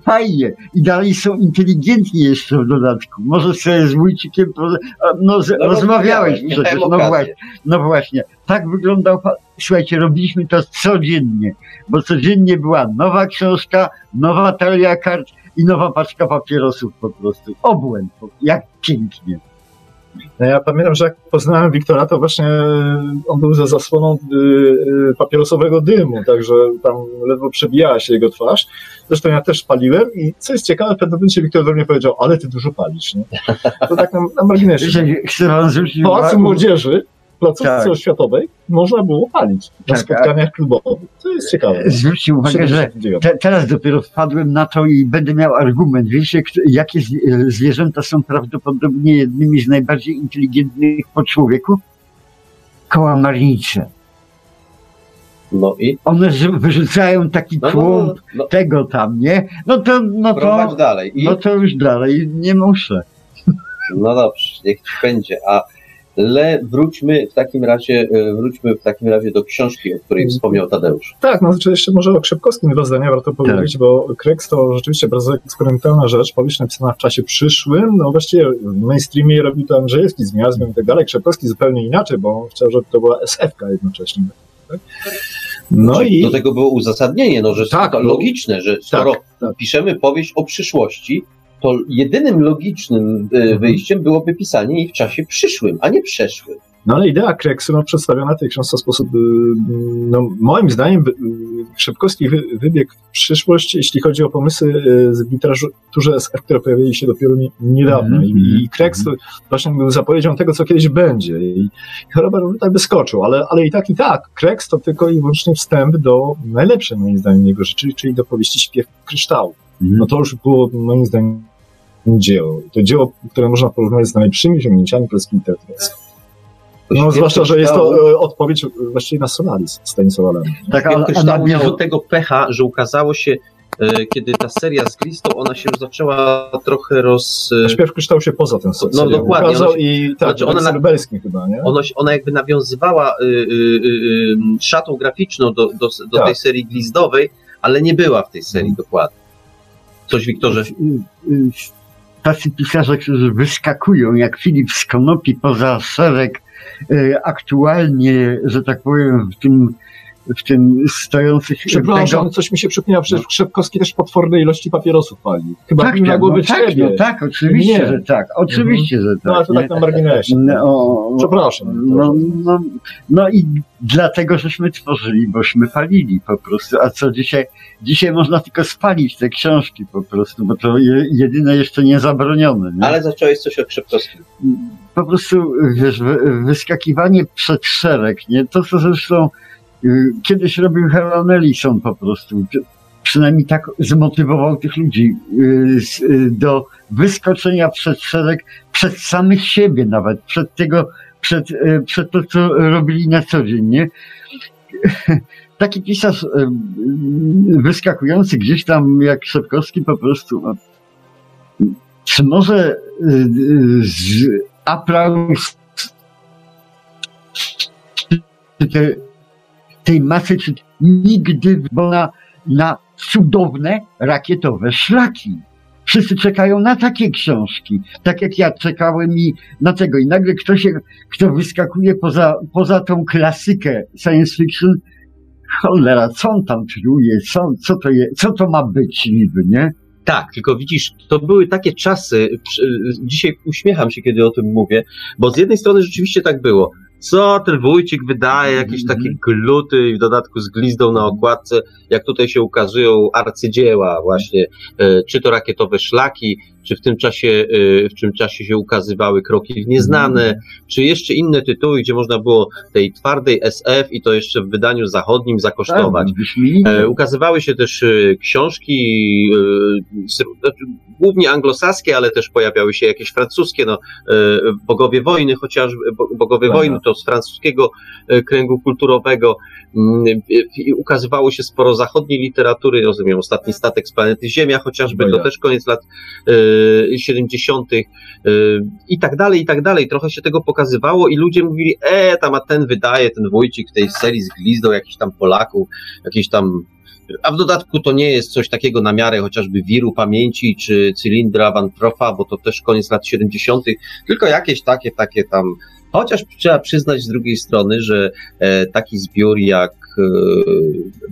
fajnie i dalej są inteligentni jeszcze w dodatku. Może sobie z Wójcikiem no, no, rozmawiałeś przecież, no właśnie, no właśnie. Tak wyglądał, słuchajcie, robiliśmy to codziennie, bo codziennie była nowa książka, nowa talia kart i nowa paczka papierosów po prostu. Obłęd, jak pięknie. No ja pamiętam, że jak poznałem Wiktora, to właśnie on był za zasłoną y, y, papierosowego dymu, także tam ledwo przebijała się jego twarz. Zresztą ja też paliłem i co jest ciekawe, w pewnym momencie Wiktor do mnie powiedział, ale ty dużo palisz, nie? To tak na, na marginesie. Zwrócić Pałacu Młodzieży placówce tak. oświatowej można było palić na tak, spotkaniach klubowych. To jest ciekawe. Zwróćcie uwagę, że te, teraz dopiero wpadłem na to i będę miał argument. Wiecie, jakie zwierzęta są prawdopodobnie jednymi z najbardziej inteligentnych po człowieku? Kołamarnicze. No i? One wyrzucają taki no, no, no, no, tego tam, nie? No to, no to, dalej. I? no to już dalej nie muszę. No dobrze, niech ci będzie. A ale wróćmy w takim razie, e, wróćmy w takim razie do książki, o której wspomniał Tadeusz. Tak, no znaczy jeszcze może o Krzepkowskim dwa zdania warto powiedzieć, tak. bo Kreks to rzeczywiście bardzo eksperymentalna rzecz, powieść napisana w czasie przyszłym, no właściwie w mainstreamie robił to Andrzejewski z miastem i tak dalej, Krzepkowski zupełnie inaczej, bo on chciał, żeby to była SF-ka jednocześnie. Tak? No znaczy, i... Do tego było uzasadnienie, no, że tak, to logiczne, że skoro tak, tak. piszemy powieść o przyszłości, to jedynym logicznym e, mhm. wyjściem byłoby pisanie jej w czasie przyszłym, a nie przeszłym. No ale idea Kreksu no, przedstawiona w tej książce w sposób, y, no, moim zdaniem, y, Szybkowski wybiegł w przyszłość, jeśli chodzi o pomysły y, w literaturze SF, które pojawili się dopiero niedawno. Mm -hmm. I, I Kreks mm -hmm. właśnie był zapowiedzią tego, co kiedyś będzie. I Robert tak wyskoczył, ale, ale i tak, i tak. Kreks to tylko i wyłącznie wstęp do najlepszej, moim zdaniem, jego rzeczy, czyli do powieści Śpiew Kryształu. Mm -hmm. No to już było, moim zdaniem, dzieło. To dzieło, które można porównać z najlepszymi osiągnięciami polskiej literatury. No, zwłaszcza, że jest to e, odpowiedź właściwie na Solaris Stanisława Lema. Tak, ale a miało tego pecha, że ukazało się e, kiedy ta seria z Kristą, ona się zaczęła trochę roz... E, Śpiew kryształ się poza tym serią. No dokładnie. Ona się, i tak, znaczy ona, chyba, nie? Ona, ona jakby nawiązywała y, y, y, szatą graficzną do, do, do tak. tej serii glizdowej, ale nie była w tej serii hmm. dokładnie. Coś, Wiktorze? Tacy pisarze, którzy wyskakują jak Filip z Konopi poza szereg e, aktualnie, że tak powiem, w tym w tym stojących... Przepraszam, tego... coś mi się przypomniało, przecież no. Szepkowski też potworne ilości papierosów pali. Chyba tak, tak, no, tak, no, tak, oczywiście, nie. że tak, oczywiście, mhm. że tak. No, to tak na marginesie. No, przepraszam. No, no, no i dlatego, żeśmy tworzyli, bośmy palili po prostu, a co dzisiaj, dzisiaj można tylko spalić te książki po prostu, bo to jedyne jeszcze niezabronione. Nie? Ale zacząłeś coś o Krzepkowskim. Po prostu, wiesz, wyskakiwanie przed szereg, nie? To, co zresztą kiedyś robił Herman Ellison po prostu. Przynajmniej tak zmotywował tych ludzi y, y, do wyskoczenia przed szereg, przed samych siebie nawet, przed tego, przed, przed to, co robili na co dzień, nie? (laughs) Taki pisarz wyskakujący gdzieś tam jak Szepkowski po prostu, no, czy może z aplauz te tej masy nigdy, bo na, na cudowne rakietowe szlaki. Wszyscy czekają na takie książki, tak jak ja czekałem i na tego. I nagle ktoś, kto wyskakuje poza, poza tą klasykę science fiction, cholera, co on tam czuje, co, co, to je, co to ma być niby, nie? Tak, tylko widzisz, to były takie czasy, dzisiaj uśmiecham się, kiedy o tym mówię, bo z jednej strony rzeczywiście tak było. Co ten wójcik wydaje, jakieś takie mhm. gluty i w dodatku z glizdą na okładce, jak tutaj się ukazują arcydzieła właśnie, e, czy to rakietowe szlaki, czy w tym czasie, y, w tym czasie się ukazywały kroki w nieznane, mhm. czy jeszcze inne tytuły, gdzie można było tej twardej SF i to jeszcze w wydaniu zachodnim zakosztować. Tak, e, ukazywały się też y, książki, y, znaczy, głównie anglosaskie, ale też pojawiały się jakieś francuskie, no, Bogowie Wojny, chociażby Bogowie tak. Wojny to z francuskiego kręgu kulturowego. Mm, ukazywało się sporo zachodniej literatury, rozumiem, ostatni statek z planety Ziemia chociażby, to też koniec lat 70. Y, i tak dalej, i tak dalej. Trochę się tego pokazywało i ludzie mówili, e, tam a ten wydaje, ten Wójcik w tej serii z glizdą jakichś tam Polaków, jakiś tam a w dodatku to nie jest coś takiego na miarę chociażby wiru pamięci czy cylindra Van Troffa, bo to też koniec lat 70., tylko jakieś takie, takie tam. Chociaż trzeba przyznać z drugiej strony, że e, taki zbiór jak e,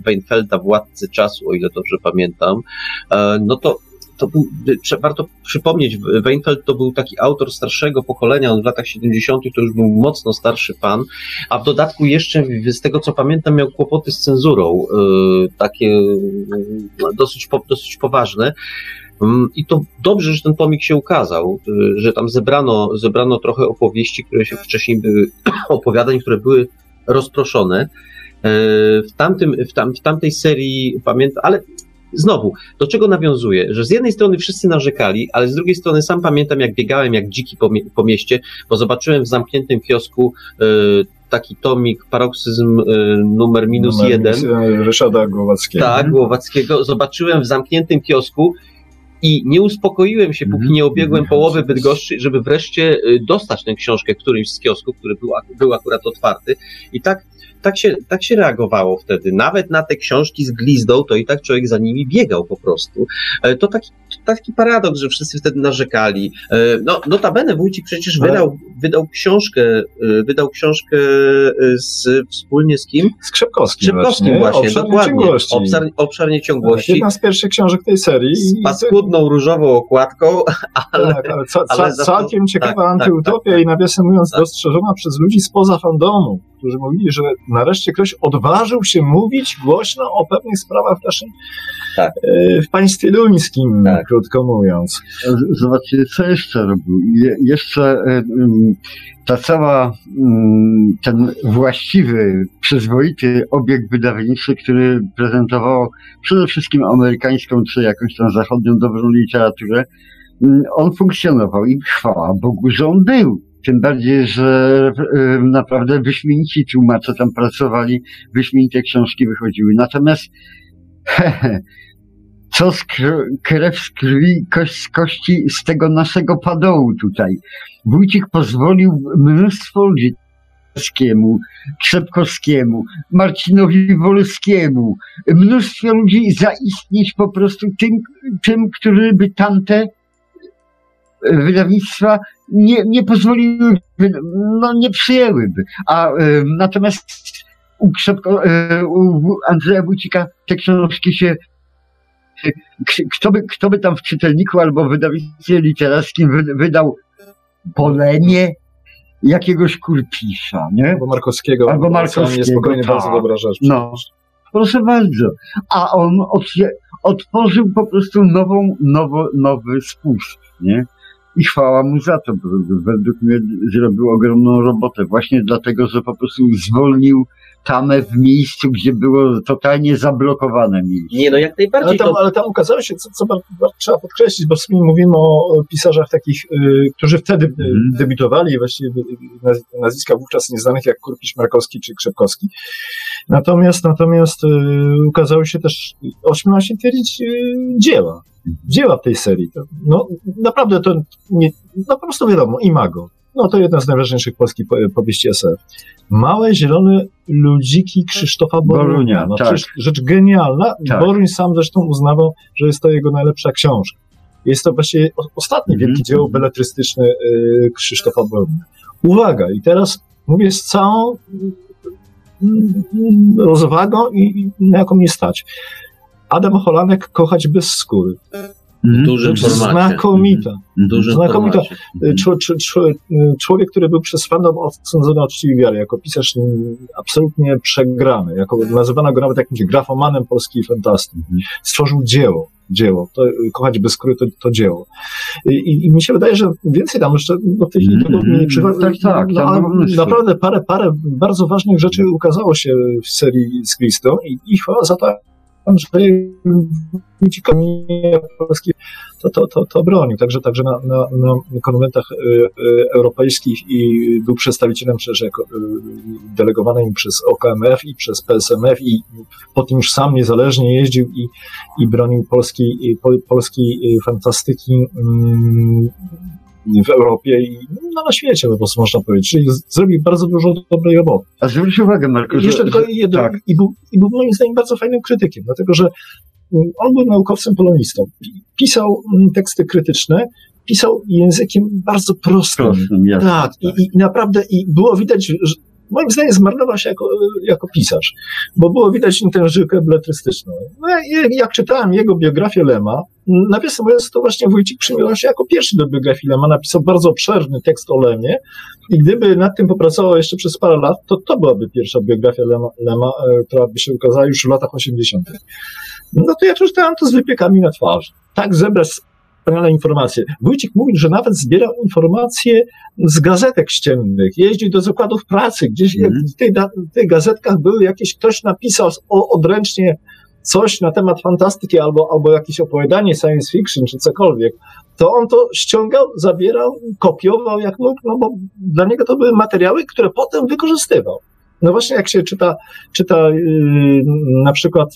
Weinfelda, Władcy Czasu, o ile dobrze pamiętam, e, no to to był, warto przypomnieć, Weinfeld to był taki autor starszego pokolenia, on w latach 70. to już był mocno starszy pan, a w dodatku jeszcze, z tego co pamiętam, miał kłopoty z cenzurą, yy, takie no, dosyć, dosyć poważne. Mm, I to dobrze, że ten tomik się ukazał, yy, że tam zebrano, zebrano trochę opowieści, które się wcześniej były, (clears throat) opowiadań, które były rozproszone. W, tamtym, w, tam, w tamtej serii pamiętam, ale znowu, do czego nawiązuję? Że z jednej strony wszyscy narzekali, ale z drugiej strony sam pamiętam, jak biegałem jak dziki po, mie po mieście, bo zobaczyłem w zamkniętym kiosku y, taki tomik, paroksyzm y, numer minus numer jeden. Ryszarda Głowackiego. Tak, Głowackiego. Zobaczyłem w zamkniętym kiosku i nie uspokoiłem się, póki nie obiegłem połowy Bydgoszczy, żeby wreszcie dostać tę książkę w którymś z kiosków, który był, był akurat otwarty. I tak tak się, tak się reagowało wtedy. Nawet na te książki z glizdą, to i tak człowiek za nimi biegał po prostu. E, to taki, taki paradoks, że wszyscy wtedy narzekali. E, no, notabene Wójcik przecież wydał, wydał książkę, e, wydał książkę z, wspólnie z kim? Z Krzepkowskim. Krzepkowskim właśnie, właśnie dokładnie. Obszar, obszar nieciągłości. Jedna z pierwszych książek tej serii. Z paskudną różową okładką, (laughs) ale, tak, ale, ca, ca, ale całkiem ciekawa tak, tak, antyutopia tak, tak, i nawiasem mówiąc tak. dostrzeżona przez ludzi spoza fandomu którzy mówili, że nareszcie ktoś odważył się mówić głośno o pewnych sprawach w naszym tak. E, w państwie luńskim, tak. krótko mówiąc. Zobaczcie, co jeszcze robił. Je, jeszcze e, ta cała, ten właściwy, przyzwoity obieg wydawniczy, który prezentował przede wszystkim amerykańską czy jakąś tam zachodnią dobrą literaturę, on funkcjonował i chwała Bogu, że on był tym bardziej, że naprawdę wyśmienici tłumacze tam pracowali, wyśmienite książki wychodziły. Natomiast (laughs) co z krew z krwi, kość z kości z tego naszego padołu tutaj. Wójcik pozwolił mnóstwo ludzi Krzepkowskiemu, Krzepkowskiemu, Marcinowi Wolskiemu, mnóstwo ludzi zaistnieć po prostu tym, tym, którzy by tamte wydawnictwa nie, nie pozwoliły, no nie przyjęłyby. A y, natomiast u, Krzepko, y, u Andrzeja Wójcika te książki się kto by, kto by tam w czytelniku albo w wydawnictwie literackim wy, wydał polemię jakiegoś kurpisza, nie? Albo Markowskiego. Albo Markowskiego. Niespokojnie, tak. bardzo dobra rzecz. No, proszę bardzo. A on otworzył po prostu nową, nowo, nowy spust, nie? I chwała mu za to. Według mnie zrobił ogromną robotę. Właśnie dlatego, że po prostu zwolnił tamę w miejscu, gdzie było totalnie zablokowane miejsce. Nie, no jak najbardziej. Ale tam, to... ale tam ukazało się, co, co trzeba podkreślić, bo w sumie mówimy o pisarzach takich, y, którzy wtedy y, mm. debiutowali, właściwie y, nazwiska wówczas nieznanych jak Kurkisz Markowski czy Krzepkowski. Natomiast, natomiast y, ukazało się też 18 twierdzić dzieła dzieła w tej serii. No, naprawdę to nie, no po prostu wiadomo, Imago. No to jedna z najważniejszych polskich powieści SF. Małe zielone ludziki Krzysztofa Borunia. No, tak. Rzecz genialna. Tak. Boruń sam zresztą uznawał, że jest to jego najlepsza książka. Jest to właśnie ostatnie Mhm. wielkie dzieło beletrystyczne y, Krzysztofa Wolny. Uwaga, i teraz mówię z całą mm, mm, rozwagą i, i na jaką mnie stać. Adam Holanek kochać bez skóry. Mhm. Dużym Rzecz formacie. Znakomita. Dużym Znakomita. czło, y, człowiek, który był przez fandom odsądzony od czci wiary, jako pisarz mm, absolutnie przegrany, jako nazywano go nawet jakimś grafomanem polskiej fantastyki. Mhm. Stworzył dzieło. Dzieło. To, y, kochać bez skóry to, to dzieło. I, I, mi się wydaje, że więcej tam jeszcze w tej chwili tego mi nie przychodzi. Tak, tak, No, mnóstwo. naprawdę parę, parę bardzo ważnych rzeczy ukazało się w serii z Christo i, i chwała za to, że Wikipedia polskiej to, to, to, to bronił. Także, także na, na, na konwentach y, y, europejskich i był przedstawicielem przecież jako, y, delegowanym przez OKMF i przez PSMF i po tym już sam niezależnie jeździł i, i bronił polskiej, i, po, polskiej fantastyki mm, w Europie i no, na świecie po prostu można powiedzieć. Czyli zrobił bardzo dużo dobrej roboty. A zwróć uwagę, Marku, że, Jeszcze tylko jedno, tak. i, był, i był moim zdaniem bardzo fajnym krytykiem, dlatego że mm, on był naukowcem polonistą. Pisał mm, teksty krytyczne, pisał językiem bardzo prostym. prostym, jasne. Tak, i, i naprawdę i było widać, że moim zdaniem zmarnował się jako, jako pisarz, bo było widać tę żyłkę beletrystyczną. No, jak czytałem jego biografię Lema, nawiasem mówiąc, to właśnie Wójcik przymierzał się jako pierwszy do biografii Lema, napisał bardzo obszerny tekst o Lemie i gdyby nad tym popracował jeszcze przez parę lat, to to byłaby pierwsza biografia Lema, Lema e, która by się ukazała już w latach 80. No to ja czytałem to z wypiekami na twarzy. Tak zebrać wspaniale informacje. Wójcik mówił, że nawet zbierał informacje z gazetek ściennych, jeździł do zakładów pracy, gdzieś Mhm. w, tych, w tych gazetkach były jakieś, ktoś napisał o, odręcznie coś na temat fantastyki albo, albo jakieś opowiadanie science fiction czy cokolwiek, to on to ściągał, zabierał, kopiował jak mógł, no bo dla niego to były materiały, które potem wykorzystywał. No właśnie jak się czyta, czyta yy, na przykład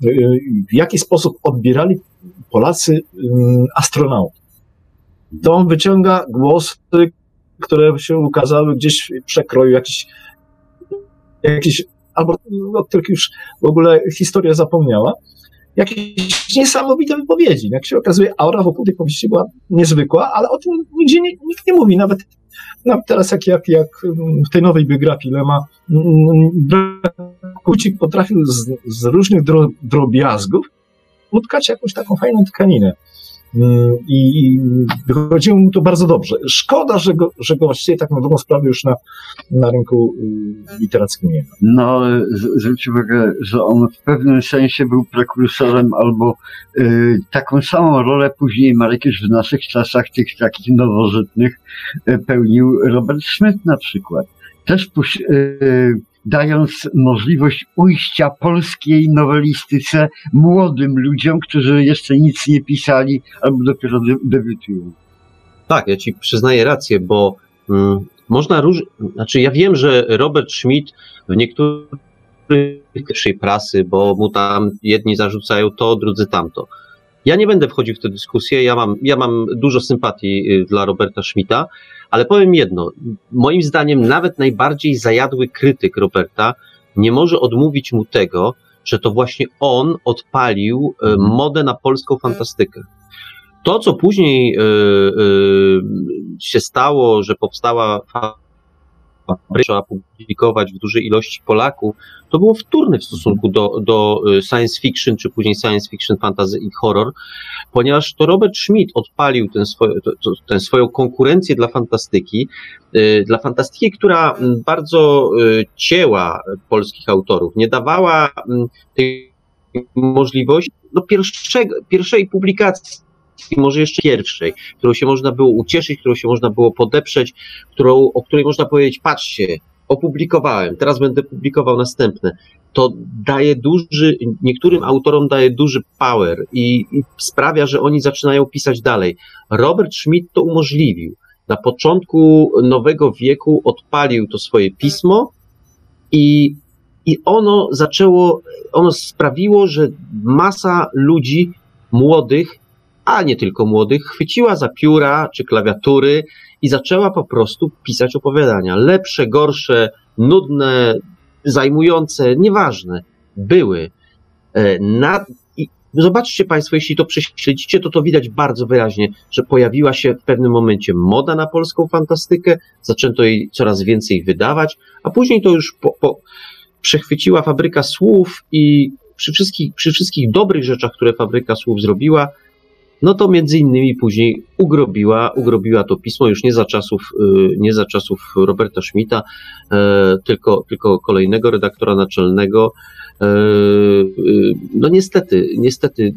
yy, yy, w jaki sposób odbierali Polacy yy, astronautów. To on wyciąga głosy, które się ukazały gdzieś w przekroju, jakiś, jakiś albo o których już w ogóle historia zapomniała, jakieś niesamowite wypowiedzi. Jak się okazuje, aura wokół tej powieści była niezwykła, ale o tym nigdzie nie, nikt nie mówi. Nawet, nawet teraz, jak, jak, jak w tej nowej biografii Lema, Kucik potrafił z, z różnych dro, drobiazgów utkać jakąś taką fajną tkaninę. Mm, I, wychodziło mu to bardzo dobrze. Szkoda, że go, że go właściwie tak na dobrą sprawę już na, na rynku y, literackim nie ma. No, zwróć uwagę, że on w pewnym sensie był prekursorem albo y, taką samą rolę później Marek już w naszych czasach, tych takich nowożytnych, y, pełnił Robert Schmidt na przykład. Też puś, y, dając możliwość ujścia polskiej nowelistyce młodym ludziom, którzy jeszcze nic nie pisali albo dopiero de- debiutują. Tak, ja ci przyznaję rację, bo mm, można róż... Znaczy, ja wiem, że Robert Schmidt w niektórych pierwszej prasy, bo mu tam jedni zarzucają to, drudzy tamto. Ja nie będę wchodził w tę dyskusję, ja mam, ja mam dużo sympatii y, dla Roberta Schmidta, ale powiem jedno. Moim zdaniem nawet najbardziej zajadły krytyk Roberta nie może odmówić mu tego, że to właśnie on odpalił y, modę na polską fantastykę. To, co później y, się stało, że powstała trzeba publikować w dużej ilości Polaków, to było wtórne w stosunku do, do y, science fiction, czy później science fiction, fantasy i horror, ponieważ to Robert Schmidt odpalił ten swoje, to, to, tę swoją konkurencję dla fantastyki, y, dla fantastyki, która mm, bardzo y, cięła polskich autorów, nie dawała mm, tej możliwości no, pierwszego, pierwszej publikacji może jeszcze pierwszej, którą się można było ucieszyć, którą się można było podeprzeć, którą, o której można powiedzieć, patrzcie, opublikowałem, teraz będę publikował następne. To daje duży, niektórym autorom daje duży power i, i sprawia, że oni zaczynają pisać dalej. Robert Schmidt to umożliwił. Na początku nowego wieku odpalił to swoje pismo i, i ono zaczęło, ono sprawiło, że masa ludzi młodych a nie tylko młodych, chwyciła za pióra czy klawiatury i zaczęła po prostu pisać opowiadania. Lepsze, gorsze, nudne, zajmujące, nieważne. Były. E, Na, Zobaczcie Państwo, jeśli to prześledzicie, to to widać bardzo wyraźnie, że pojawiła się w pewnym momencie moda na polską fantastykę, zaczęto jej coraz więcej wydawać, a później to już po, po przechwyciła fabryka słów i przy wszystkich, przy wszystkich dobrych rzeczach, które fabryka słów zrobiła, no to między innymi później ugrobiła, ugrobiła to pismo już nie za czasów, y, nie za czasów Roberta Schmidta, e, tylko, tylko kolejnego redaktora naczelnego. E, y, no niestety, niestety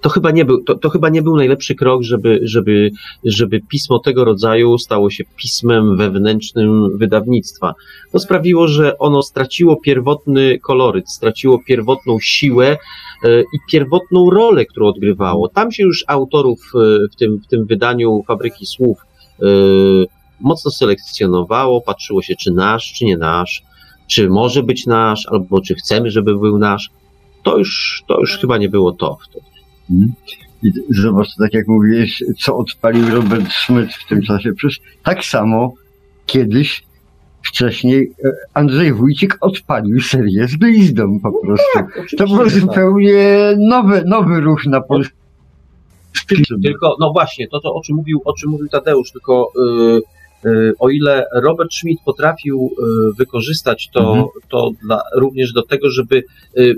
to chyba nie był, to, to chyba nie był najlepszy krok, żeby, żeby, żeby pismo tego rodzaju stało się pismem wewnętrznym wydawnictwa. To sprawiło, że ono straciło pierwotny koloryt, straciło pierwotną siłę e, i pierwotną rolę, którą odgrywało. Tam się już autorów e, w tym, w tym wydaniu Fabryki Słów e, mocno selekcjonowało, patrzyło się, czy nasz, czy nie nasz, czy może być nasz, albo czy chcemy, żeby był nasz. To już, to już chyba nie było to wtedy. Mhm. I zobacz, tak jak mówiłeś, co odpalił Robert Schmidt w tym czasie. Przecież tak samo kiedyś, wcześniej, e, Andrzej Wójcik odpalił serię z glizdą po prostu. Tak, To był tak. zupełnie nowy, nowy ruch na polskim. Tylko, no właśnie, to, to o czym mówił, o czym mówił Tadeusz, tylko y, y, o ile Robert Schmidt potrafił y, wykorzystać to, Mhm. to dla, również do tego, żeby y,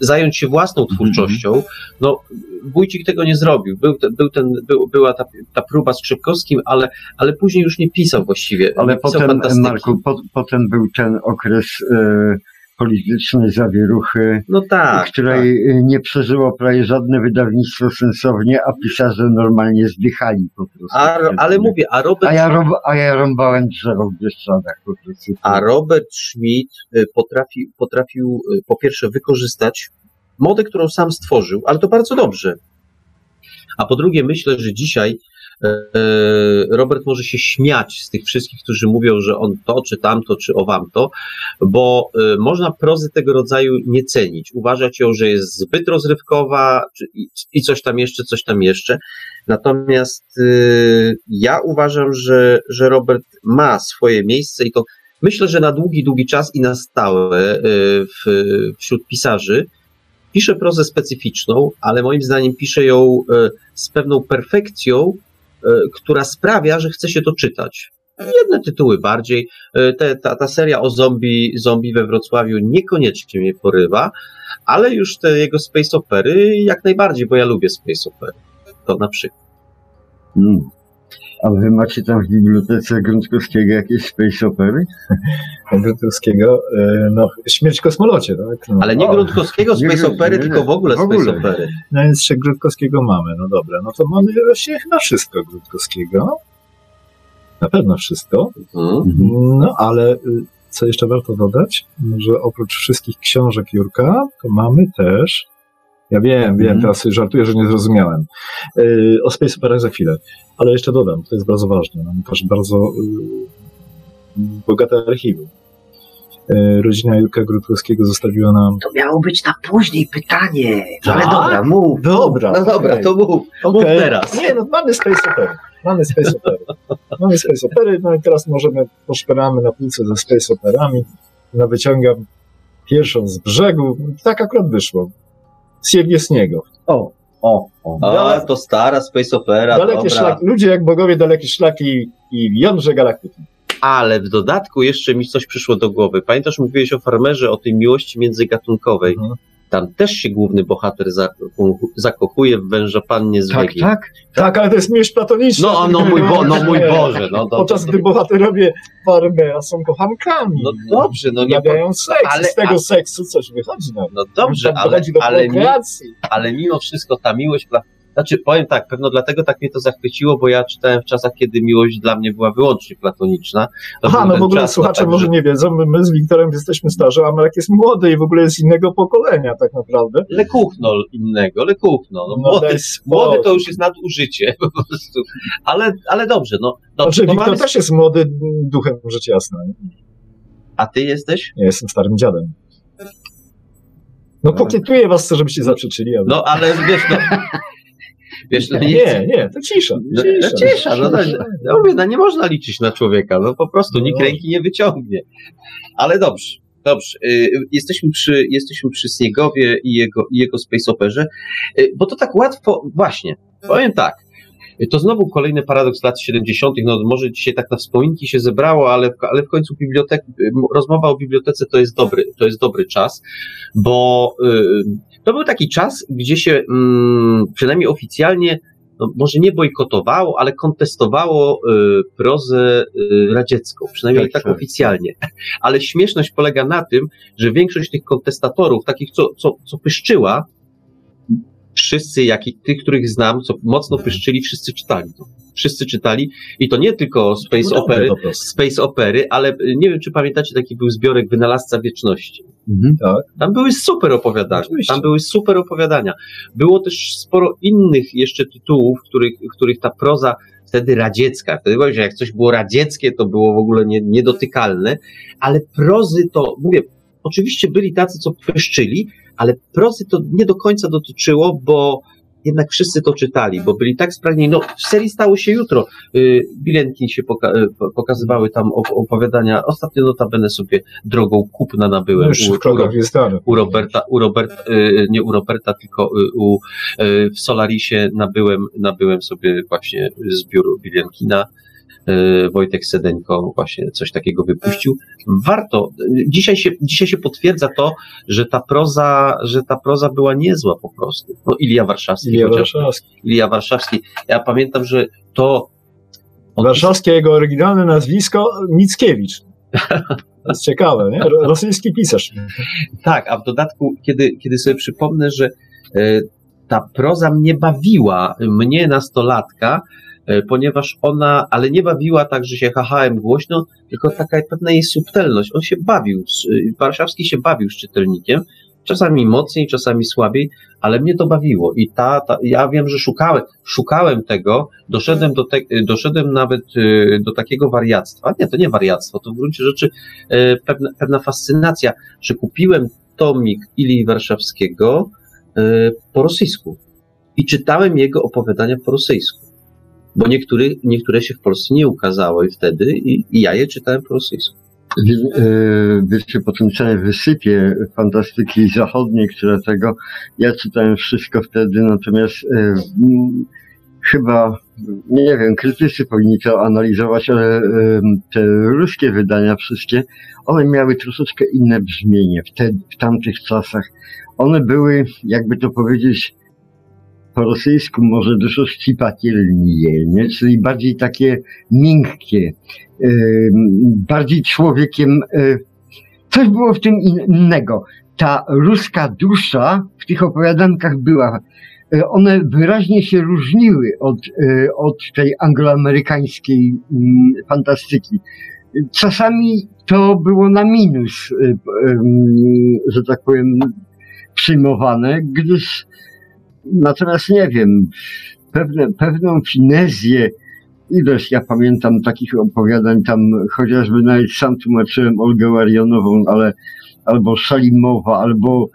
zająć się własną twórczością, no Wójcik tego nie zrobił. Był, te, był ten, był, była ta, ta próba z Krzepkowskim, ale, ale później już nie pisał właściwie. Ale pisał potem. Marku, po, potem był ten okres e, politycznej zawieruchy, no tak, której e, nie przeżyło prawie żadne wydawnictwo sensownie, a pisarze normalnie zdychali po prostu. tak. A, ale mówię, a Robert A ja, rob, a ja rąbałem drzewo w Bieszczadach po prostu. A Robert Schmidt y, potrafi, potrafił y, po pierwsze wykorzystać modę, którą sam stworzył, ale to bardzo dobrze. A po drugie, myślę, że dzisiaj Robert może się śmiać z tych wszystkich, którzy mówią, że on to, czy tamto, czy owamto, bo e, można prozy tego rodzaju nie cenić, uważać ją, że jest zbyt rozrywkowa i, coś tam jeszcze, coś tam jeszcze. Natomiast e, ja uważam, że, że Robert ma swoje miejsce i to myślę, że na długi, długi czas i na stałe e, w, wśród pisarzy. Pisze prozę specyficzną, ale moim zdaniem pisze ją e, z pewną perfekcją, e, która sprawia, że chce się to czytać. Jedne tytuły bardziej. E, Te, ta, ta seria o zombie, zombie we Wrocławiu niekoniecznie mnie porywa, ale już te jego space opery jak najbardziej, bo ja lubię space opery. To na przykład. Mm. A wy macie tam w bibliotece Grączkowskiego jakieś space opery? (laughs) Grotowskiego, e, no, śmierć w kosmolocie, tak? No, Ale nie O, Gruntkowskiego nie, space nie, opery, nie, tylko w ogóle w ogóle. space opery. No więc jeszcze Grudkowskiego mamy, no dobra, no to mamy właściwie chyba wszystko Grudkowskiego. Na pewno wszystko. Mhm. No ale y, co jeszcze warto dodać, że oprócz wszystkich książek Jurka, to mamy też, ja wiem, wiem, Mhm. teraz żartuję, że nie zrozumiałem, y, o Space Opera za chwilę, ale jeszcze dodam, to jest bardzo ważne, mamy też bardzo y, bogate archiwum. Y, Rodzina Jurka Grudkowskiego zostawiła nam To miało być na później pytanie. Ale Tak? dobra, mów. Dobra, No dobra, okej. to mów, mów Okej. teraz. Nie, no mamy Space Opery. Mamy Space Opery. Mamy Space Opery, no i teraz możemy, poszperamy na półce ze Space Operami. No wyciągam pierwszą z brzegu. Tak akurat wyszło. Z Jewgiesniego. O, o, o. A, to stara space opera, Dalekie dobra. szlaki, ludzie jak bogowie, dalekie szlaki i jądrze galaktyki. Ale w dodatku jeszcze mi coś przyszło do głowy. Pamiętasz, mówiłeś o farmerze, o tej miłości międzygatunkowej. Mhm. Tam też się główny bohater za, zakochuje w węża pannie z Tak, tak. Tak, ale to jest miłość platoniczna. No, no mój, bo, no mój (laughs) Boże. No, to, Podczas gdy bohaterowie farmera są kochankami. no dobrze, no nie. Uprawiają seks. ale- z tego seksu coś wychodzi na No dobrze, ale, do ale, ale mimo wszystko ta miłość. Pla... Znaczy, powiem tak, pewno dlatego tak mnie to zachwyciło, bo ja czytałem w czasach, kiedy miłość dla mnie była wyłącznie platoniczna. To Aha, no w ogóle czas, no, słuchacze tak, może że- nie wiedzą, my, my z Wiktorem jesteśmy starzy, a Marek jest młody i w ogóle jest innego pokolenia tak naprawdę. Lekuchno innego, lekuchno. No, No młody, daj młody to już jest nadużycie (laughs) po prostu. Ale, ale dobrze, no. no Znaczy, to Wiktor mamy... też jest młody duchem, rzecz jasna. A ty jesteś? Ja jestem starym dziadem. No pokietuję was, chcę, żebyście zaprzeczyli. Ale... No, ale wiesz, no. Wiesz, no nie, nie, nie, to cisza. No, no cisza, no, no, no mówię, no nie można liczyć na człowieka, no po prostu nikt No. ręki nie wyciągnie. Ale dobrze. Dobrze, y, jesteśmy przy, jesteśmy przy Sniegowie i jego, i jego Space Operze, y, bo to tak łatwo, właśnie, powiem tak, y, to znowu kolejny paradoks lat 70., no może dzisiaj tak na wspominki się zebrało, ale, w- ale w końcu bibliotek, rozmowa o bibliotece to jest dobry, to jest dobry czas, bo y, to był taki czas, gdzie się mm, przynajmniej oficjalnie no, może nie bojkotowało, ale kontestowało y, prozę y, radziecką, przynajmniej Tak, tak, tak. oficjalnie. Ale śmieszność polega na tym, że większość tych kontestatorów, takich, co, co, co pyszczyła, wszyscy, jak i tych, których znam, co mocno pyszczyli, wszyscy czytali to. Wszyscy czytali i to nie tylko Space No Opery. Space Opery, ale y, nie wiem, czy pamiętacie, taki był zbiorek Wynalazca Wieczności. Tak. Tam były super opowiadania. Oczywiście. Tam były super opowiadania. Było też sporo innych jeszcze tytułów, których, których ta proza wtedy radziecka, wtedy że jak coś było radzieckie, to było w ogóle nie, niedotykalne, ale prozy to, mówię, oczywiście byli tacy, co pyszczyli, ale prozy to nie do końca dotyczyło, bo jednak wszyscy to czytali, bo byli tak spragnieni. No, w serii stało się jutro. Y, Bilenki się poka- y, po- pokazywały tam op- opowiadania. Ostatnio notabene sobie drogą kupna No nabyłem już u, w krokach jest dalej. u Roberta, u Roberta y, nie u Roberta, tylko u, w Solarisie nabyłem, nabyłem sobie właśnie zbiór Bieliankina. Y, Wojtek Sedeńko właśnie coś takiego wypuścił. Warto. Dzisiaj się, dzisiaj się potwierdza to, że ta proza, że ta proza była niezła po prostu. No Ilia Warszawski Ilia chociaż. Warszawski. Ilia Warszawski. Ja pamiętam, że to on Warszawskie jego oryginalne nazwisko Mickiewicz. To jest ciekawe, nie? Ro- Rosyjski pisarz. Tak, a w dodatku, kiedy, kiedy sobie przypomnę, że e, ta proza mnie bawiła, mnie nastolatka, ponieważ ona, ale nie bawiła tak, że się hahałem głośno, tylko taka pewna jej subtelność. On się bawił, e, Warszawski się bawił z czytelnikiem, czasami mocniej, czasami słabiej, ale mnie to bawiło. I ta, ta ja wiem, że szukałem, szukałem tego, doszedłem do te, doszedłem nawet e, do takiego wariactwa, nie, to nie wariactwo, to w gruncie rzeczy e, pewna, pewna fascynacja, że kupiłem tomik Ilii Warszawskiego e, po rosyjsku. I czytałem jego opowiadania po rosyjsku, bo niektóre, niektóre się w Polsce nie ukazały wtedy i, i ja je czytałem po rosyjsku. Wie- e, Wiecie, po tym całym wysypie fantastyki zachodniej, które tego, ja czytałem wszystko wtedy, natomiast e, mm, chyba, nie wiem, krytycy powinni to analizować, ale e, te ruskie wydania wszystkie, one miały troszeczkę inne brzmienie wtedy, w tamtych czasach. One były, jakby to powiedzieć, po rosyjsku może dużo ścipatelnie, nie? czyli bardziej takie miękkie, bardziej człowiekiem. e, Coś było w tym innego. Ta ruska dusza w tych opowiadankach była. E, One wyraźnie się różniły od, e, od tej angloamerykańskiej mm, fantastyki. Czasami to było na minus, że tak powiem, przyjmowane, gdyż natomiast nie wiem, pewne, pewną finezję, ileż ja pamiętam takich opowiadań tam, chociażby nawet sam tłumaczyłem Olgę Łarionową, ale albo Szalimowa, albo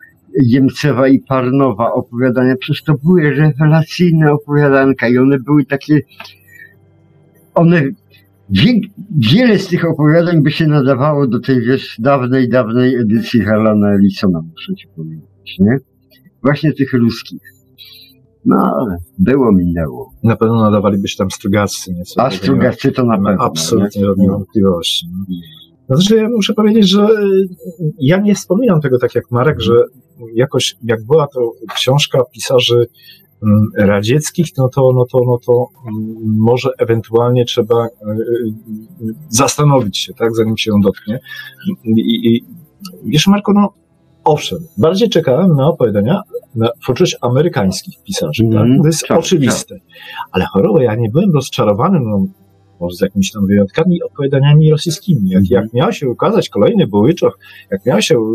Jemcewa i Parnowa opowiadania, przecież to były rewelacyjne opowiadanka i one były takie, one, wie, wiele z tych opowiadań by się nadawało do tej, wiesz, dawnej, dawnej edycji Harlana Ellisona, muszę ci powiedzieć, nie? Właśnie tych ruskich. No, ale było, minęło. Na pewno nadawaliby się tam strugacy. Nieco A Strugacy to na pewno. absolutnie nie? wątpliwości. no. No, Znaczy, ja muszę powiedzieć, że y, ja nie wspominam tego tak jak Marek, że jakoś jak była to książka pisarzy mm, radzieckich, no to, no to, no to mm, może ewentualnie trzeba y, y, zastanowić się, tak, zanim się ją dotknie. I, i wiesz, Marko, no owszem, bardziej czekałem na opowiadania na twórczość amerykańskich pisarzy, tak? Mhm, To jest tak, oczywiste. Ale choroba, ja nie byłem rozczarowany, no, może z jakimiś tam wyjątkami, opowiadaniami rosyjskimi. Jak, jak miał się ukazać kolejny Bułyczow, jak miał się u,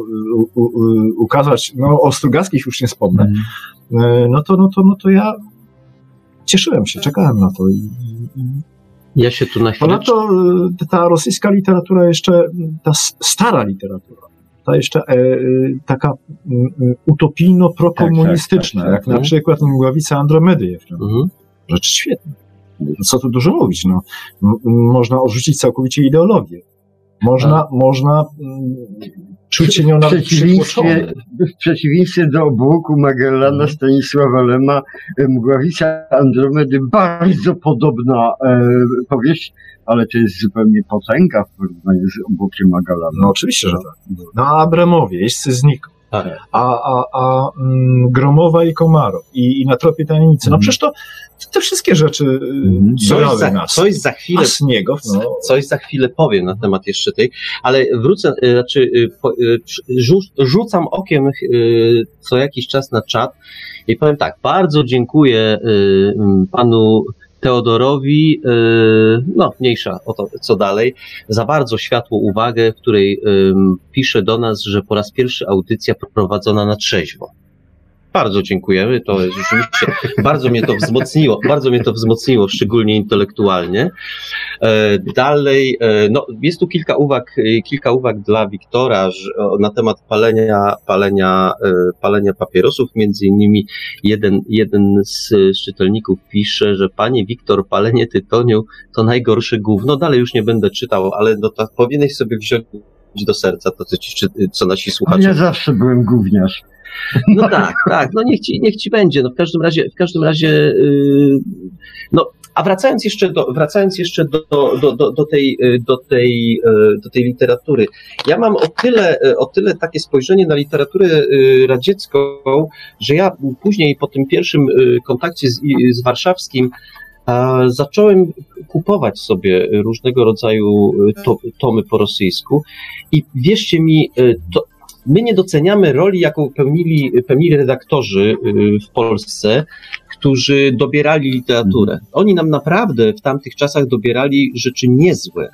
u, u, ukazać, no o Strugackich już nie wspomnę, e, no to, no to, no to ja cieszyłem się, czekałem na to. I, i, Ja się tu na chwilę... Ponadto e, ta rosyjska literatura jeszcze, ta stara literatura, ta jeszcze e, e, taka mm, mm, utopijno-prokomunistyczna, Tak, tak, tak, jak tak. na przykład Mgławica Andromedy Jefremova. Mhm. Rzecz świetna. No Co tu dużo mówić, no. M- m- można odrzucić całkowicie ideologię. Można, można mm, Czuć nią W nawet przeciwieństwie, w przeciwieństwie do obłoku Magellana Stanisława Lema, e, Mgławica Andromedy bardzo podobna e, powieść, ale to jest zupełnie potęga w porównaniu z Magellana. No oczywiście, że tak. No a Abramowie, jeźdźcy znikł. Tak. A, a, a mm, Gromowa i Komaro i, i na tropie tajemnicy. No Mhm. przecież to te wszystkie rzeczy Mhm. Coś za, nas. coś za chwilę A Sniegow, no, Coś za chwilę powiem na temat jeszcze tej, ale wrócę, y, znaczy y, rzucam okiem co jakiś czas na czat i powiem tak, bardzo dziękuję mm, panu Teodorowi, y, no mniejsza o to, co dalej, za bardzo światłą uwagę, w której pisze do nas, że po raz pierwszy audycja prowadzona na trzeźwo. Bardzo dziękujemy, to jest rzeczywiście, bardzo mnie to wzmocniło, bardzo mnie to wzmocniło, szczególnie intelektualnie. E, Dalej, e, no, jest tu kilka uwag, e, kilka uwag dla Wiktora na temat palenia, palenia, palenia papierosów. Między innymi jeden, jeden z czytelników pisze, że panie Wiktor, palenie tytoniu to najgorsze gówno. Dalej już nie będę czytał, ale no, to powinieneś sobie wziąć do serca to, co, ci, co nasi słuchacze ja zawsze byłem gówniarz. No tak, tak, no niech ci, niech ci będzie. No w każdym razie, w każdym razie, yy, no a wracając jeszcze do, wracając jeszcze do, do, do, do, tej, yy, do, tej, yy, do tej literatury. Ja mam o tyle, yy, o tyle takie spojrzenie na literaturę yy, radziecką, że ja później po tym pierwszym yy, kontakcie z, z warszawskim zacząłem kupować sobie różnego rodzaju yy, to, tomy po rosyjsku i wierzcie mi, yy, to, my nie doceniamy roli, jaką pełnili, pełnili redaktorzy y, w Polsce, którzy dobierali literaturę. Oni nam naprawdę w tamtych czasach dobierali rzeczy niezłe.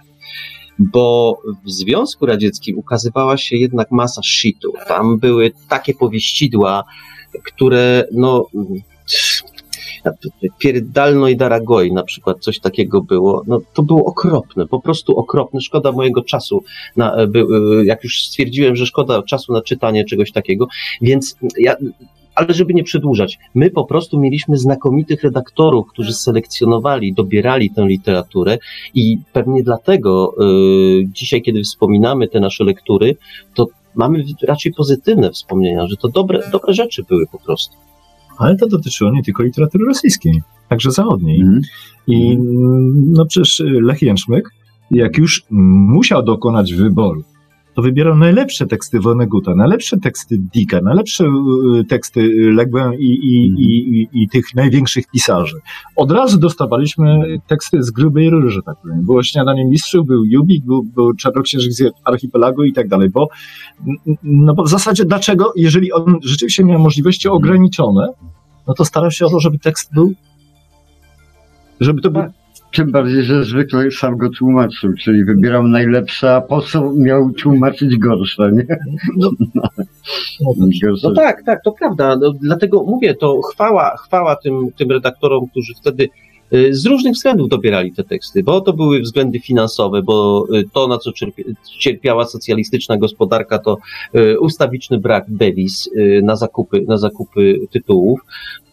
Bo w Związku Radzieckim ukazywała się jednak masa shitu. Tam były takie powieścidła, które no Pierdalno i Daragoj na przykład, coś takiego było. No, to było okropne, po prostu okropne. Szkoda mojego czasu, na, by, jak już stwierdziłem, że szkoda czasu na czytanie czegoś takiego, więc ja, ale żeby nie przedłużać, my po prostu mieliśmy znakomitych redaktorów, którzy selekcjonowali, dobierali tę literaturę i pewnie dlatego y, dzisiaj, kiedy wspominamy te nasze lektury, to mamy raczej pozytywne wspomnienia, że to dobre, dobre rzeczy były po prostu. Ale to dotyczyło nie tylko literatury rosyjskiej, także zachodniej. Mhm. I mm, no przecież Lech Jęczmyk, jak już musiał dokonać wyboru, to wybierał najlepsze teksty Woneguta, najlepsze teksty Dicka, najlepsze y, teksty Ległę i, i, i, i, i tych największych pisarzy. Od razu dostawaliśmy teksty z grubej rury, że tak powiem. Było Śniadanie Mistrzów, był Jubik, był, był Czarnoksiężyk z Archipelagu i tak dalej, bo no bo w zasadzie dlaczego, jeżeli on rzeczywiście miał możliwości ograniczone, no to starał się o to, żeby tekst był żeby to był Tym bardziej, że zwykle sam go tłumaczył, czyli wybierał najlepsze, a po co miał tłumaczyć gorsze, nie? no, Gorsze. No tak, tak, to prawda. No, dlatego mówię, to chwała, chwała tym, tym redaktorom, którzy wtedy y, z różnych względów dobierali te teksty, bo to były względy finansowe, bo y, to, na co cierpi, cierpiała socjalistyczna gospodarka, to y, ustawiczny brak dewiz na zakupy, na zakupy tytułów.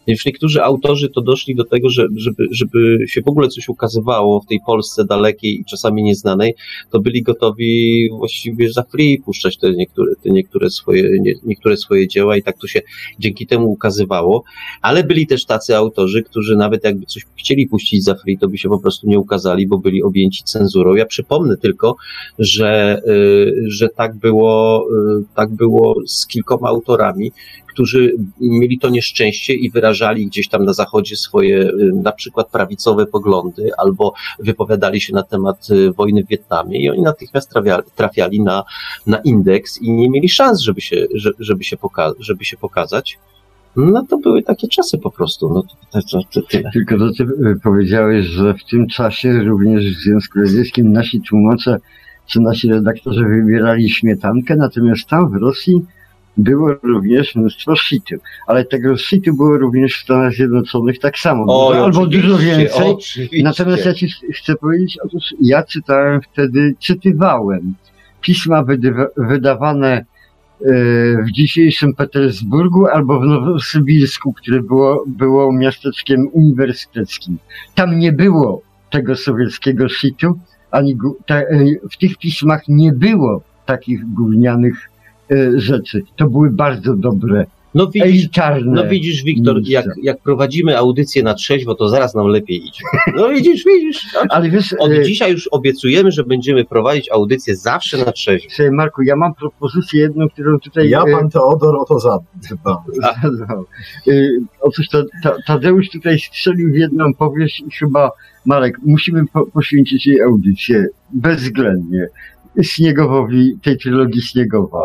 Już niektórzy autorzy to doszli do tego, że, żeby, żeby się w ogóle coś ukazywało w tej Polsce dalekiej i czasami nieznanej, to byli gotowi właściwie za free puszczać te niektóre, te niektóre, swoje, nie, niektóre swoje dzieła i tak to się dzięki temu ukazywało. Ale byli też tacy autorzy, którzy nawet jakby coś chcieli puścić za free, to by się po prostu nie ukazali, bo byli objęci cenzurą. Ja przypomnę tylko, że, y, że tak było, y, tak było z kilkoma autorami, którzy mieli to nieszczęście i wyrażali gdzieś tam na zachodzie swoje y, na przykład prawicowe poglądy albo wypowiadali się na temat y, wojny w Wietnamie i oni natychmiast trafiali, trafiali na, na indeks i nie mieli szans, żeby się, że- żeby się, poka- żeby się pokazać. No to były takie czasy po prostu. No to, to, to, to tyle. Tylko że ty powiedziałeś, że w tym czasie również w Związku Radzieckim nasi tłumacze czy nasi redaktorzy wybierali śmietankę, natomiast tam w Rosji było również mnóstwo shitu. Ale tego shitu było również w Stanach Zjednoczonych tak samo. Oj, albo dużo więcej. Oczywiście. Natomiast ja ci ch- chcę powiedzieć, otóż ja czytałem wtedy, czytywałem pisma wydawane e, w dzisiejszym Petersburgu albo w Nowosybirsku, które było, było miasteczkiem uniwersyteckim. Tam nie było tego sowieckiego shitu, ani e, w tych pismach nie było takich gównianych rzeczy. To były bardzo dobre, No widzisz, elitarne. no widzisz Wiktor, jak, jak prowadzimy audycję na trzeźwo, to zaraz nam lepiej idzie. No widzisz, widzisz. Ale wiesz, Od e, dzisiaj już obiecujemy, że będziemy prowadzić audycję zawsze na trzeźwo. słuchaj, Marku, ja mam propozycję jedną, którą tutaj... Ja, e, pan Teodor, o to. E, Otóż ta, ta, Tadeusz tutaj strzelił w jedną powieść i chyba, Marek, musimy po, poświęcić jej audycję bezwzględnie. Śniegowowi, tej trylogii Śniegowa.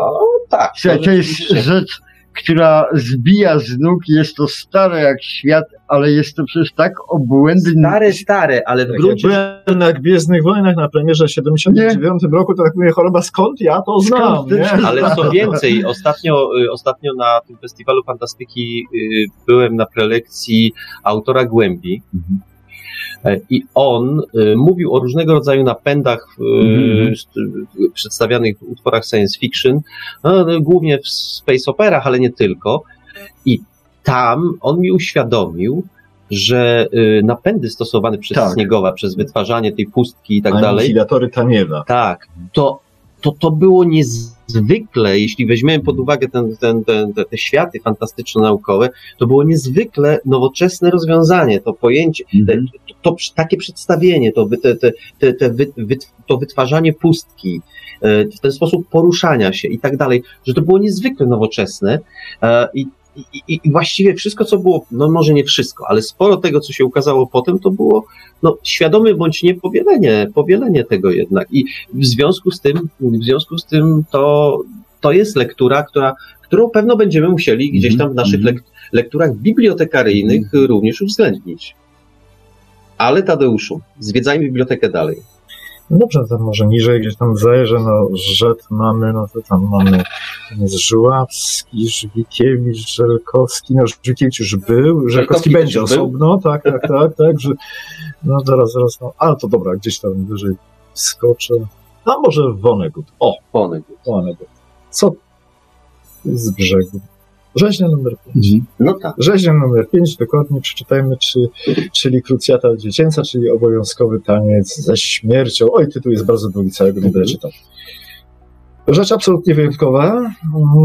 Tak. Słuchaj, to jest rzeczywiście. rzecz, która zbija z nóg, jest to stare jak świat, ale jest to przecież tak obłędne. Stare, stare, ale w gruncie byłem na Gwiezdnych Wojnach na premierze w 79 roku, to tak mówię, choroba, skąd ja to znam, nie? to Ale co (laughs) więcej, ostatnio, y, ostatnio na tym festiwalu fantastyki y, byłem na prelekcji autora Głębi. E, I on y, mówił o różnego rodzaju napędach st- y, przedstawianych w utworach science fiction, no, głównie w space operach, ale nie tylko. I tam on mi uświadomił, że y, napędy stosowane przez Tak. Śniegowa, przez wytwarzanie tej pustki i tak dalej, Anihilatory Taniewa. tak, to, to, to było niezwykle, jeśli weźmiemy pod uwagę ten, ten, ten, te, światy fantastyczno-naukowe, to było niezwykle nowoczesne rozwiązanie, to pojęcie, te, to, takie przedstawienie, to, te, te, te, te wyt- to wytwarzanie pustki, e, w ten sposób poruszania się i tak dalej, że to było niezwykle nowoczesne e, i i, i, właściwie wszystko, co było, no może nie wszystko, ale sporo tego, co się ukazało potem, to było no, świadome bądź nie powielenie, powielenie tego jednak. I w związku z tym, w związku z tym to, to jest lektura, która, którą pewno będziemy musieli gdzieś tam w naszych Mhm. lek, lekturach bibliotekaryjnych również uwzględnić. Ale Tadeuszu, zwiedzajmy bibliotekę dalej. No dobrze, to może niżej gdzieś tam zajrzę, no Rzet mamy, no to tam mamy Żuławski, Żwikiewicz, Żelkowski, no Żwikiewicz już był, Żelkowski będzie osobno, tak, tak, tak, tak, że, no zaraz, zaraz, no, ale to dobra, gdzieś tam wyżej skoczę, a może Wonegut, o, Wonegut. Wonegut, co z brzegu? Rzeźnia numer 5. No tak. Rzeźnia numer 5, dokładnie przeczytajmy, czy, czyli krucjata dziecięca, czyli obowiązkowy taniec ze śmiercią. Oj, tytuł jest bardzo długi, całego nie będę czytał. Rzecz absolutnie wyjątkowa,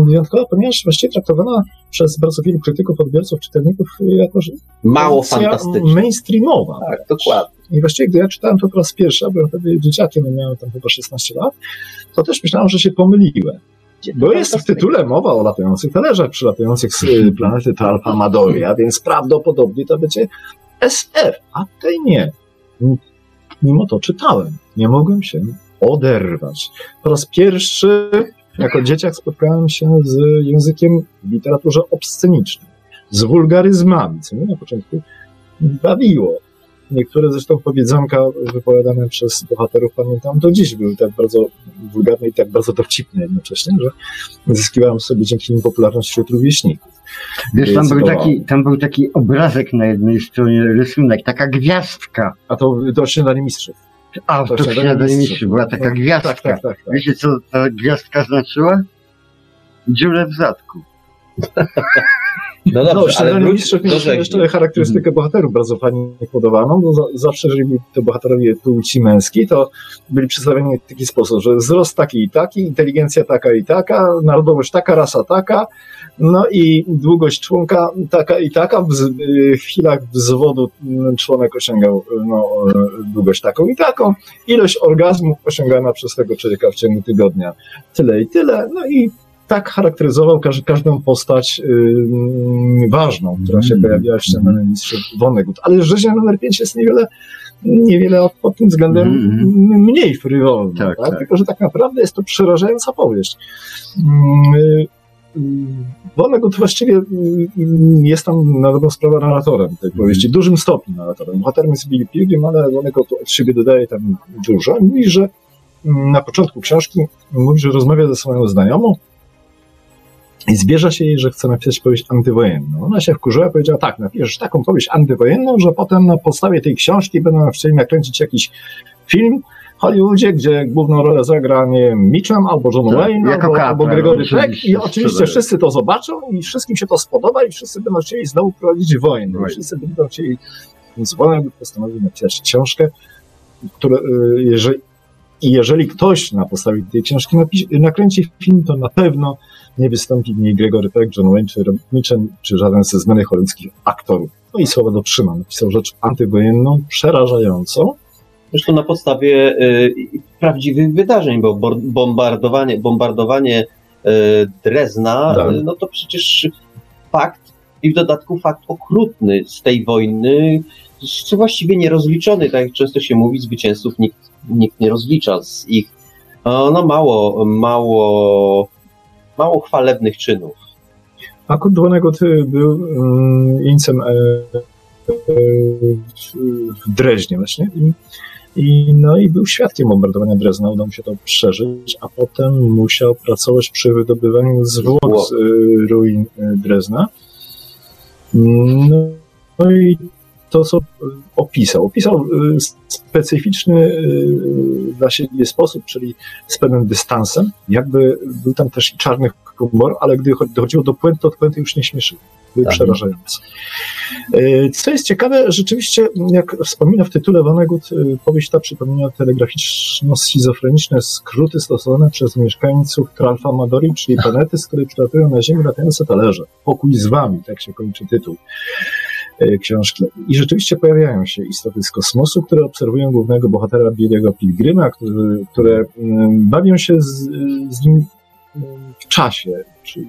wyjątkowa, ponieważ właściwie traktowana przez bardzo wielu krytyków, odbiorców, czytelników jako że Mało pozycja fantastyczne. mainstreamowa. Tak, dokładnie. I właściwie, gdy ja czytałem to po raz pierwszy, byłem wtedy dzieciakiem, miałem tam chyba 16 lat, to też myślałem, że się pomyliłem. Bo jest w tytule mowa o latających talerzach przylatujących z y, planety Talpa Madoria, więc prawdopodobnie to będzie SF, a tutaj nie. Mimo to czytałem. Nie mogłem się oderwać. Po raz pierwszy jako dzieciak spotkałem się z językiem w literaturze obscenicznej, z wulgaryzmami, co mnie na początku bawiło. Niektóre zresztą powiedzonka wypowiadane przez bohaterów pamiętam do dziś były tak bardzo wulgarne i tak bardzo dowcipne jednocześnie, że zyskiwałem sobie dzięki nim popularność wśród rówieśników. Wiesz, tam był, taki, tam był taki obrazek na jednej stronie, rysunek, taka gwiazdka. A to, to śniadanie mistrzów. A, To to śniadanie mistrzów. mistrzów, była taka gwiazdka. Tak, tak, tak. tak. Wiecie, co ta gwiazdka znaczyła? Dziurę w zadku. (laughs) No dobrze, no, ale wróć do mieliśmy jeszcze charakterystykę bohaterów bardzo fajnie podawaną, bo za, zawsze, jeżeli byli to bohaterowie płci męskiej, to byli przedstawieni w taki sposób, że wzrost taki i taki, inteligencja taka i taka, narodowość taka, rasa taka, no i długość członka taka i taka. W, w chwilach wzwodu mm, członek osiągał no, e, długość taką i taką. Ilość orgazmów osiągana przez tego człowieka w ciągu tygodnia tyle i tyle. No i tak charakteryzował każ, każdą postać ym, ważną, która się Mm. pojawiała w ścianie mistrz Vonnegut. Ale rzeźnia numer 5 jest niewiele, niewiele pod tym względem Mhm. m- mniej frywolna. Tak, Tak, tak. Tylko, że tak naprawdę jest to przerażająca powieść. Mm, y, y, Vonnegut właściwie y, y, jest tam na dobrą sprawę narratorem tej powieści, w dużym stopniu narratorem. Bohaterem jest Billy Pilgrim, ale Vonnegut od siebie dodaje tam dużo. Mówi, że mm, na początku książki mówi, że rozmawia ze swoją znajomą i zbierza się jej, że chce napisać powieść antywojenną. Ona się wkurzyła, powiedziała tak, napiszesz taką powieść antywojenną, że potem na podstawie tej książki będą chcieli nakręcić jakiś film w Hollywoodzie, gdzie główną rolę zagra, nie Mitchum albo John Tak, Wayne, albo, albo Gregory Peck i oczywiście wszyscy to zobaczą i wszystkim się to spodoba i wszyscy będą chcieli znowu prowadzić wojnę. Wojnę. Wszyscy będą chcieli, więc Vonnegut postanowił napisać książkę, które, y, jeżeli I jeżeli ktoś na podstawie tej książki napisze, nakręci film, to na pewno nie wystąpi w niej Gregory Peck, John Wayne czy Mitchell, czy żaden ze znanych hollywoodzkich aktorów. No i słowa dotrzyma. Napisał rzecz antywojenną, przerażającą. Zresztą na podstawie y, prawdziwych wydarzeń, bo bombardowanie, bombardowanie y, Drezna, Tak. y, no to przecież fakt i w dodatku fakt okrutny z tej wojny, co właściwie nierozliczony, tak jak często się mówi, zwycięzców nikt, nikt nie rozlicza z ich o, no mało, mało, mało chwalebnych czynów. A Kurt Vonnegut y, był um, jeńcem e, e, w, Dreźnie właśnie i, i, no i był świadkiem bombardowania Drezna, udało mu się to przeżyć, a potem musiał pracować przy wydobywaniu zwłok z y, ruin y, Drezna. No, no i to, co opisał. Opisał y, specyficzny y, dla siebie sposób, czyli z pewnym dystansem. Jakby był tam też i czarny humor, ale gdy cho- dochodziło do puenty, to puenty już nie śmieszyły. Były Tak. przerażające. Y, Co jest ciekawe, rzeczywiście, jak wspomina w tytule Vonnegut, powieść ta przypomina telegraficzno-schizofreniczne skróty stosowane przez mieszkańców Tralfa Madori, czyli planety, z której przylatują na Ziemię latające talerze. Pokój z wami, tak się kończy tytuł książki. I rzeczywiście pojawiają się istoty z kosmosu, które obserwują głównego bohatera Billy'ego Pilgrima, które, które mm, bawią się z, z nim w czasie. Czyli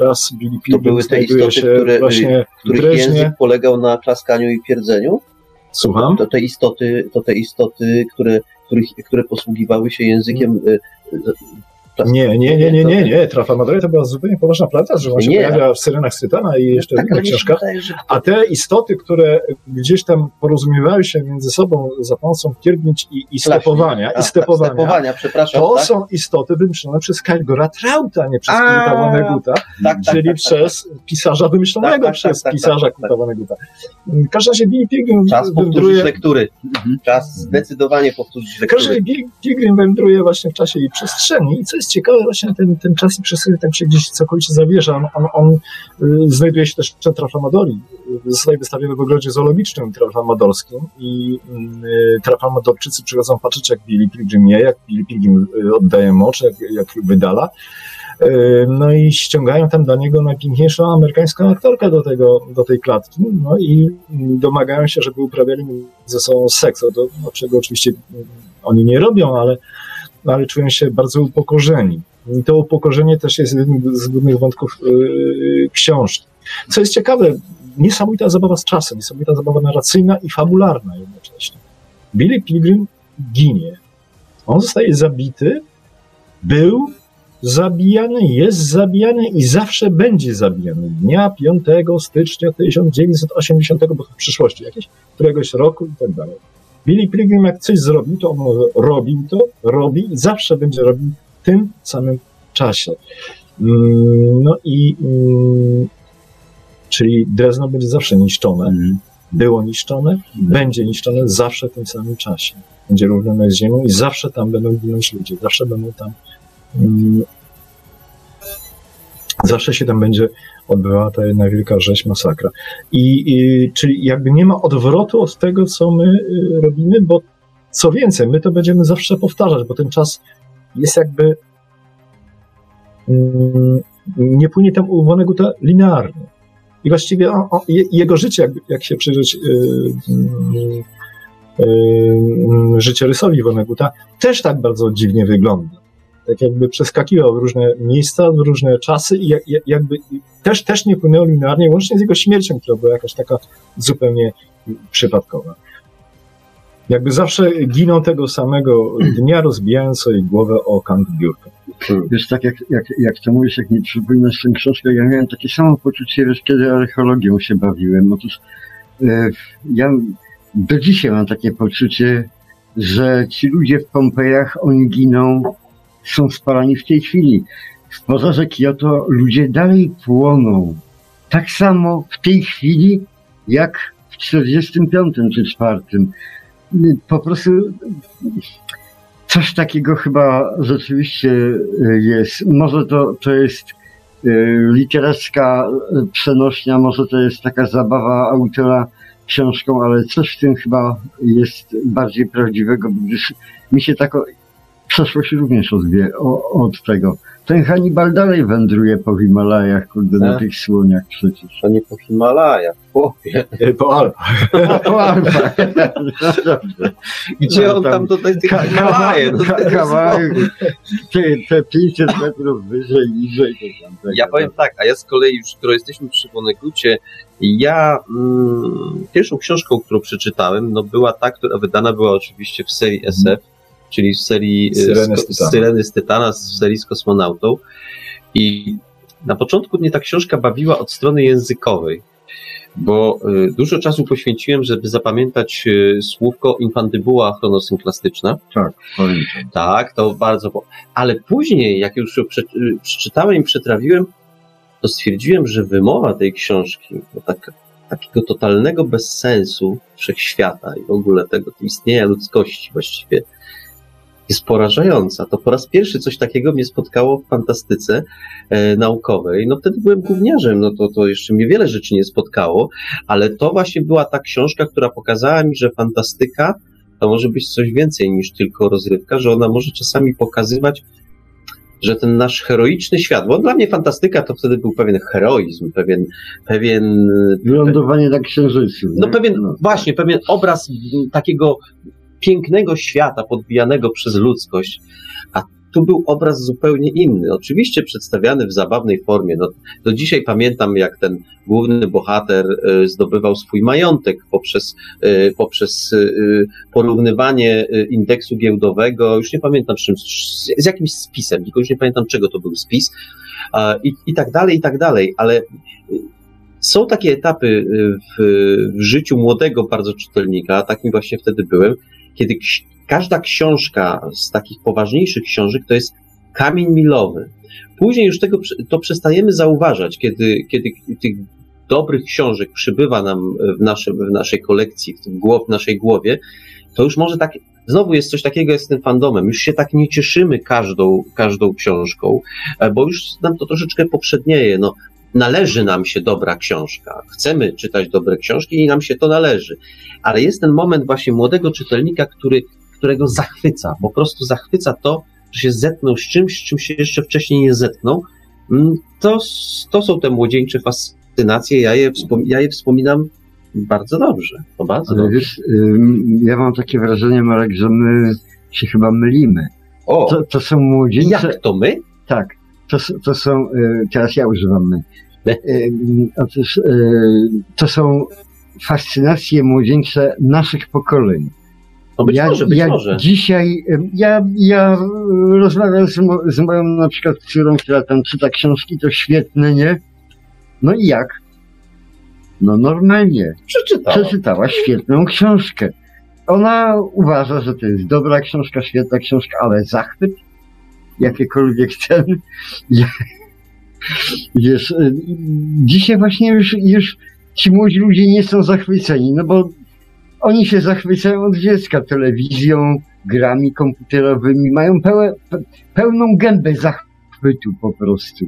raz Billy To Pilgrim były te istoty, które, właśnie których Dreźnie. język polegał na klaskaniu i pierdzeniu? Słucham? To te istoty, to te istoty, które, których, które posługiwały się językiem y, y, Nie, nie, nie, nie, nie, nie. Trafa Madre to była zupełnie poważna planeta, że on się Nie. pojawia w Syrenach Sytana i jeszcze w tak, innych książkach. A te istoty, które gdzieś tam porozumiewały się między sobą za pomocą pierdnięć i, i stepowania, A, i stepowania, Tak, stepowania, przepraszam. to tak, są istoty wymyślone przez Kajgora Trauta, nie przez A, Knuta Vonneguta, tak, tak, czyli tak, przez pisarza wymyślonego Tak, tak, przez tak, tak, pisarza tak, tak. Knuta Vonneguta. W każdym razie Billy Pilgrim Czas powtórzyć wędruje... lektury. Czas zdecydowanie powtórzyć W każdym razie lektury. Pilgrim wędruje właśnie w czasie i przestrzeni i co jest ciekawe, właśnie ten, ten czas i przestrzeń tam się gdzieś całkowicie zawiesza. On, on, y, znajduje się też w Trafamadori. Zostaje wystawiony w ogrodzie zoologicznym trafamadorskim i y, trafamadorczycy przychodzą patrzeć, jak Billy Pilgrim je, jak Billy Pilgrim y, oddaje mocz, jak, jak wydala. Y, No i ściągają tam dla niego najpiękniejszą amerykańską aktorkę do, tego, do tej klatki, no i mm, domagają się, żeby uprawiali ze sobą seks, o to, o czego oczywiście mm, oni nie robią, ale, ale czują się bardzo upokorzeni. I to upokorzenie też jest jednym z głównych wątków yy, książki. Co jest ciekawe, niesamowita zabawa z czasem, niesamowita zabawa narracyjna i fabularna jednocześnie. Billy Pilgrim ginie. On zostaje zabity, był zabijany, jest zabijany i zawsze będzie zabijany. Dnia 5 stycznia 1980, bo w przyszłości jakieś, któregoś roku i tak dalej. Billy Pilgrim jak coś zrobił, to on robił to, robi i zawsze będzie robił w tym samym czasie. Mm, No i mm, czyli Drezno będzie zawsze niszczone, było niszczone, będzie niszczone zawsze w tym samym czasie. Będzie równane z ziemią i zawsze tam będą ginąć ludzie, zawsze będą tam mm, zawsze się tam będzie odbywała ta jedna wielka rzeź, masakra. I, i czyli jakby nie ma odwrotu od tego, co my y, robimy, bo co więcej, my to będziemy zawsze powtarzać, bo ten czas jest jakby mm, nie płynie tam u Vonneguta linearnie. I właściwie jego życie, jak, jak się przyjrzeć y, y, y, życiorysowi Vonneguta, też tak bardzo dziwnie wygląda. Tak jakby przeskakiwał w różne miejsca, w różne czasy i jak, jakby też, też nie płynęło linearnie, łącznie z jego śmiercią, która była jakaś taka zupełnie przypadkowa. Jakby zawsze giną tego samego dnia, rozbijając sobie głowę o kant biurka. Wiesz, tak jak, jak, jak to mówisz, jak mi przypominasz tę książkę, ja miałem takie samo poczucie, wiesz, kiedy archeologią się bawiłem. Otóż e, ja do dzisiaj mam takie poczucie, że ci ludzie w Pompejach, oni giną, są spalani w tej chwili. W pożarze Kyoto ludzie dalej płoną. Tak samo w tej chwili, jak w 45 czy 4. Po prostu coś takiego chyba rzeczywiście y, jest. Może to, to jest y, literacka y, przenośnia, może to jest taka zabawa autora książką, ale coś w tym chyba jest bardziej prawdziwego, gdyż mi się tak przeszłość również odwie, o, od tego. Ten Hannibal dalej wędruje po Himalajach, kurde, na Tak. tych słoniach przecież. To nie po Himalajach, chłopie. E, Po Alpach. A (laughs) po Alpach. (laughs) Gdzie No, on tam- do tych Himalaje? Kawałek, te, te 500 metrów wyżej, niżej. To tam. Ja powiem tak, a ja z kolei już, skoro jesteśmy przy Wonegucie, ja mm, pierwszą książką, którą przeczytałem, no była ta, która wydana była oczywiście w serii SF, czyli w serii e, Syreny z, z. Syreny z Tytana, w serii z kosmonautą. I na początku mnie ta książka bawiła od strony językowej, bo y, dużo czasu poświęciłem, żeby zapamiętać y, słówko infantybuła chronosynclastyczna. Tak, pamiętam. Tak, to bardzo. Ale później, jak już przeczytałem i przetrawiłem, to stwierdziłem, że wymowa tej książki, no tak, takiego totalnego bezsensu wszechświata i w ogóle tego istnienia ludzkości właściwie, jest porażająca. To po raz pierwszy coś takiego mnie spotkało w fantastyce e, naukowej. No wtedy byłem gówniarzem, no to, to jeszcze mnie wiele rzeczy nie spotkało, ale to właśnie była ta książka, która pokazała mi, że fantastyka to może być coś więcej niż tylko rozrywka, że ona może czasami pokazywać, że ten nasz heroiczny świat, bo dla mnie fantastyka to wtedy był pewien heroizm, pewien, pewien Wylądowanie na księżycu. no pewien, No. właśnie, pewien obraz takiego pięknego świata podbijanego przez ludzkość, a tu był obraz zupełnie inny. Oczywiście przedstawiany w zabawnej formie. No, do dzisiaj pamiętam, jak ten główny bohater e, zdobywał swój majątek poprzez, e, poprzez e, porównywanie indeksu giełdowego, już nie pamiętam czym, z, jakimś spisem, tylko już nie pamiętam czego to był spis, i, i tak dalej, i tak dalej, ale są takie etapy w, w życiu młodego bardzo czytelnika, takim właśnie wtedy byłem, kiedy każda książka z takich poważniejszych książek to jest kamień milowy. Później już tego to przestajemy zauważać, kiedy, kiedy tych dobrych książek przybywa nam w, naszym, w naszej kolekcji, w, głow, w naszej głowie, to już może tak, znowu jest coś takiego jak z tym fandomem, już się tak nie cieszymy każdą, każdą książką, e, bo już nam to troszeczkę poprzednieje. No, należy nam się dobra książka. Chcemy czytać dobre książki i nam się to należy. Ale jest ten moment właśnie młodego czytelnika, który, którego zachwyca, po prostu zachwyca to, że się zetknął z czymś, z czym się jeszcze wcześniej nie zetknął. Mm, To, to są te młodzieńcze fascynacje. Ja je, ja je wspominam bardzo dobrze. To bardzo Ale dobrze. wiesz, ja mam takie wrażenie, Marek, że my się chyba mylimy. O, To, to są młodzieńcze... jak to my? Tak, to, to są, y, teraz ja używam my. Y, Otóż y, to są fascynacje młodzieńcze naszych pokoleń. No być ja, może, być ja może. dzisiaj, y, ja, ja rozmawiam z, mo- z moją na przykład córą, która tam czyta książki, to świetne, nie? No i jak? No normalnie. Przeczytałem. Przeczytała świetną książkę. Ona uważa, że to jest dobra książka, świetna książka, ale zachwyt, jakiekolwiek ten, (laughs) wiesz, y, dzisiaj właśnie już, już ci młodzi ludzie nie są zachwyceni, no bo oni się zachwycają od dziecka telewizją, grami komputerowymi, mają pełe, pe, pełną gębę zachwytu po prostu.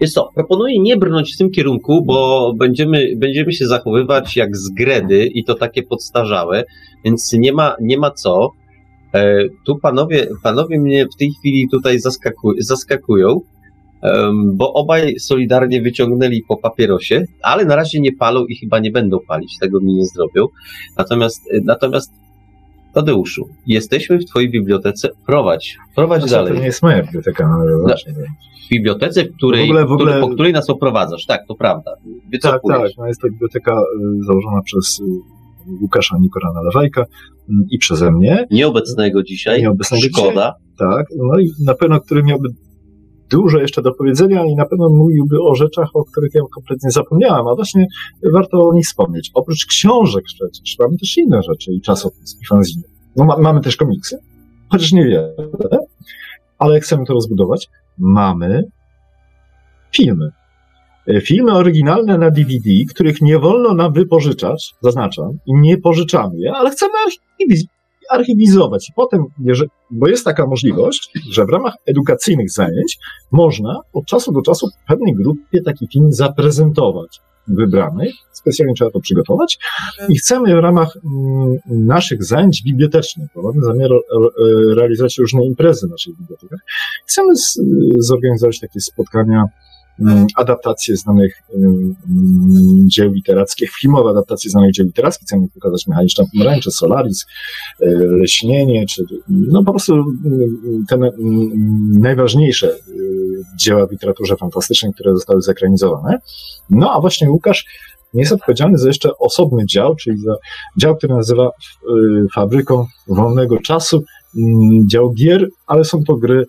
Jest co, proponuję nie brnąć w tym kierunku, bo będziemy, będziemy się zachowywać jak z gredy i to takie podstarzałe, więc nie ma, nie ma co. E, tu panowie, panowie mnie w tej chwili tutaj zaskaku, zaskakują, bo obaj solidarnie wyciągnęli po papierosie, ale na razie nie palą i chyba nie będą palić, tego mi nie zrobią. Natomiast, e, natomiast Tadeuszu, jesteśmy w twojej bibliotece, prowadź, prowadź Znaczy, To dalej. nie jest moja biblioteka, ale zacznę. W bibliotece, w której, W ogóle- w ogóle- po której nas oprowadzasz, tak, to prawda. Tak, Wycofujesz. tak. No jest to biblioteka y, założona przez y, Łukasza Nikorana Lewajka y, i przeze mnie. Nieobecnego dzisiaj. Nieobecnego Szkoda. Tak. No i na pewno, który miałby dużo jeszcze do powiedzenia i na pewno mówiłby o rzeczach, o których ja kompletnie zapomniałem, a właśnie warto o nich wspomnieć. Oprócz książek przecież mamy też inne rzeczy i czasopism, i fanziny. No, ma, mamy też komiksy, chociaż niewiele, ale chcemy to rozbudować. Mamy filmy. E, Filmy oryginalne na DVD, których nie wolno nam wypożyczać, zaznaczam, i nie pożyczamy je, ale chcemy archiwiz- archiwizować. I potem, bo jest taka możliwość, że w ramach edukacyjnych zajęć można od czasu do czasu pewnej grupie taki film zaprezentować. wybranych, specjalnie trzeba to przygotować i chcemy w ramach mm, naszych zajęć bibliotecznych, bo mamy zamiar e, realizować różne imprezy w naszych bibliotekach, chcemy zorganizować takie spotkania adaptacje znanych mm, dzieł literackich, filmowe adaptacje znanych dzieł literackich. Chcemy pokazać Mechaniczną Pomarańczę, Solaris, e, Leśnienie, czy no po prostu mm, te mm, najważniejsze e, dzieła w literaturze fantastycznej, które zostały zekranizowane. No a właśnie Łukasz jest odpowiedzialny za jeszcze osobny dział, czyli za dział, który nazywa e, Fabryką Wolnego Czasu, mm, dział gier, ale są to gry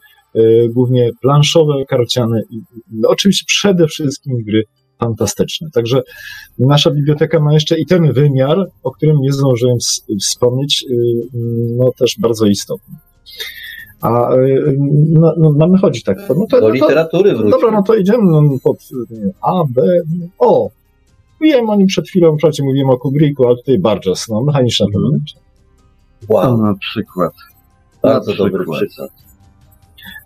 głównie planszowe, karciane i no, oczywiście przede wszystkim gry fantastyczne. Także nasza biblioteka ma jeszcze i ten wymiar, o którym nie zdążyłem wspomnieć, y, no też bardzo istotny. A y, no, no, mamy chodzić tak. No to, Do no literatury wróćmy. Dobra, no to idziemy no, pod A, B, O. Mówiłem o nim przed chwilą, wprawdzie mówiłem o Kubricku, ale tutaj Burgess, no, mechaniczna pomarańcza. Wow. No, na przykład. Bardzo Na dobry przykład.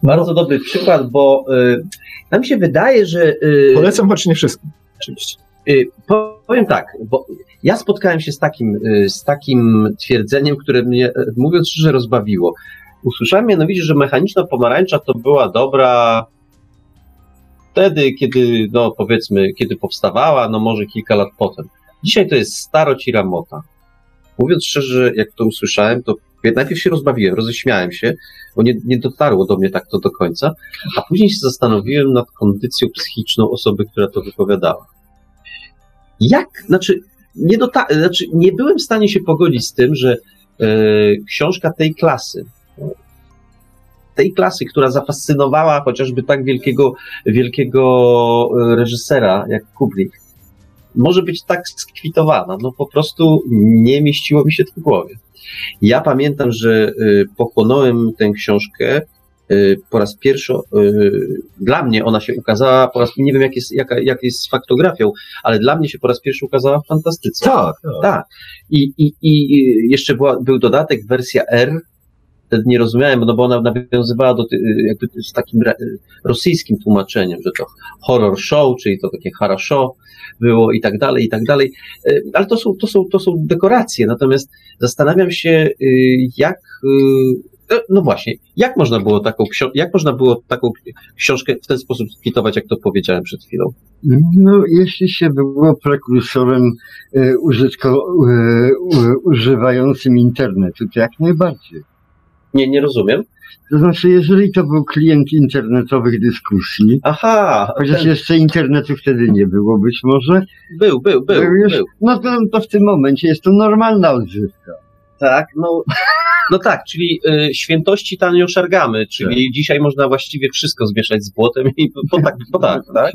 Bardzo dobry przykład, bo y, nam się wydaje, że. Y, Polecam, choć nie wszystkim, oczywiście. y, powiem tak, bo ja spotkałem się z takim, z takim twierdzeniem, które mnie, mówiąc szczerze, rozbawiło. Usłyszałem mianowicie, że mechaniczna pomarańcza to była dobra wtedy, kiedy, no powiedzmy, kiedy powstawała, no może kilka lat potem. Dzisiaj to jest starocira mota. Mówiąc szczerze, jak to usłyszałem, to najpierw się rozbawiłem, roześmiałem się, bo nie, nie dotarło do mnie tak to do końca, a później się zastanowiłem nad kondycją psychiczną osoby, która to wypowiadała. Jak, znaczy, nie, dota- znaczy, nie byłem w stanie się pogodzić z tym, że e, książka tej klasy, tej klasy, która zafascynowała chociażby tak wielkiego, wielkiego e, reżysera jak Kubrick, może być tak skwitowana. No po prostu nie mieściło mi się to w głowie. Ja pamiętam, że y, pochłonąłem tę książkę y, po raz pierwszy, y, dla mnie ona się ukazała, po raz, nie wiem jak jest, jaka, jak jest z faktografią, ale dla mnie się po raz pierwszy ukazała w fantastyce. Tak, tak. Tak. I, i, i jeszcze była, był dodatek, wersja R. Nie rozumiałem, no bo ona nawiązywała do jakby z takim rosyjskim tłumaczeniem, że to horror show, czyli to takie harasho było i tak dalej, i tak dalej. E, Ale to są, to są, to są dekoracje. Natomiast zastanawiam się, y, jak, y, e, no właśnie, jak można było taką, jak można było taką książkę w ten sposób skwitować, jak to powiedziałem przed chwilą? No, jeśli się było prekursorem e, użytko, e, używającym internetu, to jak najbardziej. Nie, nie rozumiem. To znaczy, jeżeli to był klient internetowych dyskusji, Aha, chociaż ten, jeszcze internetu wtedy nie było być może, był, był, był, już, był. no to, to w tym momencie jest to normalna odżywka. Tak, no, (laughs) no tak, czyli y, świętości tanio szargamy, czyli dzisiaj można właściwie wszystko zmieszać z błotem i po tak, po tak, tak?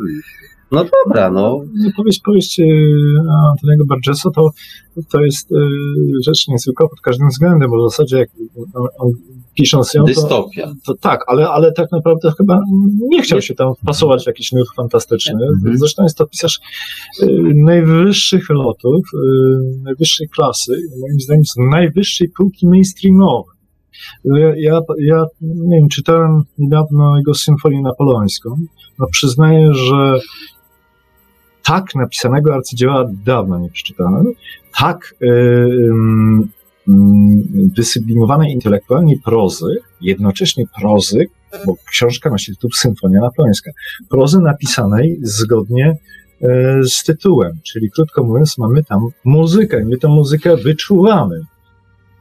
No dobra, no. Powieść, powieść e, Antoniego Burgessa to, to jest e, rzecz niezwykła pod każdym względem, bo w zasadzie jak on, on pisząc ją, to, Dystopia. to tak, ale, ale tak naprawdę chyba nie chciał się tam wpasować w jakiś nurt fantastyczny. Mhm. Zresztą jest to pisarz e, najwyższych lotów, e, najwyższej klasy, moim zdaniem z najwyższej półki mainstreamowej. Ja, ja, ja nie wiem, czytałem niedawno jego symfonię napoleońską. No przyznaję, że tak napisanego arcydzieła dawno nie przeczytałem. Tak y, ym, wysublimowanej intelektualnie prozy, jednocześnie prozy, bo książka nosi tytuł Symfonia Napoleońska, prozy napisanej zgodnie y, z tytułem, czyli krótko mówiąc mamy tam muzykę, my tę muzykę wyczuwamy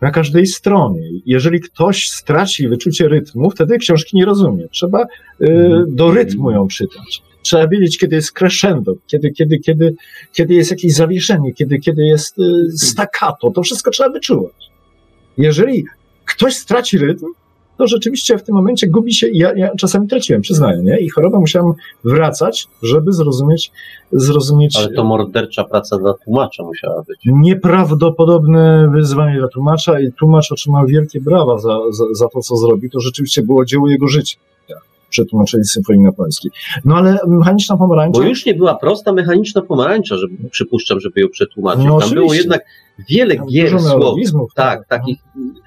na każdej stronie. Jeżeli ktoś straci wyczucie rytmu, wtedy książki nie rozumie. Trzeba y, do rytmu ją czytać. Trzeba wiedzieć, kiedy jest crescendo, kiedy, kiedy, kiedy, kiedy jest jakieś zawieszenie, kiedy, kiedy jest y, staccato. To wszystko trzeba wyczuwać. Jeżeli ktoś straci rytm, to rzeczywiście w tym momencie gubi się ja, ja czasami traciłem, przyznaję, nie? I choroba musiałem wracać, żeby zrozumieć, zrozumieć Ale to mordercza praca dla tłumacza musiała być. nieprawdopodobne wyzwanie dla tłumacza i tłumacz otrzymał wielkie brawa za, za, za to, co zrobił. To rzeczywiście było dzieło jego życia. Przetłumaczenie Symfonii Napoleońskiej. No ale mechaniczna pomarańcza. Bo już nie była prosta mechaniczna pomarańcza, żeby, przypuszczam, żeby ją przetłumaczyć. No Tam było oczywiście. jednak wiele Tam gier słów. neologizmów, Tak, takich.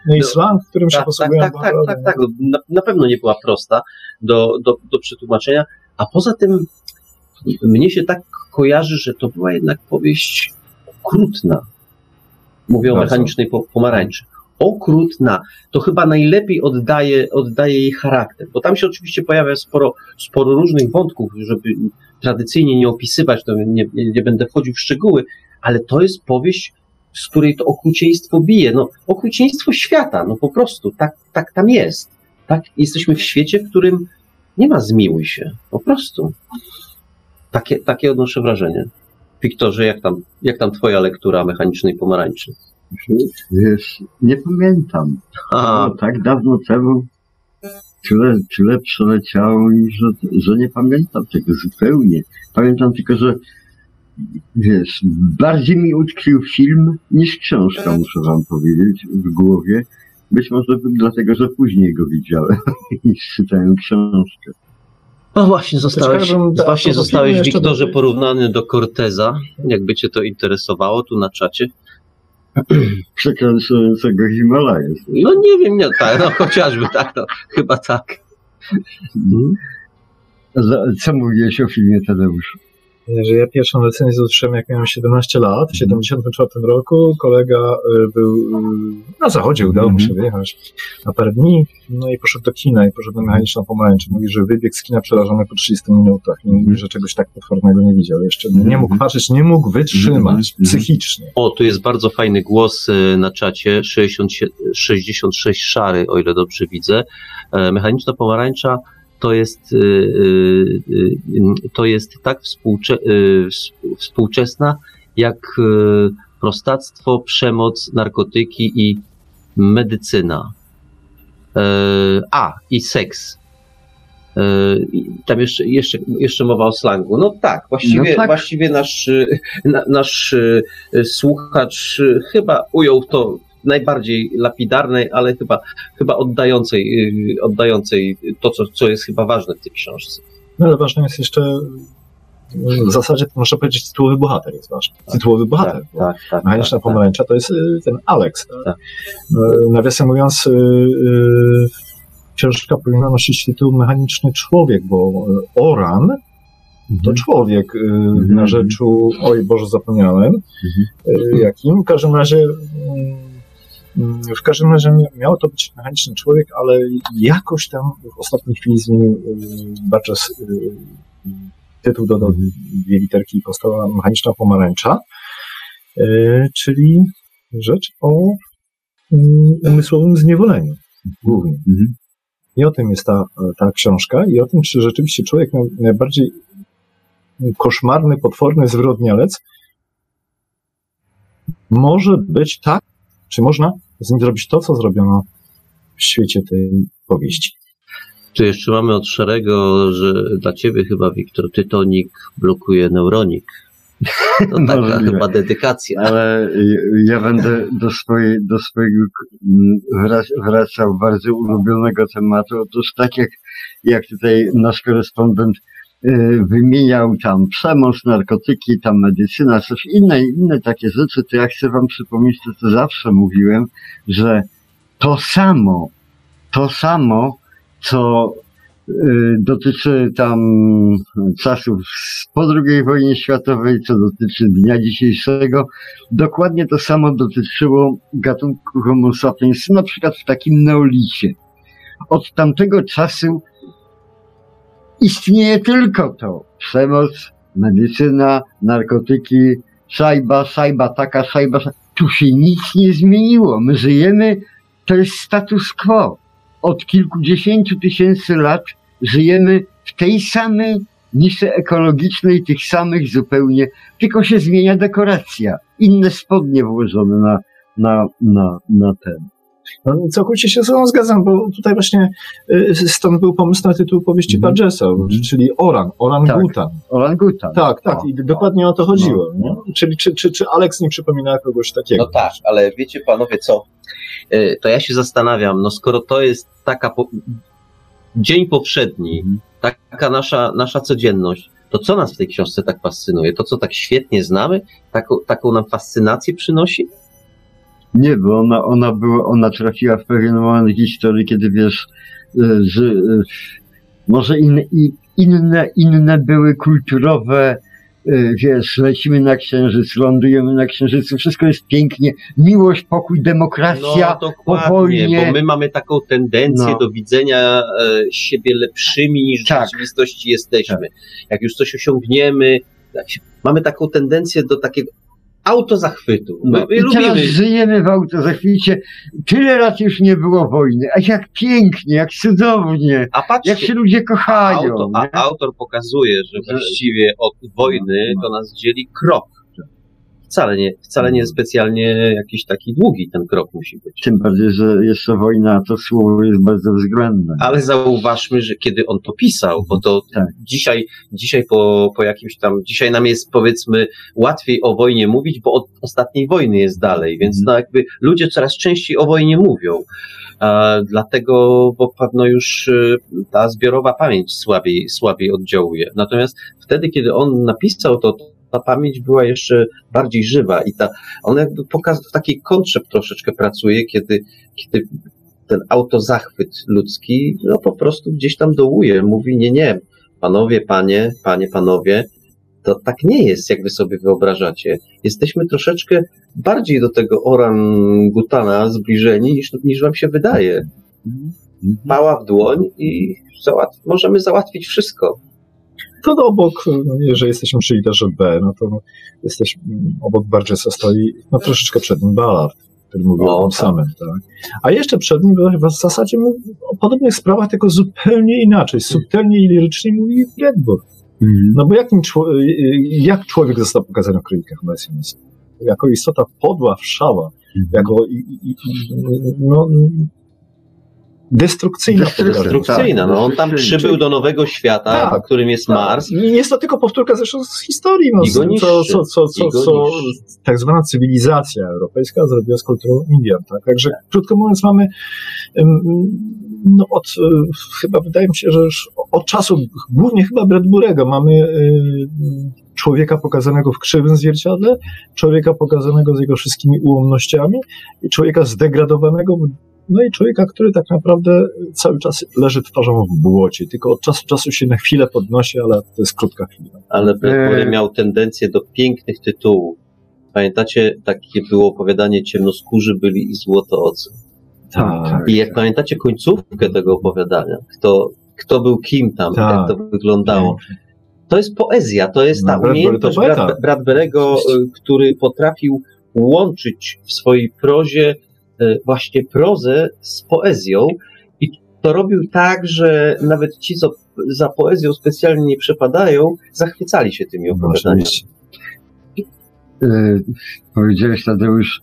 No i slang, którym się Tak, tak, posługują. tak, tak, tak, tak. No, Na, na pewno nie była prosta do, do, do przetłumaczenia. A poza tym, mnie się tak kojarzy, że to była jednak powieść okrutna. Mówię o mechanicznej po- pomarańczy. Okrutna. To chyba najlepiej oddaje, oddaje jej charakter, bo tam się oczywiście pojawia sporo, sporo różnych wątków, żeby tradycyjnie nie opisywać, to nie, nie, będę wchodził w szczegóły, ale to jest powieść, z której to okrucieństwo bije. No, okrucieństwo świata, no po prostu, tak, tak tam jest. Tak, jesteśmy w świecie, w którym nie ma zmiłuj się, po prostu. Takie, takie odnoszę wrażenie. Wiktorze, jak tam, jak tam twoja lektura mechanicznej pomarańczy? Wiesz, nie pamiętam. A, tak dawno temu, tyle, tyle przeleciało mi, że, że nie pamiętam tego zupełnie. Pamiętam tylko, że wiesz, bardziej mi utkwił film niż książka, muszę wam powiedzieć, w głowie. Być może dlatego, że później go widziałem (laughs) niż czytałem książkę. no właśnie, zostałeś, da- właśnie zostałeś Wiktorze porównany do Corteza, jakby cię to interesowało tu na czacie. (clears throat) Przekraczającego Himalaję. No nie wiem, nie, tak, no (laughs) chociażby tak, no, chyba tak. Za- Co mówiłeś o filmie Tadeuszu? Że ja pierwszą recenzję usłyszałem jak miałem 17 lat, w 74 roku. Kolega y, był y, na zachodzie, udało mu się wyjechać na parę dni, no i poszedł do kina i poszedł na mechaniczną pomarańczę. Mówi, że wybiegł z kina przerażony po 30 minutach i mówi, że czegoś tak potwornego nie widział jeszcze. Nie mógł patrzeć, nie mógł wytrzymać Mhm. psychicznie. O, tu jest bardzo fajny głos y, na czacie, 67 66 szary, o ile dobrze widzę. E, Mechaniczna pomarańcza to jest, y, y, y, to jest tak współcze, współ- współczesna, jak prostactwo, przemoc, narkotyki i medycyna. E, A, i seks. E, Tam jeszcze, jeszcze, jeszcze mowa o slangu. No tak, właściwie, No tak. właściwie nasz, na, nasz słuchacz chyba ujął to najbardziej lapidarnej, ale chyba, chyba oddającej, y, oddającej to, co, co jest chyba ważne w tej książce. No ale ważne jest jeszcze, w zasadzie to można powiedzieć tytułowy bohater jest ważny. Tytułowy bohater. bo tak, tak. Mechaniczna tak, pomarańcza to jest y, ten Alex. tak? Tak. Y, Nawiasem mówiąc, książka powinna nosić tytuł Mechaniczny Człowiek, bo Oran to człowiek y, Mhm. na rzeczu, oj Boże zapomniałem, y, jakim. W każdym razie y, w każdym razie mia- miało to być mechaniczny człowiek, ale jakoś tam w ostatniej chwili zmienił y, Burgess y, tytuł dodał dwie literki i powstała mechaniczna pomarańcza, y, czyli rzecz o umysłowym zniewoleniu głównie. Mhm. I o tym jest ta, ta książka i o tym, czy rzeczywiście człowiek naj- najbardziej koszmarny, potworny zwyrodnialec może być tak, czy można z nim zrobić to, co zrobiono w świecie tej powieści. Tu jeszcze mamy od Szarego, że dla ciebie chyba, Wiktor, Tytonik blokuje neuronik. To (laughs) taka Możliwe. chyba dedykacja. Ale ja będę do, swojej, do swojego mm, wrac- wracał bardzo ulubionego tematu. Otóż tak jak, jak tutaj nasz korespondent wymieniał tam przemoc, narkotyki, tam medycyna, coś inne, inne takie rzeczy, to ja chcę wam przypomnieć to, co zawsze mówiłem, że to samo, to samo, co y, dotyczy tam czasów po II wojnie światowej, co dotyczy dnia dzisiejszego, dokładnie to samo dotyczyło gatunku Homo sapiens, na przykład w takim neolicie. Od tamtego czasu istnieje tylko to. Przemoc, medycyna, narkotyki, szajba, szajba taka, szajba. Tu się nic nie zmieniło. My żyjemy, to jest status quo. Od kilkudziesięciu tysięcy lat żyjemy w tej samej niszy ekologicznej, tych samych zupełnie, tylko się zmienia dekoracja. Inne spodnie włożone na, na, na, na ten. No, całkowicie się z tobą zgadzam, bo tutaj właśnie y, stąd był pomysł na tytuł powieści Mhm. Burgessa, czyli Oran, Oran Tak. Gutan. Orangutan. Tak, tak, O. i dokładnie o to chodziło. No. Czyli czy, czy, czy Alex nie przypomina kogoś takiego? No tak, ale wiecie panowie co? E, To ja się zastanawiam, no skoro to jest taka po... dzień powszedni, taka nasza, nasza codzienność, to co nas w tej książce tak fascynuje? To, co tak świetnie znamy, taką, taką nam fascynację przynosi? Nie, bo ona, ona była, ona trafiła w pewien moment historii, kiedy wiesz, że, y, Może in, inne, inne były kulturowe, y, wiesz, lecimy na księżyc, lądujemy na księżycu, wszystko jest pięknie, miłość, pokój, demokracja. No powolnie. bo my mamy taką tendencję No. do widzenia e, siebie lepszymi niż Tak. w rzeczywistości jesteśmy. Jak już coś osiągniemy, mamy taką tendencję do takiego autozachwytu. No, my I teraz lubimy. żyjemy w autozachwicie. Tyle lat już nie było wojny. A jak pięknie, jak cudownie, A jak patrzcie, się ludzie kochają. auto, a autor pokazuje, że właściwie od wojny No. to nas dzieli krok. Wcale nie, wcale nie specjalnie jakiś taki długi ten krok musi być. Tym bardziej, że jeszcze wojna, to słowo jest bardzo względne. Ale zauważmy, że kiedy on to pisał, bo to Tak. dzisiaj, dzisiaj po, po jakimś tam, dzisiaj nam jest powiedzmy łatwiej o wojnie mówić, bo od ostatniej wojny jest dalej, więc Mhm. no jakby ludzie coraz częściej o wojnie mówią. E, dlatego, bo pewno już e, ta zbiorowa pamięć słabiej, słabiej oddziałuje. Natomiast wtedy, kiedy on napisał to, ta pamięć była jeszcze bardziej żywa i ta, on jakby pokaz, w takiej kontrze troszeczkę pracuje, kiedy, kiedy ten autozachwyt ludzki, no po prostu gdzieś tam dołuje. Mówi, nie, nie, panowie, panie, panie, panowie, to tak nie jest, jak wy sobie wyobrażacie. Jesteśmy troszeczkę bardziej do tego orangutana zbliżeni, niż, niż wam się wydaje. Pała w dłoń i załat- możemy załatwić wszystko. To no, obok, no, jeżeli jesteśmy przy literze B, no to jesteśmy obok Burgessa stoi no, troszeczkę przed nim Ballard, który mówił No, o tym tak. samym. Tak? A jeszcze przed nim w zasadzie mówił o podobnych sprawach, tylko zupełnie inaczej, subtelnie i lirycznie mówi Redburn. Mhm. No bo jakim czło- jak człowiek został pokazany w kronikach Messinesa? Jako istota podła, wszała, jako i, i, i, no, destrukcyjna. Destrukcyjna. No, on tam przybył do nowego świata, Tak. którym jest Mars. I jest to tylko powtórka zresztą z historii, no, I go co, niszczy. co, co, co, co niszczy. tak zwana cywilizacja europejska zrobiła z kulturą Indian. Tak? Także krótko mówiąc mamy no, od, e, chyba wydaje mi się, że już od czasu głównie chyba Bradburego mamy e, człowieka pokazanego w krzywym zwierciadle, człowieka pokazanego z jego wszystkimi ułomnościami i człowieka zdegradowanego no i człowieka, który tak naprawdę cały czas leży twarzą w błocie, tylko od czasu do czasu się na chwilę podnosi, ale to jest krótka chwila. Ale Bradbury Eee. miał tendencję do pięknych tytułów. Pamiętacie, takie było opowiadanie Ciemnoskórzy byli i Złotoocy. Tak. I jak pamiętacie końcówkę tego opowiadania, kto, kto był kim tam, Tak. jak to wyglądało, to jest poezja, to jest ta No, Bradbury umiejętność to poeta. Brad, Bradberego, który potrafił łączyć w swojej prozie właśnie prozę z poezją i to robił tak, że nawet ci, co za poezją specjalnie nie przepadają, zachwycali się tymi opowiadaniami. oczywiście. Y, powiedziałeś Tadeusz,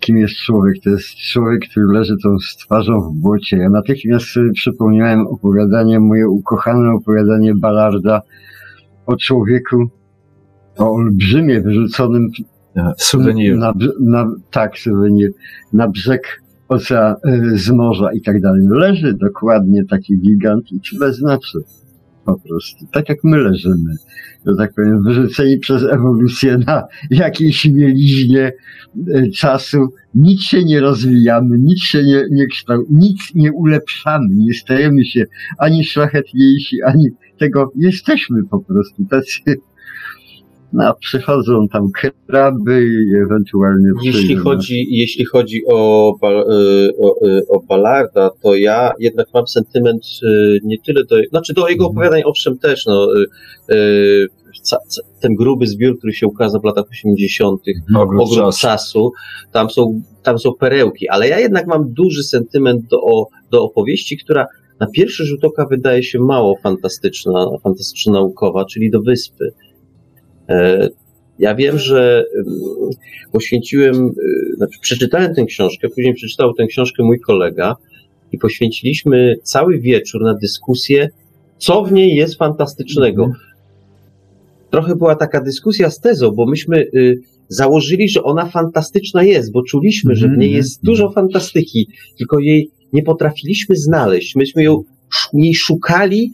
kim jest człowiek? To jest człowiek, który leży tą z twarzą w błocie. Ja natychmiast sobie przypomniałem opowiadanie, moje ukochane opowiadanie Ballarda o człowieku, o olbrzymie wyrzuconym Suwenir. na, na, tak, suwenir, na brzeg ocean, z morza i tak dalej. Leży dokładnie taki gigant i tyle znaczy. Po prostu. Tak jak my leżymy. Że tak powiem, wyrzuceni przez ewolucję na jakiejś mieliźnie y, czasu. Nic się nie rozwijamy, nic się nie, nie nic nie ulepszamy, nie stajemy się ani szlachetniejsi, ani tego. Jesteśmy po prostu tacy no, przychodzą tam kraby i ewentualnie Jeśli chodzi, jeśli chodzi o, y, o, y, o Ballarda, to ja jednak mam sentyment y, nie tyle do, znaczy do jego Mhm. opowiadań owszem też, no, ten gruby zbiór, który się ukazał w latach 80., Ogród Ogród czasu. tam są, tam są perełki, ale ja jednak mam duży sentyment do, do opowieści, która na pierwszy rzut oka wydaje się mało fantastyczna, fantastyczna naukowa, czyli do wyspy. E, Ja wiem, że poświęciłem, y, znaczy przeczytałem tę książkę, później przeczytał tę książkę mój kolega i poświęciliśmy cały wieczór na dyskusję, co w niej jest fantastycznego. Trochę była taka dyskusja z tezą, bo myśmy y, założyli, że ona fantastyczna jest, bo czuliśmy, że w niej jest dużo fantastyki, tylko jej nie potrafiliśmy znaleźć. Myśmy ją, jej szukali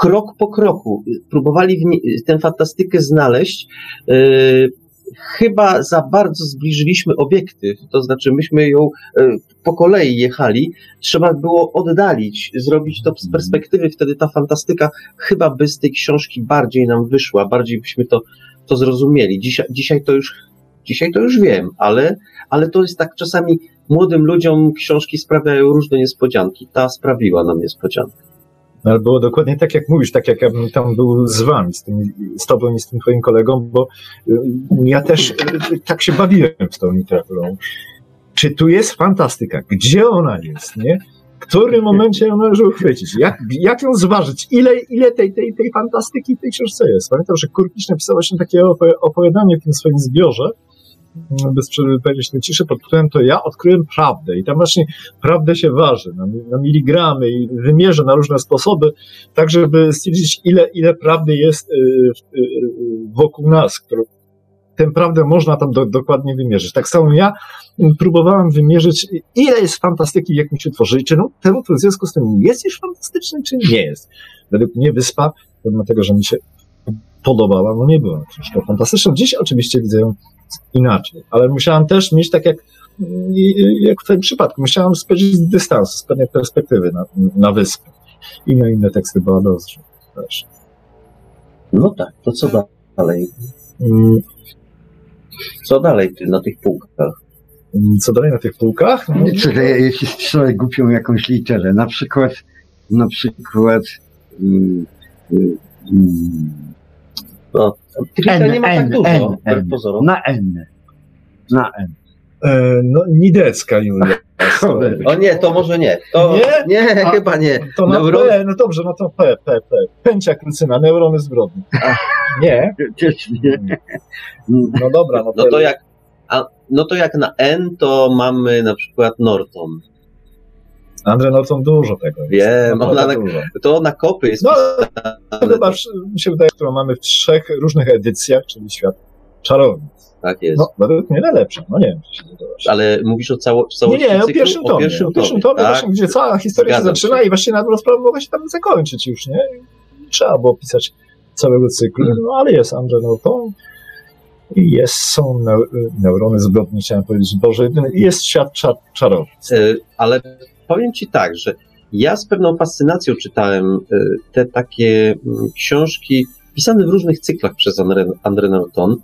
krok po kroku. Próbowali tę fantastykę znaleźć, yy, chyba za bardzo zbliżyliśmy obiektyw, to znaczy myśmy ją e, po kolei jechali, trzeba było oddalić, zrobić to z perspektywy, wtedy ta fantastyka chyba by z tej książki bardziej nam wyszła, bardziej byśmy to, to zrozumieli. Dzisiaj, dzisiaj to już dzisiaj to już wiem, ale, ale to jest tak czasami młodym ludziom książki sprawiają różne niespodzianki. Ta sprawiła nam niespodziankę. No, ale było dokładnie tak, jak mówisz, tak jak ja bym tam był z wami, z, tym, z tobą i z tym twoim kolegą, bo y, ja też y, tak się bawiłem z tą literaturą. Czy tu jest fantastyka? Gdzie ona jest, nie? W którym momencie ją należy uchwycić? Jak, jak ją zważyć? Ile, ile tej, tej, tej fantastyki w tej książce jest? Pamiętam, że Kurkisz napisał właśnie takie opowiadanie w tym swoim zbiorze, bez przerwy powiedzieć na ciszę, pod to ja odkryłem prawdę i tam właśnie prawdę się waży na, na miligramy i wymierza na różne sposoby, tak żeby stwierdzić, ile, ile prawdy jest y, y, wokół nas, którą, tę prawdę można tam do, dokładnie wymierzyć. Tak samo ja próbowałem wymierzyć, ile jest fantastyki w jakimś utworze i czy no, ten utwór w związku z tym jest już fantastyczny, czy nie jest. Według mnie Wyspa, pomimo tego, że mi się podobała, no nie była książka fantastyczna. Dziś oczywiście widzę ją inaczej, ale musiałam też mieć tak jak, jak w tym przypadku, musiałam spojrzeć z dystansu, z pewnej perspektywy na, na wyspę i na inne teksty Baladozrze też. No tak, to co dalej? Mm. Co dalej ty na tych półkach? Mm, co dalej na tych półkach? No, Czekaj, jeśli strzelę głupią jakąś literę, na przykład na przykład mm, mm, no, N, nie ma tak dużo, N, N, Na N. Na N. E, no, Nidecka Julia. (laughs) O nie, to może nie. To, nie? Nie, A, chyba nie. To na Neuron... P, no dobrze, no to P, P, P. Pęcia krucyna, neurony zbrodni. A, (laughs) nie? nie. No dobra. No to, no to jak, a, no to jak na N, to mamy na przykład Norton. Andre Norton dużo tego jest. Wiem, ona na, to na kopy jest No, chyba mi się wydaje, którą mamy w trzech różnych edycjach, czyli Świat Czarownic. Tak jest. No, według mnie najlepsza, no nie wiem, czy się zgadzasz. Ale mówisz o, cało, całości Nie, nie, o pierwszym tomie. O pierwszym, o pierwszym tomie, tak? właśnie, gdzie cała historia Zgadzam się zaczyna się. i właśnie na dobrą sprawę mogła się tam zakończyć już, nie? Trzeba było pisać całego cyklu, hmm. no ale jest Andre Norton, jest, są neurony zbrodni, chciałem powiedzieć, Boże, jest świat czar, czarownic. Yy, ale powiem Ci tak, że ja z pewną fascynacją czytałem y, te takie mm, książki pisane w różnych cyklach przez André, André Norton,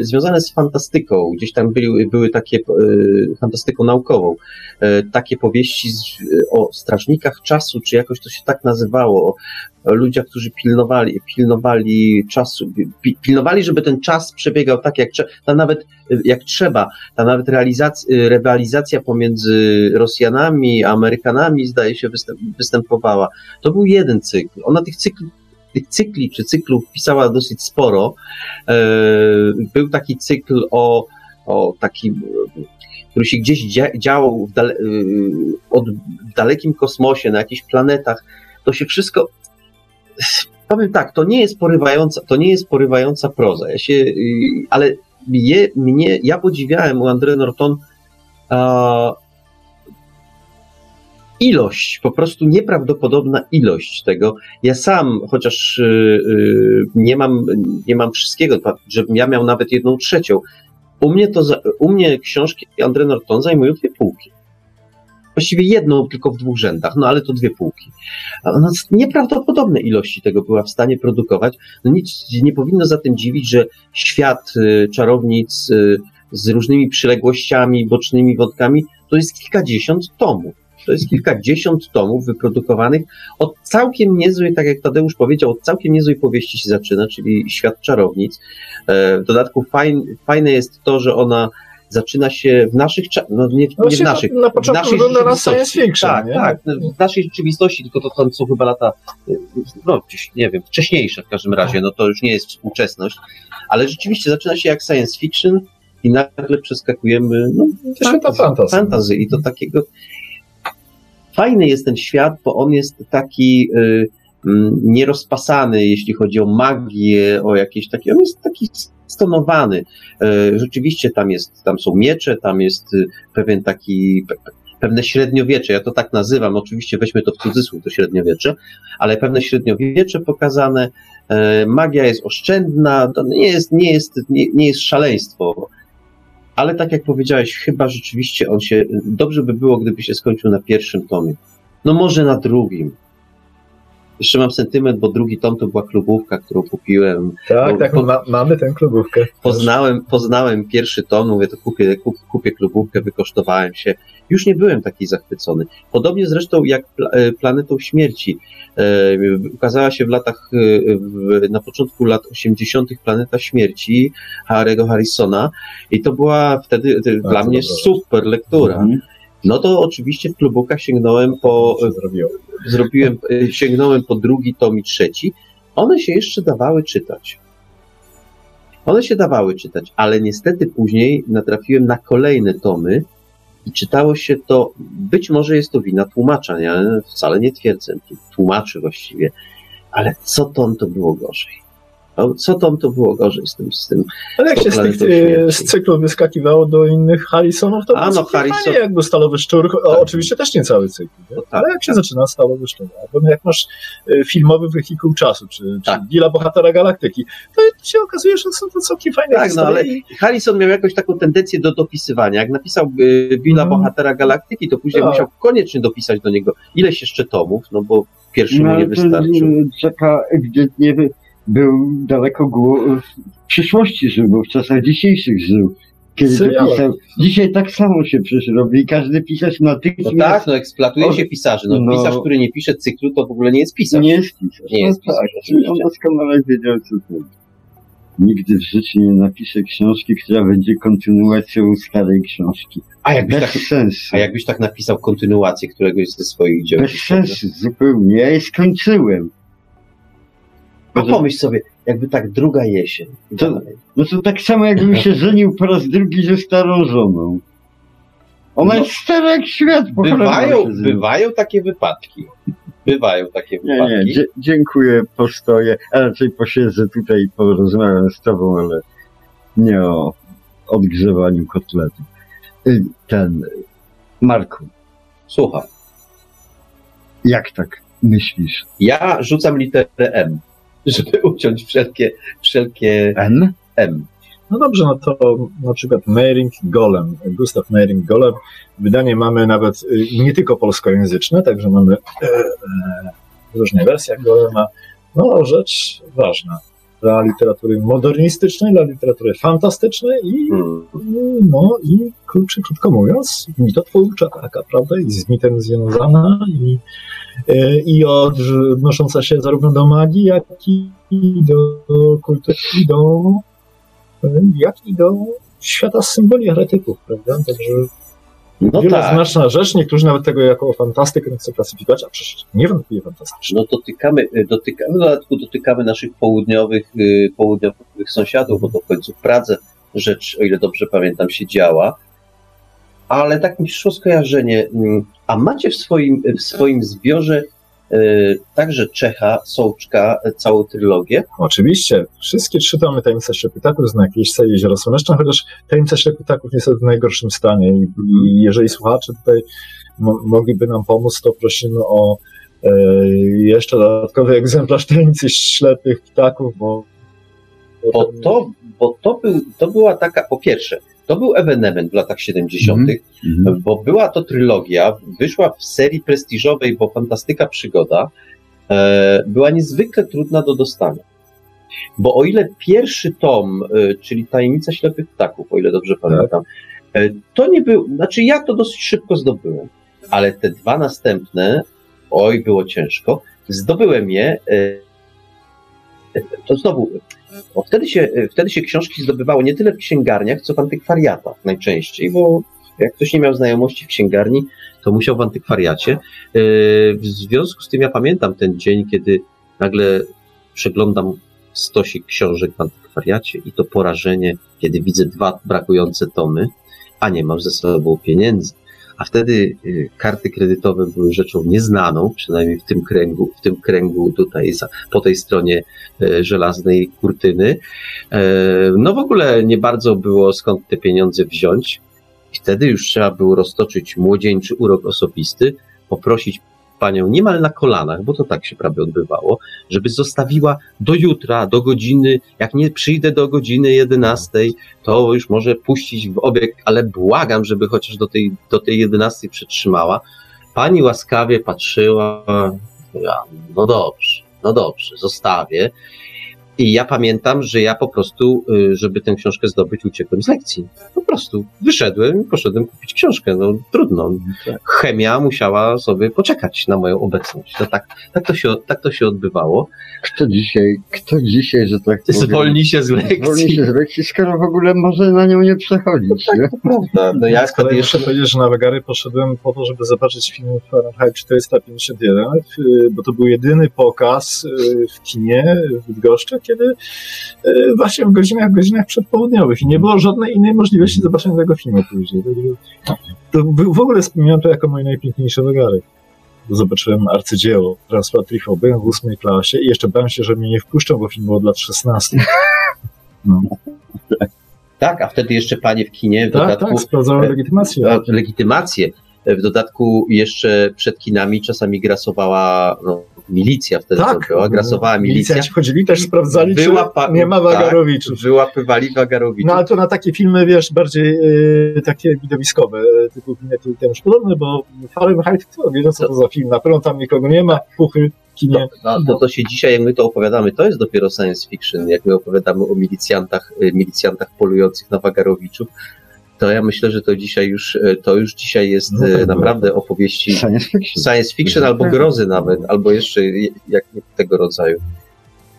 związane z fantastyką. Gdzieś tam były, były takie, y, fantastyką naukową, takie powieści o strażnikach czasu, czy jakoś to się tak nazywało, ludziach, którzy pilnowali, pilnowali czasu, pilnowali, żeby ten czas przebiegał tak, jak, ta nawet, jak trzeba. Ta nawet realizacja, rywalizacja pomiędzy Rosjanami Amerykanami, zdaje się, występ, występowała. To był jeden cykl. Ona tych cykli, tych cykli czy cyklów pisała dosyć sporo. E, był taki cykl o, o takim który się gdzieś działał w, dale, w dalekim kosmosie, na jakichś planetach, to się wszystko powiem tak, to nie jest porywająca, to nie jest porywająca proza. Ja się, y, ale mnie, mnie ja podziwiałem u André Norton a, ilość, po prostu nieprawdopodobna ilość tego. Ja sam, chociaż y, y, nie, mam, nie mam wszystkiego, żebym ja miał nawet jedną trzecią, u mnie, to, u mnie książki André Norton zajmują dwie półki. Właściwie jedną tylko w dwóch rzędach, no ale to dwie półki. Ona nieprawdopodobne ilości tego była w stanie produkować. No nic nie powinno za tym dziwić, że świat y, czarownic y, z różnymi przyległościami, bocznymi wątkami, to jest kilkadziesiąt tomów. To jest kilkadziesiąt tomów wyprodukowanych od całkiem niezłej, tak jak Tadeusz powiedział, od całkiem niezłej powieści się zaczyna, czyli Świat Czarownic. E, w dodatku fajne jest to, że ona zaczyna się w naszych no nie, nie w naszych, na, początku w naszej na science fiction, tak, nie? tak, w naszej rzeczywistości, tylko to, to są chyba lata, no nie wiem, wcześniejsze w każdym razie, no to już nie jest współczesność, ale rzeczywiście zaczyna się jak science fiction i nagle przeskakujemy, no, świata fantasy. fantasy i to takiego, fajny jest ten świat, bo on jest taki, y, mm, nierozpasany, jeśli chodzi o magię, o jakieś takie, on jest taki stonowany. E, rzeczywiście tam jest, tam są miecze, tam jest y, pewien taki, pewne średniowiecze, ja to tak nazywam, oczywiście weźmy to w cudzysłów, to średniowiecze, ale pewne średniowiecze pokazane, magia jest oszczędna, to nie jest, nie jest, nie, nie jest szaleństwo, ale tak jak powiedziałeś, chyba rzeczywiście on się, dobrze by było, gdyby się skończył na pierwszym tomie. No może na drugim. Jeszcze mam sentyment, bo drugi tom to była klubówka, którą kupiłem. Tak, Bo- tak, bo- ma, mamy tę klubówkę. Poznałem, poznałem pierwszy tom, mówię, to kupię, kup, kupię klubówkę, wykosztowałem się. Już nie byłem taki zachwycony. Podobnie zresztą jak e, Planetą Śmierci. E, ukazała się w latach, e, na początku lat 80. Planeta Śmierci Harry'ego Harrisona i to była wtedy e, dla mnie dobra. super lektura. Mhm. No to oczywiście w klubówkach sięgnąłem po, się zrobiło. Zrobiłem, e, sięgnąłem po drugi tom i trzeci. One się jeszcze dawały czytać. One się dawały czytać, ale niestety później natrafiłem na kolejne tomy i czytało się to, być może jest to wina tłumacza, ja wcale nie twierdzę, tłumaczy właściwie, ale co tom to było gorzej. No, Co tom to było gorzej z tym, z tym Ale jak się z, tych, e, z cyklu wyskakiwało do innych Harrisonów, to A, no, Harrison- jakby Stalowy Szczur, o, oczywiście też nie cały cykl, nie? No tak, ale jak się tak. zaczyna Stalowy Szczur, albo no jak masz e, filmowy wehikuł czasu, czy, czy Tak. Billa Bohatera Galaktyki, to się okazuje, że są to całkiem fajne Tak, no historie ale i- Harrison miał jakąś taką tendencję do dopisywania. Jak napisał Billa Mhm. Bohatera Galaktyki, to później Tak. musiał koniecznie dopisać do niego ileś jeszcze tomów, no bo pierwszy mu No, nie ale to wystarczył. Czeka ewidentnie wy- był daleko w przyszłości żył, bo w czasach dzisiejszych żył. Kiedy Serialach. dopisał. Dzisiaj tak samo się przecież robi. Każdy pisarz No natychmiast tak, no eksploatuje O, się pisarzy. No, no. pisarz, który nie pisze cyklu, to w ogóle nie jest pisarz. nie jest pisarz. Nie jest no tak, pisarz, czyli on doskonale wiedział, co to jest. Nigdy w życiu nie napisze książki, która będzie kontynuacją starej książki. A jakbyś, Bez tak, sensu. a jakbyś tak napisał kontynuację któregoś ze swoich dzieł. Bez sensu, zupełnie. Ja je skończyłem. No pomyśl sobie, jakby tak druga jesień. To-. No to tak samo jakbym się (laughs) żenił po raz drugi ze starą żoną. Ona No. jest stara jak świat, Bywają, bywają takie wypadki. Bywają takie Nie, wypadki. nie, dzie- dziękuję, postoję, a raczej posiedzę tutaj i porozmawiam z tobą, ale nie o odgrzewaniu kotletu. Y, Ten, Marku, Słucham. jak tak myślisz? Ja rzucam literę M, żeby uciąć wszelkie, wszelkie N? M. No dobrze, no to na przykład Meiring Golem, Gustav Meiring Golem. Wydanie mamy nawet y, nie tylko polskojęzyczne, także mamy e, e, w różnych wersjach Golema. No, rzecz ważna dla literatury modernistycznej, dla literatury fantastycznej i, Hmm. no, i krótko, krótko mówiąc, mitotwórcza taka, prawda, i z mitem związana i, e, i odnosząca się zarówno do magii, jak i do kultury, do jak i do świata symboli heretyków, prawda? Także No tak, wieloznaczna rzecz, niektórzy nawet tego jako fantastykę chcą klasyfikować, a przecież niewątpliwie fantastyczne. no dotykamy, dotykamy, w dodatku dotykamy naszych południowych, y, południowych sąsiadów, bo to w końcu w Pradze rzecz, o ile dobrze pamiętam, się działa. Ale tak mi przyszło skojarzenie. mm, A macie w swoim, w swoim zbiorze także Czecha, Sołczka, y, całą trylogię? Oczywiście, wszystkie trzy tomy Tajemnica Ślepytaków z Nakiejśca i Jezioro Słoneczne, chociaż Tajemnica Ślepytaków niestety w najgorszym stanie i, i jeżeli słuchacze tutaj mo- mogliby nam pomóc, to prosimy o e, jeszcze dodatkowy egzemplarz Tajemnicy Ślepych Ptaków, bo Bo to, bo to, był, to była taka, po pierwsze, to był ewenement w latach 70., Mhm. bo była to trylogia, wyszła w serii prestiżowej, bo fantastyka przygoda, e, była niezwykle trudna do dostania. Bo o ile pierwszy tom, e, czyli Tajemnica Ślepych Ptaków, o ile dobrze pamiętam, e, to nie był, znaczy ja to dosyć szybko zdobyłem, ale te dwa następne, oj, było ciężko, zdobyłem je, e, to znowu, bo wtedy się, wtedy się książki zdobywało nie tyle w księgarniach, co w antykwariatach najczęściej, bo jak ktoś nie miał znajomości w księgarni, to musiał w antykwariacie. Yy, W związku z tym ja pamiętam ten dzień, kiedy nagle przeglądam stosik książek w antykwariacie i to porażenie, kiedy widzę dwa brakujące tomy, a nie mam ze sobą pieniędzy. A wtedy y, karty kredytowe były rzeczą nieznaną, przynajmniej w tym kręgu, w tym kręgu tutaj po tej stronie e, żelaznej kurtyny. E, No w ogóle nie bardzo było skąd te pieniądze wziąć. I wtedy już trzeba było roztoczyć młodzieńczy urok osobisty, poprosić panią niemal na kolanach, bo to tak się prawie odbywało, żeby zostawiła do jutra, do godziny, jak nie przyjdę do godziny 11, to już może puścić w obieg, ale błagam, żeby chociaż do tej, do tej 11 przytrzymała. Pani łaskawie patrzyła, no dobrze, no dobrze, zostawię. I ja pamiętam, że ja po prostu, y, żeby tę książkę zdobyć, uciekłem z lekcji. Po prostu wyszedłem i poszedłem kupić książkę. No trudno. Chemia musiała sobie poczekać na moją obecność. To tak, tak, to, się, tak to się odbywało. Kto dzisiaj, kto dzisiaj, że tak powiem, Zwolni się z zwolni lekcji. się z lekcji, skoro w ogóle może na nią nie przechodzić, nie? Prawda. No ja wtedy muszę jeszcze... powiedzieć, że na Wegary poszedłem po to, żeby zobaczyć film Fahrenheit 451, y, bo to był jedyny pokaz y, w kinie w Bydgoszczy, kiedy y, właśnie w godzinach, godzinach przedpołudniowych i nie było żadnej innej możliwości zobaczenia tego filmu później. To był- w ogóle wspominam to jako moje najpiękniejsze Wegary. Zobaczyłem arcydzieło François Truffaut, byłem w ósmej klasie i jeszcze bałem się, że mnie nie wpuszczą, bo film był od lat 16. No. Tak, a wtedy jeszcze panie w kinie w Tak, dodatku tak, sprawdzałem e, legitymację. a, legitymację. W dodatku jeszcze przed kinami czasami grasowała no, milicja wtedy to była, grasowała milicja. Milicjanci wchodzili też, sprawdzali, Wyłapa- czy nie ma tak. Wagarowiczów. Wyłapywali Wagarowiczów. No ale to na takie filmy, wiesz, bardziej e, takie widowiskowe, e, typu Winnetu i temu podobne, bo Fahrenheit, kto wie, co to za film, na pewno tam nikogo nie ma, puchy, kinie. No, to, to się dzisiaj, jak my to opowiadamy, to jest dopiero science fiction, jak my opowiadamy o milicjantach, y, milicjantach polujących na Wagarowiczów, to ja myślę, że to dzisiaj już, y, to już dzisiaj jest No tak y, było. naprawdę opowieści Science fiction. science fiction albo grozy nawet, albo jeszcze je- jak tego rodzaju.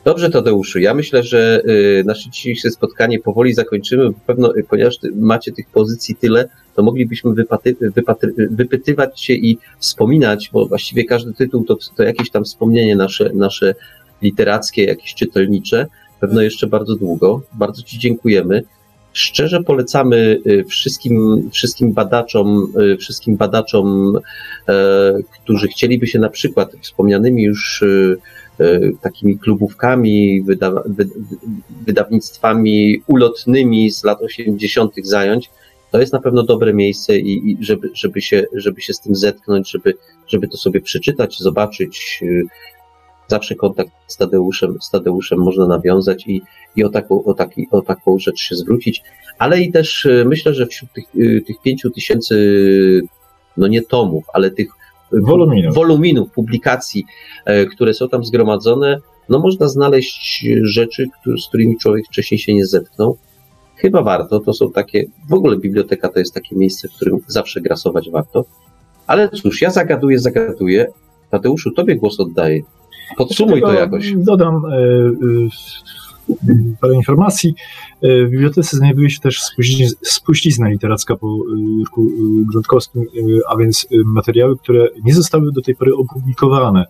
Dobrze, Tadeuszu, ja myślę, że y, nasze dzisiejsze spotkanie powoli zakończymy. Pewno, ponieważ macie tych pozycji tyle, to moglibyśmy wypaty, wypatry, wypytywać się i wspominać, bo właściwie każdy tytuł to, to jakieś tam wspomnienie nasze, nasze literackie, jakieś czytelnicze. Pewno jeszcze bardzo długo. Bardzo Ci dziękujemy. Szczerze polecamy y, wszystkim, wszystkim badaczom, y, wszystkim badaczom, e, którzy chcieliby się na przykład wspomnianymi już y, y, takimi klubówkami, wyda, wy, wydawnictwami ulotnymi z lat 80. zająć, to jest na pewno dobre miejsce i, i żeby, żeby, się, żeby się z tym zetknąć, żeby, żeby to sobie przeczytać, zobaczyć. Zawsze kontakt z Tadeuszem, z Tadeuszem można nawiązać i, i o, taką, o, taki, o taką rzecz się zwrócić. Ale i też y, myślę, że wśród tych, y, tych pięciu tysięcy, no nie tomów, ale tych Woluminów. woluminów publikacji, e, które są tam zgromadzone, no można znaleźć rzeczy, z którymi człowiek wcześniej się nie zetknął. Chyba warto, to są takie, w ogóle biblioteka to jest takie miejsce, w którym zawsze grasować warto. Ale cóż, ja zagaduję, zagaduję. Tadeuszu, tobie głos oddaję. Podsumuj to jakoś. Dodam e, e, parę informacji. E, W bibliotece znajduje się też spuścizna, spuścizna literacka po Jurku Grządkowskim, a więc materiały, które nie zostały do tej pory opublikowane.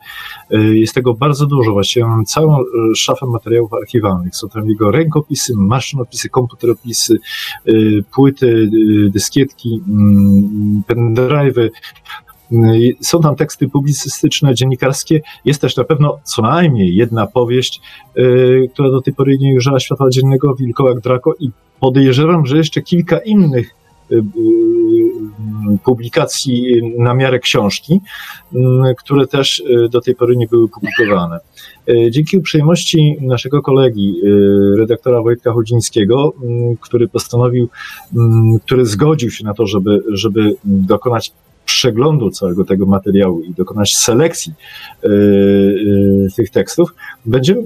Jest tego bardzo dużo. Właściwie mam całą szafę materiałów archiwalnych. Są tam jego rękopisy, maszynopisy, komputeropisy, płyty, dyskietki, mm, pendrive'y, Są tam teksty publicystyczne, dziennikarskie. Jest też na pewno co najmniej jedna powieść, y, która do tej pory nie ujrzała światła dziennego, Wilkołak Draco i podejrzewam, że jeszcze kilka innych y, y, publikacji na miarę książki, które też do tej pory nie były publikowane. Dzięki uprzejmości naszego kolegi, redaktora Wojtka Chodzińskiego, który postanowił, który zgodził się na to, żeby, żeby dokonać przeglądu całego tego materiału i dokonać selekcji y, y, tych tekstów, będziemy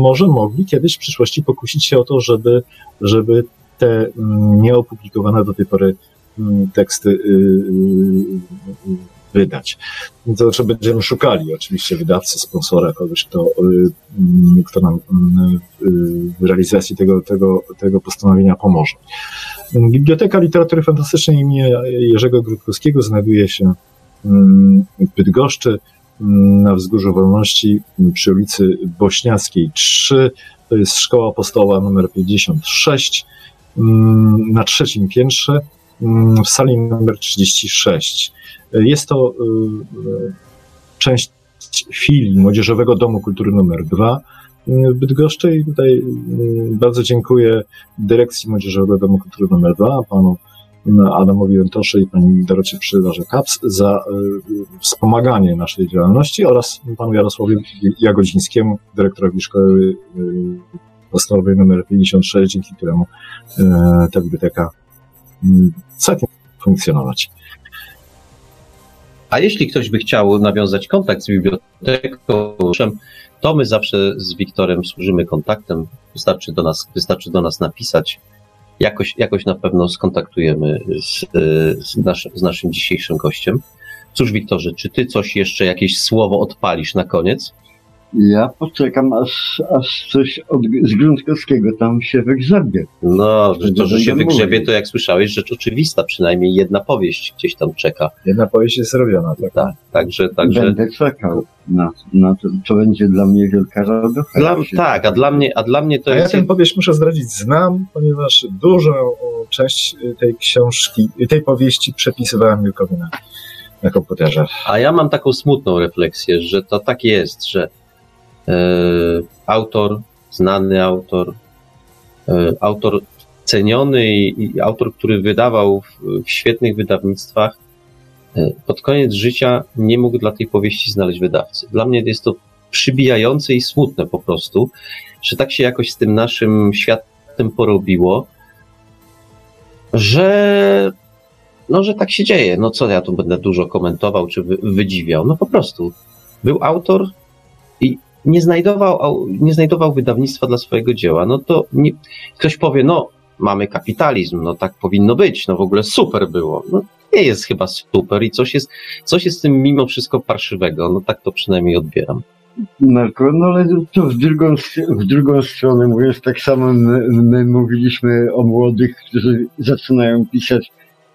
może mogli kiedyś w przyszłości pokusić się o to, żeby, żeby te mm, nieopublikowane do tej pory mm, teksty y, wydać. To znaczy będziemy szukali oczywiście wydawcy, sponsora, kogoś, kto, y, mm, kto nam y, w realizacji tego, tego, tego postanowienia pomoże. Biblioteka Literatury Fantastycznej imienia Jerzego Grudkowskiego znajduje się mm, w Bydgoszczy mm, na Wzgórzu Wolności przy ulicy Bośniackiej 3. To jest Szkoła Apostoła numer 56 mm, na trzecim piętrze w sali numer 36. Jest to y, y, część filii Młodzieżowego Domu Kultury numer 2 w Bydgoszczy i tutaj y, bardzo dziękuję dyrekcji Młodzieżowego Domu Kultury nr 2, panu Adamowi Wentosze i pani Dorocie Przydarze Kaps za y, wspomaganie naszej działalności oraz panu Jarosławowi Jagodzińskiemu, dyrektorowi szkoły podstawowej nr 56, dzięki któremu ta biblioteka całkiem funkcjonować. A jeśli ktoś by chciał nawiązać kontakt z biblioteką, to my zawsze z Wiktorem służymy kontaktem. Wystarczy do nas, wystarczy do nas napisać. Jakoś, jakoś na pewno skontaktujemy z, z, z naszym dzisiejszym gościem. Cóż, Wiktorze, czy ty coś jeszcze, jakieś słowo odpalisz na koniec? Ja poczekam, aż, aż coś od, z Gruntkowskiego tam się wygrzebie. No, to, że się wygrzebie, to jak słyszałeś, rzecz oczywista, przynajmniej jedna powieść gdzieś tam czeka. Jedna powieść jest robiona, tak? Tak, także... także... Będę czekał na, na to, to będzie dla mnie wielka radość. Dla, tak, a dla mnie, a dla mnie to a jest... Ja tę powieść muszę zdradzić, znam, ponieważ dużą część tej książki, tej powieści przepisywałem Milkowi na, na komputerze. A ja mam taką smutną refleksję, że to tak jest, że autor, znany autor, e, autor ceniony i, autor, który wydawał w, świetnych wydawnictwach, e, pod koniec życia nie mógł dla tej powieści znaleźć wydawcy. Dla mnie jest to przybijające i smutne po prostu, że tak się jakoś z tym naszym światem porobiło, że no, że tak się dzieje. No co ja tu będę dużo komentował czy wy, wydziwiał? No po prostu był autor nie znajdował, nie znajdował wydawnictwa dla swojego dzieła, no to nie, ktoś powie, no mamy kapitalizm, no tak powinno być, no w ogóle super było. No nie jest chyba super i coś jest, coś jest z tym mimo wszystko parszywego, no tak to przynajmniej odbieram. Marko, no ale to w drugą, w drugą stronę mówiąc, tak samo my, my mówiliśmy o młodych, którzy zaczynają pisać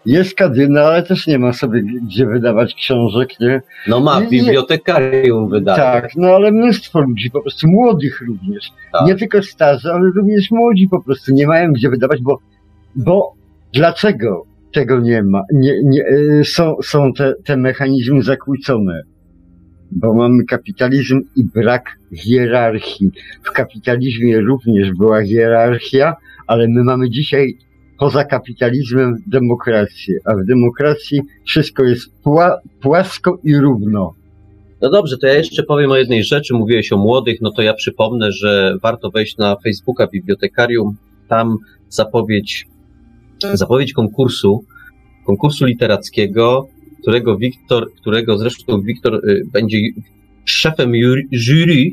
jest kadyna, ale też nie ma sobie gdzie wydawać książek, nie? No ma, bibliotekarium wydaje. Tak, no ale mnóstwo ludzi, po prostu młodych również. Tak. Nie tylko starzy, ale również młodzi po prostu nie mają gdzie wydawać, bo, bo dlaczego tego nie ma? Nie, nie, y, są są te, te mechanizmy zakłócone. Bo mamy kapitalizm i brak hierarchii. W kapitalizmie również była hierarchia, ale my mamy dzisiaj poza kapitalizmem demokrację, a w demokracji wszystko jest pła, płasko i równo. No dobrze, to ja jeszcze powiem o jednej rzeczy. Mówiłeś o młodych, no to ja przypomnę, że warto wejść na Facebooka Bibliotekarium. Tam zapowiedź, zapowiedź konkursu, konkursu literackiego, którego Wiktor, którego zresztą Wiktor y, będzie szefem jury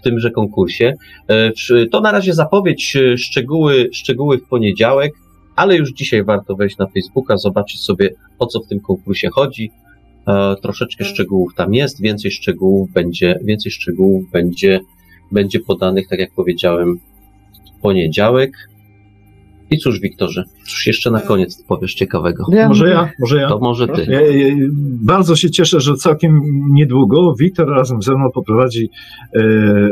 w tymże konkursie. E, to na razie zapowiedź, e, szczegóły, szczegóły w poniedziałek, ale już dzisiaj warto wejść na Facebooka, zobaczyć sobie o co w tym konkursie chodzi. E, troszeczkę szczegółów tam jest, więcej szczegółów będzie, więcej szczegółów będzie, będzie podanych, tak jak powiedziałem, w poniedziałek. I cóż, Wiktorze, cóż jeszcze na koniec powiesz ciekawego? Ja, może ja, może ja. To może ty. Ja, ja, bardzo się cieszę, że całkiem niedługo Wiktor razem ze mną poprowadzi e,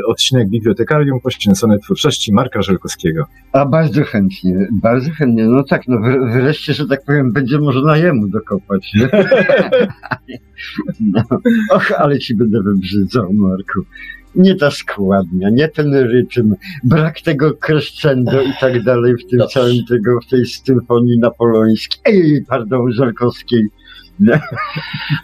odcinek Bibliotekarium poświęcony twórczości Marka Żelkowskiego. A bardzo chętnie, bardzo chętnie. No tak, no wreszcie, że tak powiem, będzie można jemu dokopać. (laughs) no. Och, ale ci będę wybrzydzał, Marku nie ta składnia, nie ten rytm, brak tego crescendo i tak dalej w tym Dobrze. całym tego, w tej symfonii napoleońskiej, pardon, Żelkowskiej.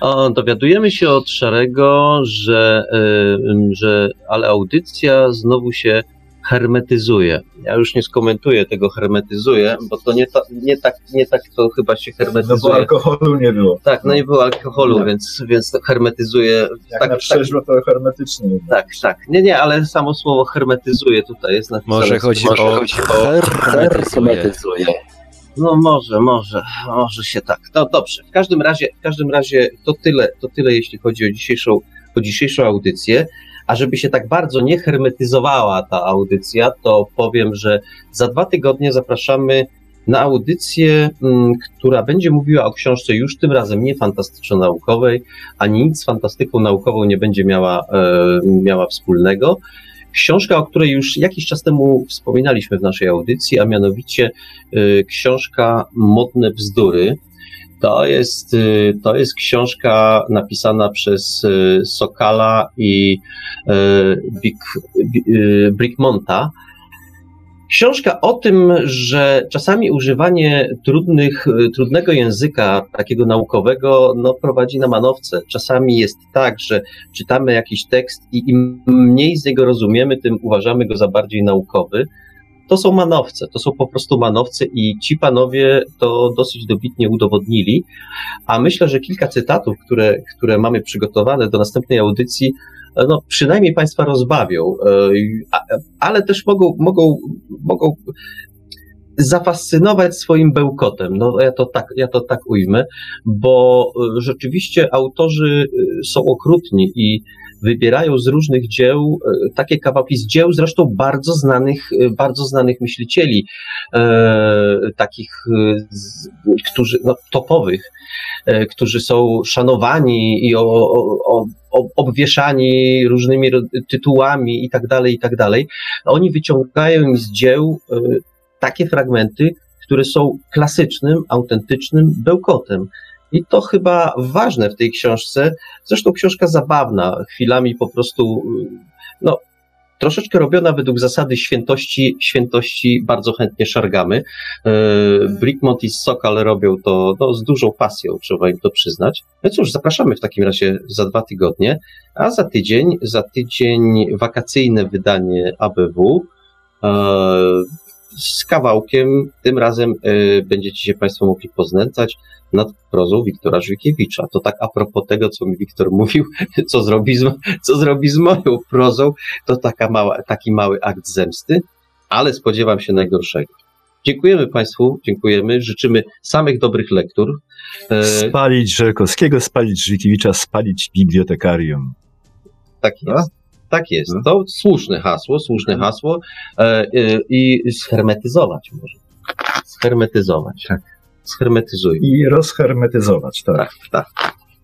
O, dowiadujemy się od Szarego, że, y, że ale audycja znowu się hermetyzuje. Ja już nie skomentuję tego hermetyzuje, bo to nie, ta, nie, tak, nie tak to chyba się hermetyzuje. No bo alkoholu nie było. Tak, no nie było alkoholu, no. więc, więc to hermetyzuje. Jak tak, na trzeźwo tak, to hermetycznie. Tak, tak. Nie, nie, ale samo słowo hermetyzuje tutaj jest napisane. Może chodzi może o, chodzi o hermetyzuje. No może, może, może się tak. No dobrze. W każdym razie, w każdym razie to tyle, to tyle jeśli chodzi o dzisiejszą, o dzisiejszą audycję. A żeby się tak bardzo nie hermetyzowała ta audycja, to powiem, że za dwa tygodnie zapraszamy na audycję, mm, która będzie mówiła o książce już tym razem nie fantastyczno-naukowej, ani nic z fantastyką naukową nie będzie miała, e, miała wspólnego. Książka, o której już jakiś czas temu wspominaliśmy w naszej audycji, a mianowicie e, książka Modne Bzdury to jest, y, to jest książka napisana przez y, Sokala i y, Brickmonta. Książka o tym, że czasami używanie trudnych, trudnego języka, takiego naukowego, no, prowadzi na manowce. Czasami jest tak, że czytamy jakiś tekst i im mniej z niego rozumiemy, tym uważamy go za bardziej naukowy. To są manowce, to są po prostu manowce i ci panowie to dosyć dobitnie udowodnili. A myślę, że kilka cytatów, które, które mamy przygotowane do następnej audycji, no, przynajmniej Państwa rozbawią, e, ale też mogą, mogą, mogą zafascynować swoim bełkotem. No, ja to tak, ja to tak ujmę, bo e, rzeczywiście autorzy e, są okrutni i wybierają z różnych dzieł takie kawałki z dzieł zresztą bardzo znanych, bardzo znanych myślicieli, e, takich, którzy, no, topowych, e, którzy są szanowani i o, o, obwieszani różnymi tytułami i tak dalej, i tak dalej. Oni wyciągają z dzieł e, takie fragmenty, które są klasycznym, autentycznym bełkotem. I to chyba ważne w tej książce. Zresztą książka zabawna, chwilami po prostu, no, troszeczkę robiona według zasady świętości, świętości bardzo chętnie szargamy. E, Brickmont i Sokal robią to no, z dużą pasją, trzeba im to przyznać. No cóż, zapraszamy w takim razie za dwa tygodnie, a za tydzień, za tydzień wakacyjne wydanie ABW e, z kawałkiem, tym razem e, będziecie się Państwo mogli poznęcać nad prozą Wiktora Żwikiewicza. To tak a propos tego, co mi Wiktor (laughs) mówił, co zrobi z, co zrobi z moją prozą, to taka mała, taki mały akt zemsty, ale spodziewam się najgorszego. Dziękujemy Państwu, dziękujemy, życzymy samych dobrych lektur. E, spalić Żelkowskiego, spalić Żwikiewicza, spalić bibliotekarium. Tak jest. Tak jest. No. To słuszne hasło, słuszne hasło e, e, i shermetyzować może. Shermetyzować. Tak shermetyzuj. I rozhermetyzować, tak. Tak, tak.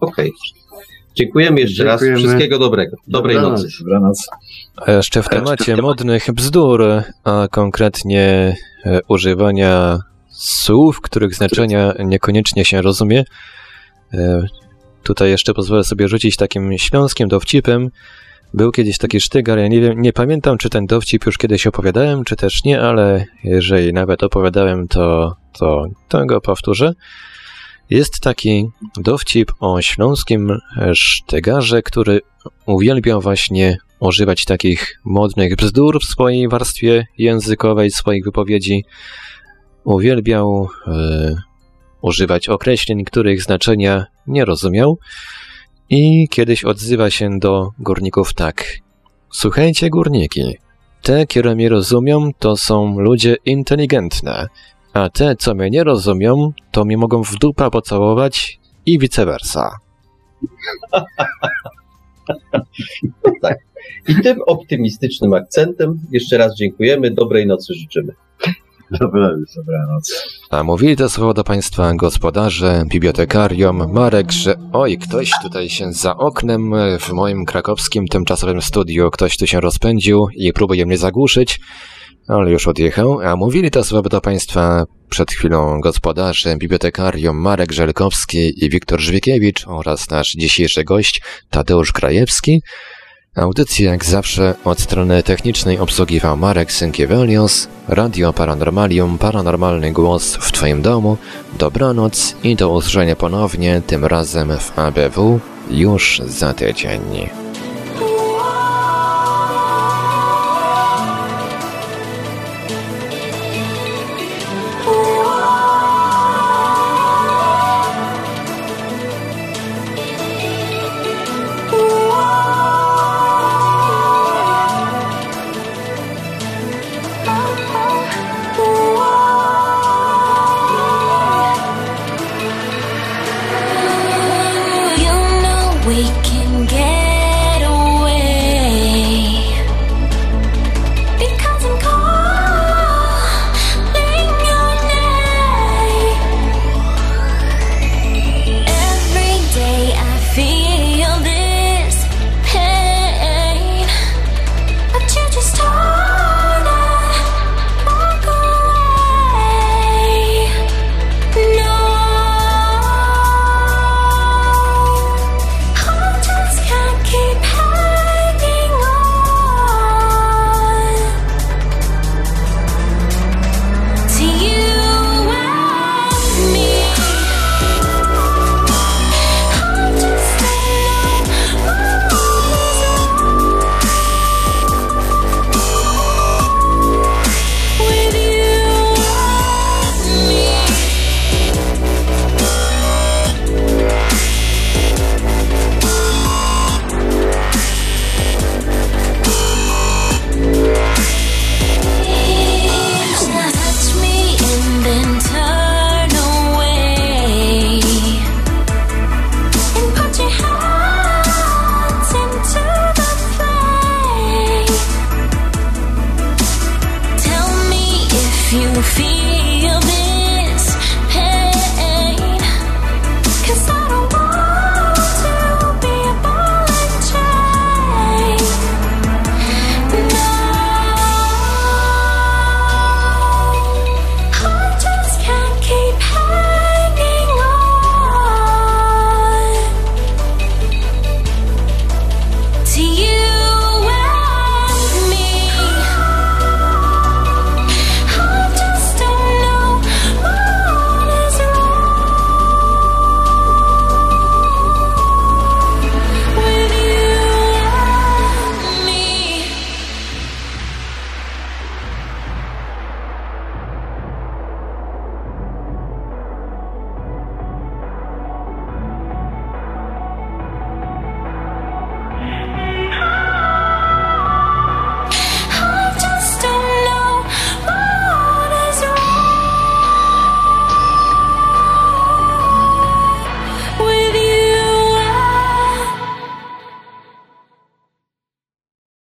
Okej. Okay. Dziękujemy jeszcze Dziękujemy. raz. Wszystkiego dobrego. Dobrej Dobranoc. nocy. Dobranoc. A jeszcze w temacie modnych bzdur, a konkretnie e, używania słów, których znaczenia niekoniecznie się rozumie. Tutaj jeszcze pozwolę sobie rzucić takim śląskim dowcipem. Był kiedyś taki sztygar, ja nie wiem, nie pamiętam, czy ten dowcip już kiedyś opowiadałem, czy też nie, ale jeżeli nawet opowiadałem, to, to, to go powtórzę. Jest taki dowcip o śląskim sztygarze, który uwielbiał właśnie używać takich modnych bzdur w swojej warstwie językowej, swoich wypowiedzi. Uwielbiał y, używać określeń, których znaczenia nie rozumiał i kiedyś odzywa się do górników tak. Słuchajcie, górniki, te, które mnie rozumią, to są ludzie inteligentne, a te, co mnie nie rozumią, to mnie mogą w dupa pocałować i vice versa. (laughs) tak. I tym optymistycznym akcentem jeszcze raz dziękujemy. Dobrej nocy życzymy. (laughs) Dobranoc, dobranoc. A mówili to słowo do Państwa gospodarze, bibliotekarium, Marek, że oj, ktoś tutaj się za oknem w moim krakowskim tymczasowym studiu, ktoś tu się rozpędził i próbuje mnie zagłuszyć, ale już odjechał. A mówili to słowo do Państwa przed chwilą gospodarze, bibliotekarium Marek Żelkowski i Wiktor Żwikiewicz oraz nasz dzisiejszy gość Tadeusz Krajewski. Audycję jak zawsze od strony technicznej obsługiwał Marek Synkiewelios, Radio Paranormalium, paranormalny głos w Twoim domu, dobranoc i do usłyszenia ponownie, tym razem w ABW już za tydzień.